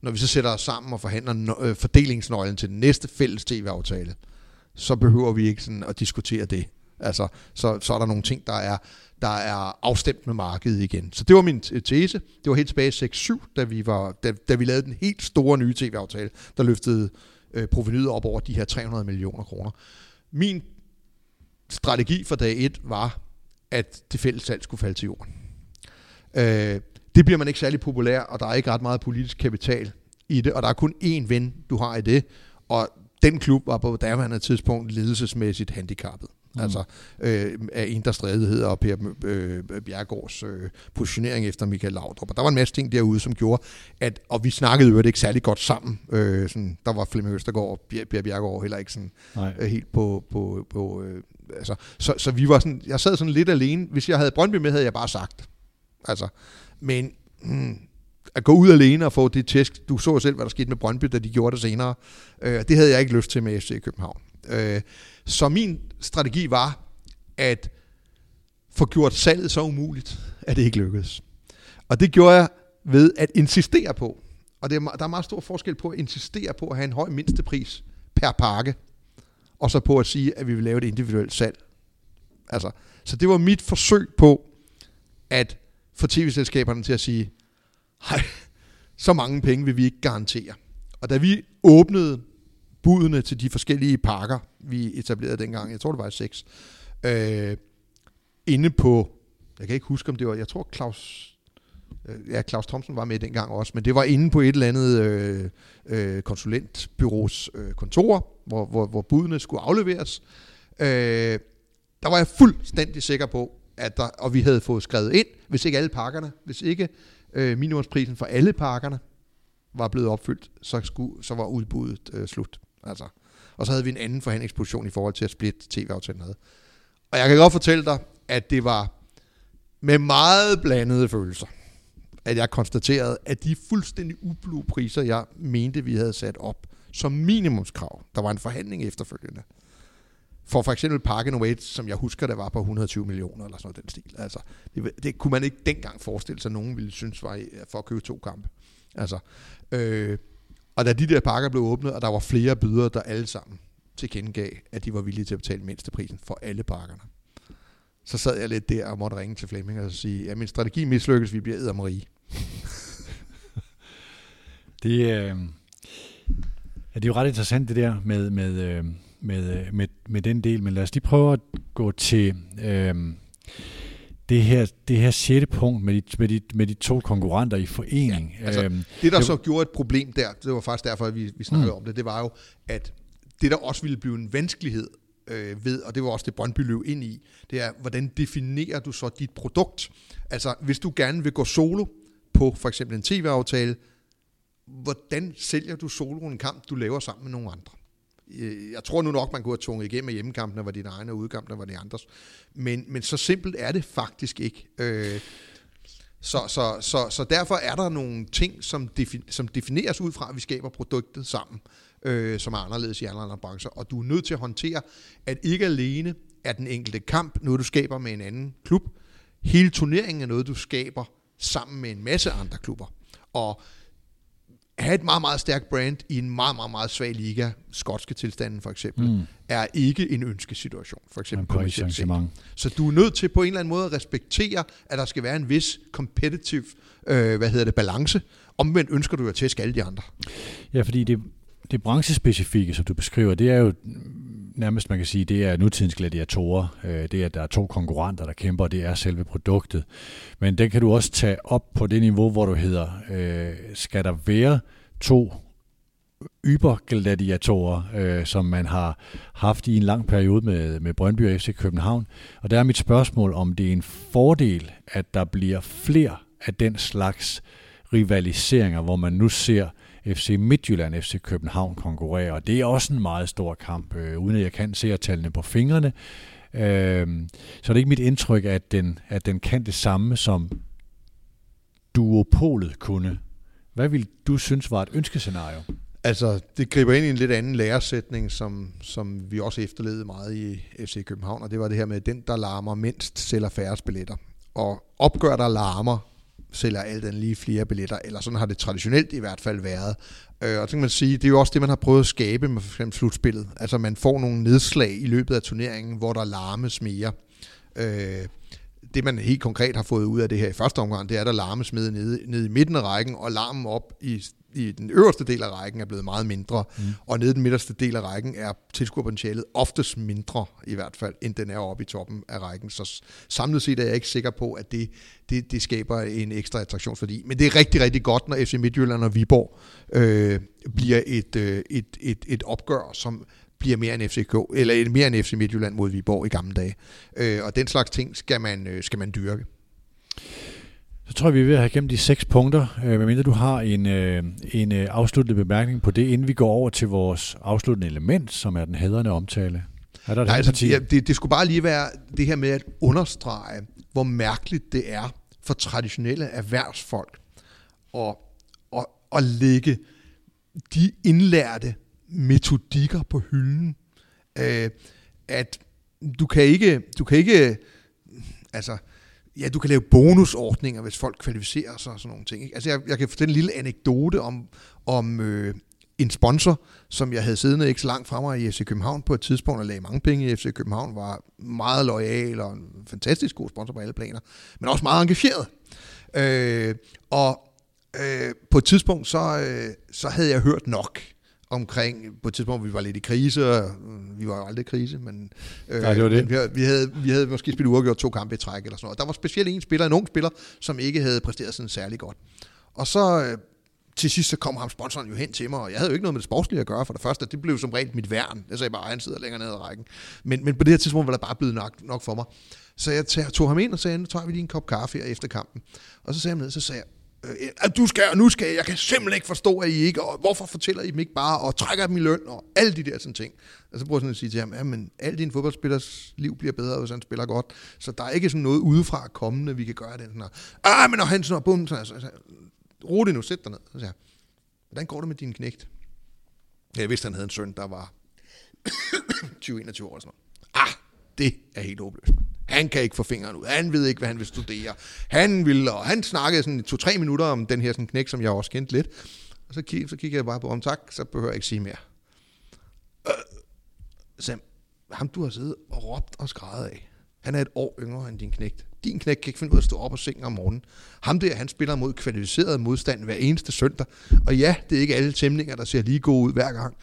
når vi så sætter os sammen og forhandler øh, fordelingsnøglen til den næste fælles tv-aftale, så behøver vi ikke sådan at diskutere det. Altså, så, så er der nogle ting, der er, der er afstemt med markedet igen. Så det var min tese. Det var helt tilbage i 6-7, da vi, var, da, da vi lavede den helt store nye tv-aftale, der løftede øh, provenyet op over de her 300 millioner kroner. Min strategi for dag 1 var, at det fælles salg skulle falde til jorden. Øh, det bliver man ikke særlig populær, og der er ikke ret meget politisk kapital i det, og der er kun én ven, du har i det, og den klub var på daværende tidspunkt ledelsesmæssigt handicappet. Mm. Altså øh, af Indre Strædighed og Per øh, Bjergårds øh, positionering efter Michael Laudrup. Og der var en masse ting derude, som gjorde, at, og vi snakkede jo ikke særlig godt sammen. Øh, sådan, der var Flemming Østergaard og Per Per Bjergård heller ikke sådan, Nej. øh, helt på, på, på øh, altså, så, så vi var sådan, jeg sad sådan lidt alene. Hvis jeg havde Brøndby med, havde jeg bare sagt. Altså, men mm, at gå ud alene og få det tæsk, du så selv, hvad der skete med Brøndby, da de gjorde det senere, øh, det havde jeg ikke lyst til med FC København. Øh, så min strategi var, at få gjort salget så umuligt, at det ikke lykkedes. Og det gjorde jeg ved at insistere på, og det er, der er meget stor forskel på at insistere på at have en høj mindstepris per pakke, og så på at sige, at vi vil lave et individuelt salg. Altså, så det var mit forsøg på at få tv-selskaberne til at sige, hej, så mange penge vil vi ikke garantere. Og da vi åbnede budene til de forskellige pakker, vi etablerede dengang, jeg tror det var seks, øh, inde på, jeg kan ikke huske om det var, jeg tror Claus, øh, ja Claus Thomsen var med dengang også, men det var inde på et eller andet øh, øh, konsulentbyrås øh, kontor, hvor, hvor, hvor budene skulle afleveres. Øh, der var jeg fuldstændig sikker på, at der, og vi havde fået skrevet ind, hvis ikke alle pakkerne, hvis ikke øh, minimumsprisen for alle pakkerne var blevet opfyldt, så, skulle, så var udbuddet øh, slut. Altså. Og så havde vi en anden forhandlingsposition i forhold til at splitte tv-aftalen havde. Og jeg kan godt fortælle dig, at det var med meget blandede følelser, at jeg konstaterede, at de fuldstændig ublu priser, jeg mente, vi havde sat op som minimumskrav, der var en forhandling efterfølgende, for for eksempel Park and som jeg husker, der var på 120 millioner eller sådan noget den stil. Altså, det, det kunne man ikke dengang forestille sig, at nogen ville synes var for at købe to kampe. Altså, øh, og da de der pakker blev åbnet, og der var flere bydere, der alle sammen tilkendegav, at de var villige til at betale mindsteprisen for alle pakkerne. Så sad jeg lidt der og måtte ringe til Flemming og sige, at min strategi mislykkes, vi bliver eddermarie. Det, øh, ja, det er jo ret interessant det der med, med, øh, med, øh, med, med den del, men lad os lige prøve at gå til øh, det, her, det her sjette punkt med de, med, de, med de to konkurrenter i forening. Ja, altså, Øhm, Det, der Det- så gjorde et problem der, det var faktisk derfor, at vi, vi snakkede Mm. om det, det var jo, at det, der også ville blive en vanskelighed øh, ved, og det var også det, Brøndby løb ind i, det er, hvordan definerer du så dit produkt? Altså, hvis du gerne vil gå solo på for eksempel en tv-aftale, hvordan sælger du solo en kamp, du laver sammen med nogle andre? Øh, jeg tror nu nok, man kunne have tvunget igennem, at hjemmekampene var dine egne, og udkampene var de andres. Men, men så simpelt er det faktisk ikke. Øh, så, så, så, så derfor er der nogle ting, som, defin, som defineres ud fra, at vi skaber produktet sammen, øh, som er anderledes i alle andre brancher. Og du er nødt til at håndtere, at ikke alene er den enkelte kamp noget, du skaber med en anden klub. Hele turneringen er noget, du skaber sammen med en masse andre klubber. Og have et meget, meget stærkt brand i en meget, meget, meget svag liga, skotske tilstanden for eksempel, Mm. er ikke en ønskesituation, for eksempel kommercielt set. Så du er nødt til på en eller anden måde at respektere, at der skal være en vis competitive øh, hvad hedder det, balance. Omvendt ønsker du at tæske alle de andre. Ja, fordi det, det branchespecifikke, som du beskriver, det er jo nærmest, man kan sige, det er nutidens gladiatorer. Øh, det er, at der er to konkurrenter, der kæmper, og det er selve produktet. Men den kan du også tage op på det niveau, hvor du hedder, øh, skal der være to ybergladiatorer, øh, som man har haft i en lang periode med, med Brøndby og FC København. Og der er mit spørgsmål, om det er en fordel, at der bliver flere af den slags rivaliseringer, hvor man nu ser FC Midtjylland FC København konkurrerer, Og det er også en meget stor kamp, øh, uden at jeg kan se tallene på fingrene. Øh, så er det ikke mit indtryk, at den, at den kan det samme, som duopolet kunne. Hvad vil du synes var et ønskescenario? Altså, det griber ind i en lidt anden læresætning, som, som vi også efterlevede meget i FC København, og det var det her med, at den, der larmer mindst, sælger færre billetter. Og opgør, der larmer, sælger alt andet lige flere billetter, eller sådan har det traditionelt i hvert fald været. Øh, og så kan man sige, det er jo også det, man har prøvet at skabe med for eksempel slutspillet. Altså man får nogle nedslag i løbet af turneringen, hvor der larmes mere. Øh, det man helt konkret har fået ud af det her i første omgang, det er, at der larmes med nede, nede i midten af rækken, og larmen op i i den øverste del af rækken er blevet meget mindre, mm. og nede i den midterste del af rækken er tilskuerpotentialet oftest mindre, i hvert fald, end den er oppe i toppen af rækken. Så samlet set er jeg ikke sikker på, at det, det, det skaber en ekstra attraktionsværdi. Men det er rigtig, rigtig godt, når FC Midtjylland og Viborg øh, bliver et, øh, et, et, et opgør, som bliver mere end FCK, eller mere end FC Midtjylland mod Viborg i gamle dage. Øh, og den slags ting skal man, øh, skal man dyrke. Så tror jeg, vi er ved at have gennem de seks punkter, øh, medmindre du har en, øh, en øh, afsluttende bemærkning på det, inden vi går over til vores afsluttende element, som er den hedrende omtale. Er der Nej, altså, ja, det, det skulle bare lige være det her med at understrege, hvor mærkeligt det er for traditionelle erhvervsfolk at, at, at lægge de indlærte metodikker på hylden. Øh, at du kan ikke, du kan ikke altså, ja, du kan lave bonusordninger, hvis folk kvalificerer sig og sådan nogle ting. Ikke? Altså, jeg, jeg kan fortælle en lille anekdote om, om øh, en sponsor, som jeg havde siddende ikke så langt fra mig i FC København på et tidspunkt, og lagde mange penge i FC København, var meget lojal og en fantastisk god sponsor på alle planer, men også meget engageret. Øh, og øh, på et tidspunkt, så, øh, så havde jeg hørt nok omkring, på et tidspunkt, vi var lidt i krise, og vi var jo aldrig i krise, men, øh, Nej, det var det. vi, vi, havde, vi havde måske spillet uafgjort to kampe i træk, eller sådan noget. Der var specielt en spiller, en ung spiller, som ikke havde præsteret sådan særlig godt. Og så øh, til sidst, så kom ham sponsoren jo hen til mig, og jeg havde jo ikke noget med det sportslige at gøre for det første. Det blev som regel mit værn. Jeg sagde bare, at han sidder længere nede i rækken. Men, men på det her tidspunkt var der bare blevet nok, nok for mig. Så jeg tog ham ind og sagde, nu tager vi lige en kop kaffe efter kampen. Og så sagde jeg ned, så sagde jeg, øh, Øh, at du skal, og nu skal jeg, kan simpelthen ikke forstå, at I ikke, og hvorfor fortæller I dem ikke bare, og trækker dem i løn, og alle de der sådan ting. Og så prøver jeg sådan at sige til ham, ja, men alle dine fodboldspillers liv bliver bedre, hvis han spiller godt, så der er ikke sådan noget udefra kommende, vi kan gøre det. Sådan her. Ah, men når han sådan, bum, så, så, så, rolig nu, sæt dig ned. Så siger jeg, hvordan går det med din knægt? Jeg vidste, han havde en søn, der var 20-21 år og sådan noget. Ah, det er helt håbløst. Han kan ikke få fingeren ud. Han ved ikke, hvad han vil studere. Han vil, og han snakkede sådan to-tre minutter om den her sådan knæk, som jeg også kendte lidt. Og så, kig, så kiggede jeg bare på ham, tak, så behøver jeg ikke sige mere. Øh, Sam, ham du har siddet og råbt og skrevet af, han er et år yngre end din knægt. Din knægt kan ikke finde ud af at stå op og sengen om morgenen. Ham der, han spiller mod kvalificeret modstand hver eneste søndag. Og ja, det er ikke alle tæmninger, der ser lige gode ud hver gang.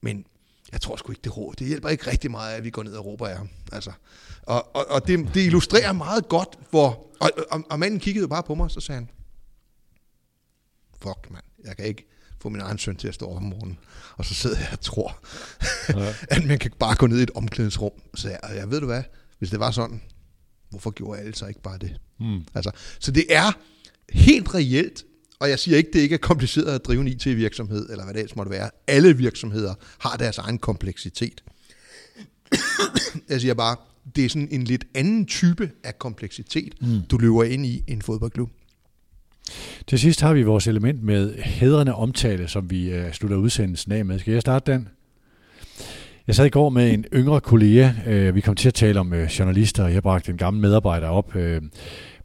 Men jeg tror sgu ikke, det råd. Det hjælper ikke rigtig meget, at vi går ned og råber af ham. Altså, og, og, og det, det illustrerer meget godt, hvor... Og, og, og manden kiggede jo bare på mig, så sagde han, fuck mand, jeg kan ikke få min egen søn til at stå op om morgenen. Og så sidder jeg og tror, ja. at man kan bare gå ned i et omklædningsrum. Så jeg, jeg ved du hvad, hvis det var sådan, hvorfor gjorde alle så ikke bare det? Mm. Altså, så det er helt reelt, og jeg siger ikke, det ikke er kompliceret at drive en IT-virksomhed, eller hvad det ellers måtte være. Alle virksomheder har deres egen kompleksitet. jeg siger bare, det er sådan en lidt anden type af kompleksitet, mm. du løber ind i en fodboldklub. Til sidst har vi vores element med hedrende omtale, som vi uh, slutter udsendelsen af med. Skal jeg starte den? Jeg sad i går med en yngre kollega. Øh, vi kom til at tale om øh, journalister, og jeg bragte en gammel medarbejder op. Øh,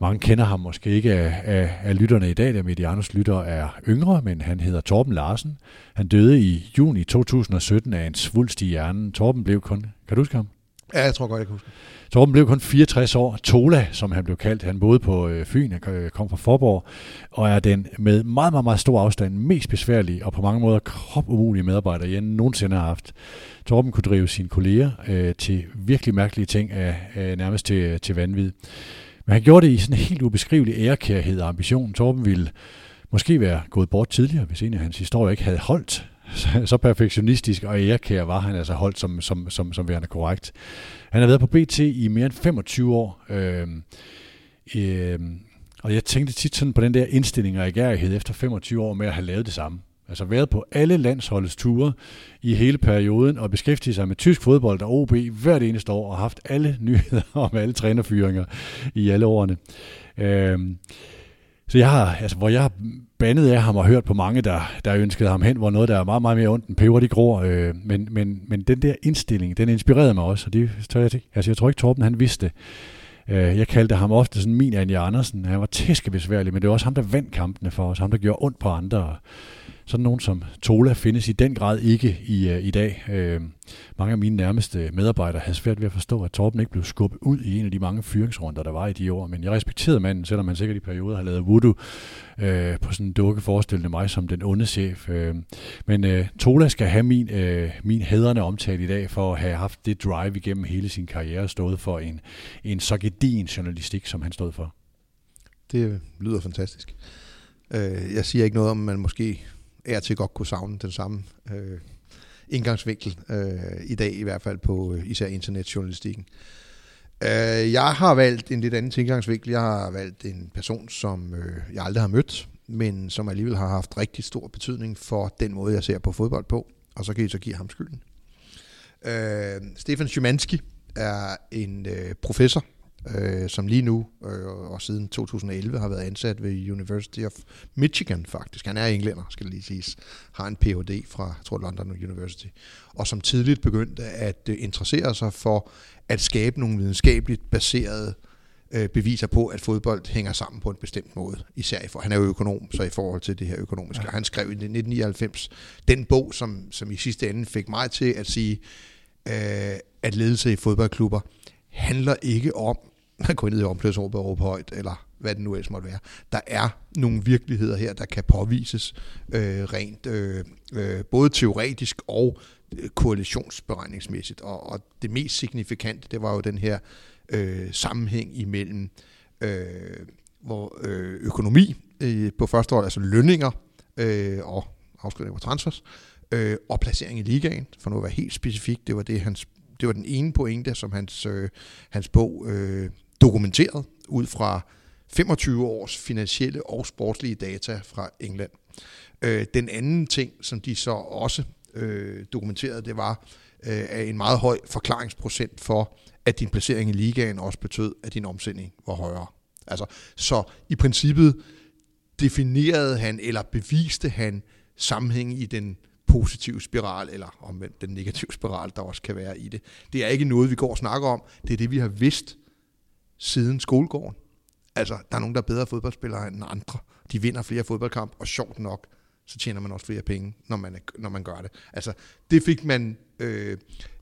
mange kender ham måske ikke af, af, af lytterne i dag, da Medianos lytter er yngre, men han hedder Torben Larsen. Han døde i juni 2017 af en svulst i hjernen. Torben blev kun... Kan du huske ham? Ja, jeg tror godt, jeg kan huske. Torben blev kun 64 år. Tola, som han blev kaldt. Han boede på øh, Fyn, han kom fra Forborg, og er den med meget, meget, meget stor afstand mest besværlige og på mange måder kropumulige medarbejder, jeg nogensinde har haft. Torben kunne drive sine kolleger øh, til virkelig mærkelige ting, øh, nærmest til, øh, til vanvid. Men han gjorde det i sådan en helt ubeskrivelig ærekærhed og ambition. Torben ville måske være gået bort tidligere, hvis en af hans historier ikke havde holdt så perfektionistisk og ærekær var han altså holdt som, som, som, som værende korrekt. Han har været på BT i mere end 25 år. Øh, øh, og jeg tænkte tit sådan på den der indstilling og agerighed efter 25 år med at have lavet det samme. Altså været på alle landsholdets ture i hele perioden og beskæftiget sig med tysk fodbold og OB hvert eneste år og haft alle nyheder om alle trænerfyringer i alle årene. Øh, så jeg har, altså, hvor jeg har bandet af ham og hørt på mange, der, der ønskede ham hen, hvor noget, der er meget, meget mere ondt end peber, de gror. Øh, men, men, men den der indstilling, den inspirerede mig også, og det tør jeg ikke. Altså, jeg tror ikke, Torben han vidste det. Øh, jeg kaldte ham ofte sådan min Anja Andersen. Han var tæskebesværlig, men det var også ham, der vandt kampene for os. Ham, der gjorde ondt på andre sådan nogen som Tola findes i den grad ikke i, øh, i dag. Øh, mange af mine nærmeste medarbejdere havde svært ved at forstå, at Torben ikke blev skubbet ud i en af de mange fyringsrunder, der var i de år. Men jeg respekterede manden, selvom han sikkert i perioder har lavet voodoo øh, på sådan en dukke forestillende mig som den onde chef. Øh, men øh, Tola skal have min, øh, min hædrende omtale i dag for at have haft det drive igennem hele sin karriere stået for en, en så gedin journalistik, som han stod for. Det lyder fantastisk. Øh, jeg siger ikke noget om, man måske er til godt kunne savne den samme øh, indgangsvinkel øh, i dag, i hvert fald på øh, især internetjournalistikken. Øh, jeg har valgt en lidt anden indgangsvinkel. Jeg har valgt en person, som øh, jeg aldrig har mødt, men som alligevel har haft rigtig stor betydning for den måde, jeg ser på fodbold på. Og så kan I så give ham skylden. Øh, Stefan Szymanski er en øh, professor øh, som lige nu øh, og siden 2011 har været ansat ved University of Michigan faktisk. Han er englænder, skal det lige siges. Har en Ph.D. fra, jeg tror, London University. Og som tidligt begyndte at øh, interessere sig for at skabe nogle videnskabeligt baserede øh, beviser på, at fodbold hænger sammen på en bestemt måde. Især for, han er jo økonom, så i forhold til det her økonomiske. Ja. Han skrev i 1999 den bog, som, som i sidste ende fik mig til at sige, øh, at ledelse i fodboldklubber handler ikke om man går ned i omklædningsrummet og råber højt, eller hvad det nu ellers måtte være. Der er nogle virkeligheder her, der kan påvises øh, rent øh, øh, både teoretisk og øh, koalitionsberegningsmæssigt. Og, og det mest signifikante, det var jo den her øh, sammenhæng imellem øh, hvor øh, økonomi øh, på første år, altså lønninger øh, og afskrivning på transfers, øh, og placering i ligaen, for nu at være helt specifik, det var det, hans det var den ene pointe, som hans, øh, hans bog øh, dokumenteret ud fra 25 års finansielle og sportslige data fra England. Øh, den anden ting, som de så også øh, dokumenterede, det var øh, en meget høj forklaringsprocent for, at din placering i ligaen også betød, at din omsætning var højere. Altså, så i princippet definerede han, eller beviste han sammenhæng i den positive spiral, eller omvendt den negative spiral, der også kan være i det. Det er ikke noget, vi går og snakker om. Det er det, vi har vidst siden skolegården. Altså, der er nogen, der er bedre fodboldspillere end andre. De vinder flere fodboldkamp, og sjovt nok, så tjener man også flere penge, når man, når man gør det. Altså, det fik man, øh,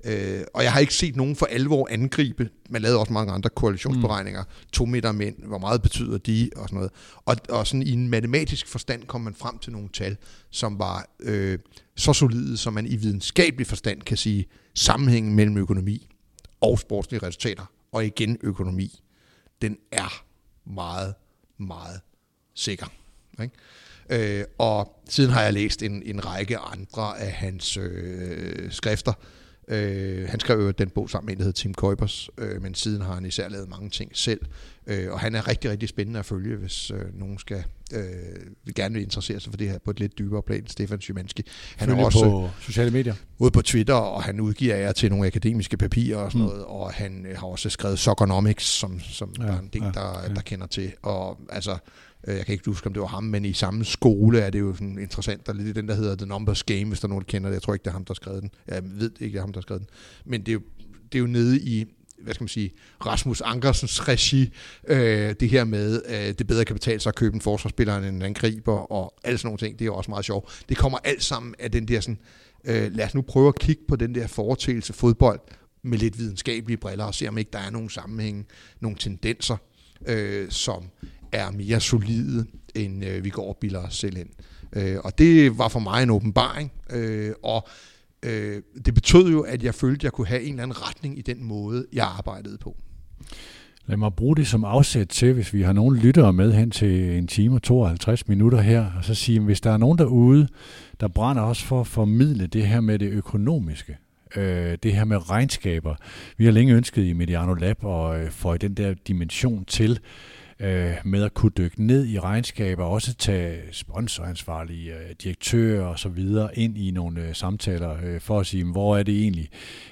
øh, og jeg har ikke set nogen for alvor angribe. Man lavede også mange andre koalitionsberegninger. Mm. To meter mænd, hvor meget betyder de, og sådan noget. Og, og sådan i en matematisk forstand kom man frem til nogle tal, som var øh, så solide, som man i videnskabelig forstand kan sige, sammenhængen mellem økonomi og sportslige resultater, og igen økonomi den er meget, meget sikker. Ikke? Øh, og siden har jeg læst en, en række andre af hans øh, skrifter. Øh, han skrev jo den bog sammen med en, der hedder Tim Kuipers, øh, men siden har han især lavet mange ting selv. Øh, og han er rigtig, rigtig spændende at følge, hvis øh, nogen skal øh, gerne vil interessere sig for det her på et lidt dybere plan. Stefan Szymanski. Han er også på sociale medier. Ude på Twitter, og han udgiver jer til nogle akademiske papirer og sådan mm. noget, og han øh, har også skrevet Soconomics, som, som ja, der er en del, ja, der, ja. der kender til. Og altså, øh, jeg kan ikke huske, om det var ham, men i samme skole er det jo sådan interessant. Der er lidt den, der hedder The Numbers Game, hvis der er nogen, der kender det. Jeg tror ikke, det er ham, der har skrevet den. Jeg ved ikke, det er ham, der har skrevet den. Men det er jo, det er jo nede i hvad skal man sige, Rasmus Ankersens regi, øh, det her med, øh, det bedre kan betale sig at købe en forsvarsspiller end en angriber, og alle sådan nogle ting, det er også meget sjovt. Det kommer alt sammen af den der sådan, øh, lad os nu prøve at kigge på den der foretagelse fodbold med lidt videnskabelige briller, og se om ikke der er nogle sammenhænge, nogle tendenser, øh, som er mere solide, end øh, vi går og bilder os selv ind. Øh, og det var for mig en åbenbaring, øh, og øh, det betød jo, at jeg følte, at jeg kunne have en eller anden retning i den måde, jeg arbejdede på. Lad mig bruge det som afsæt til, hvis vi har nogen lyttere med hen til en time og 52 minutter her, og så sige, hvis der er nogen derude, der brænder også for at formidle det her med det økonomiske, øh, det her med regnskaber. Vi har længe ønsket i Mediano Lab at øh, få den der dimension til, øh, med at kunne dykke ned i regnskaber, også tage sponsoransvarlige øh, direktører og så videre ind i nogle øh, samtaler øh, for at sige, hvor er det egentlig,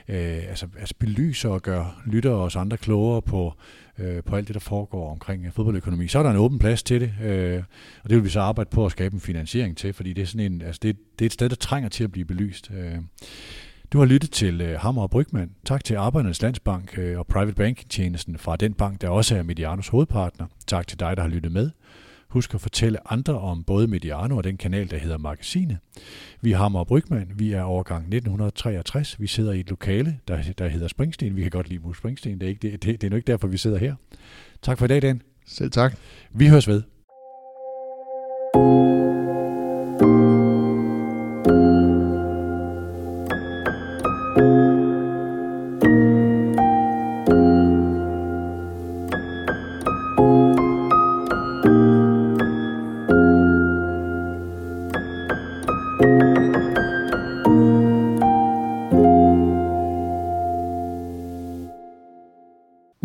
øh, altså, altså belyse og gøre lyttere og os andre klogere på, øh, på alt det, der foregår omkring øh, fodboldøkonomi. Så er der en åben plads til det, øh, og det vil vi så arbejde på at skabe en finansiering til, fordi det er sådan en, altså det, det er et sted, der trænger til at blive belyst. Øh. Du har lyttet til uh, Hammer og Brygman. Tak til Arbejdernes Landsbank uh, og Private Banking-tjenesten fra den bank, der også er Medianos hovedpartner. Tak til dig, der har lyttet med. Husk at fortælle andre om både Mediano og den kanal, der hedder Magasinet. Vi er Hammer og Brygman. Vi er overgang 1963. Vi sidder i et lokale, der, der hedder Springsteen. Vi kan godt lide Mus Springsteen. Det er, ikke, det, det, det er nu ikke derfor, vi sidder her. Tak for i dag, Dan. Selv tak. Vi høres ved.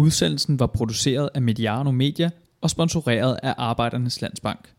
Udsendelsen var produceret af Mediano Media og sponsoreret af Arbejdernes Landsbank.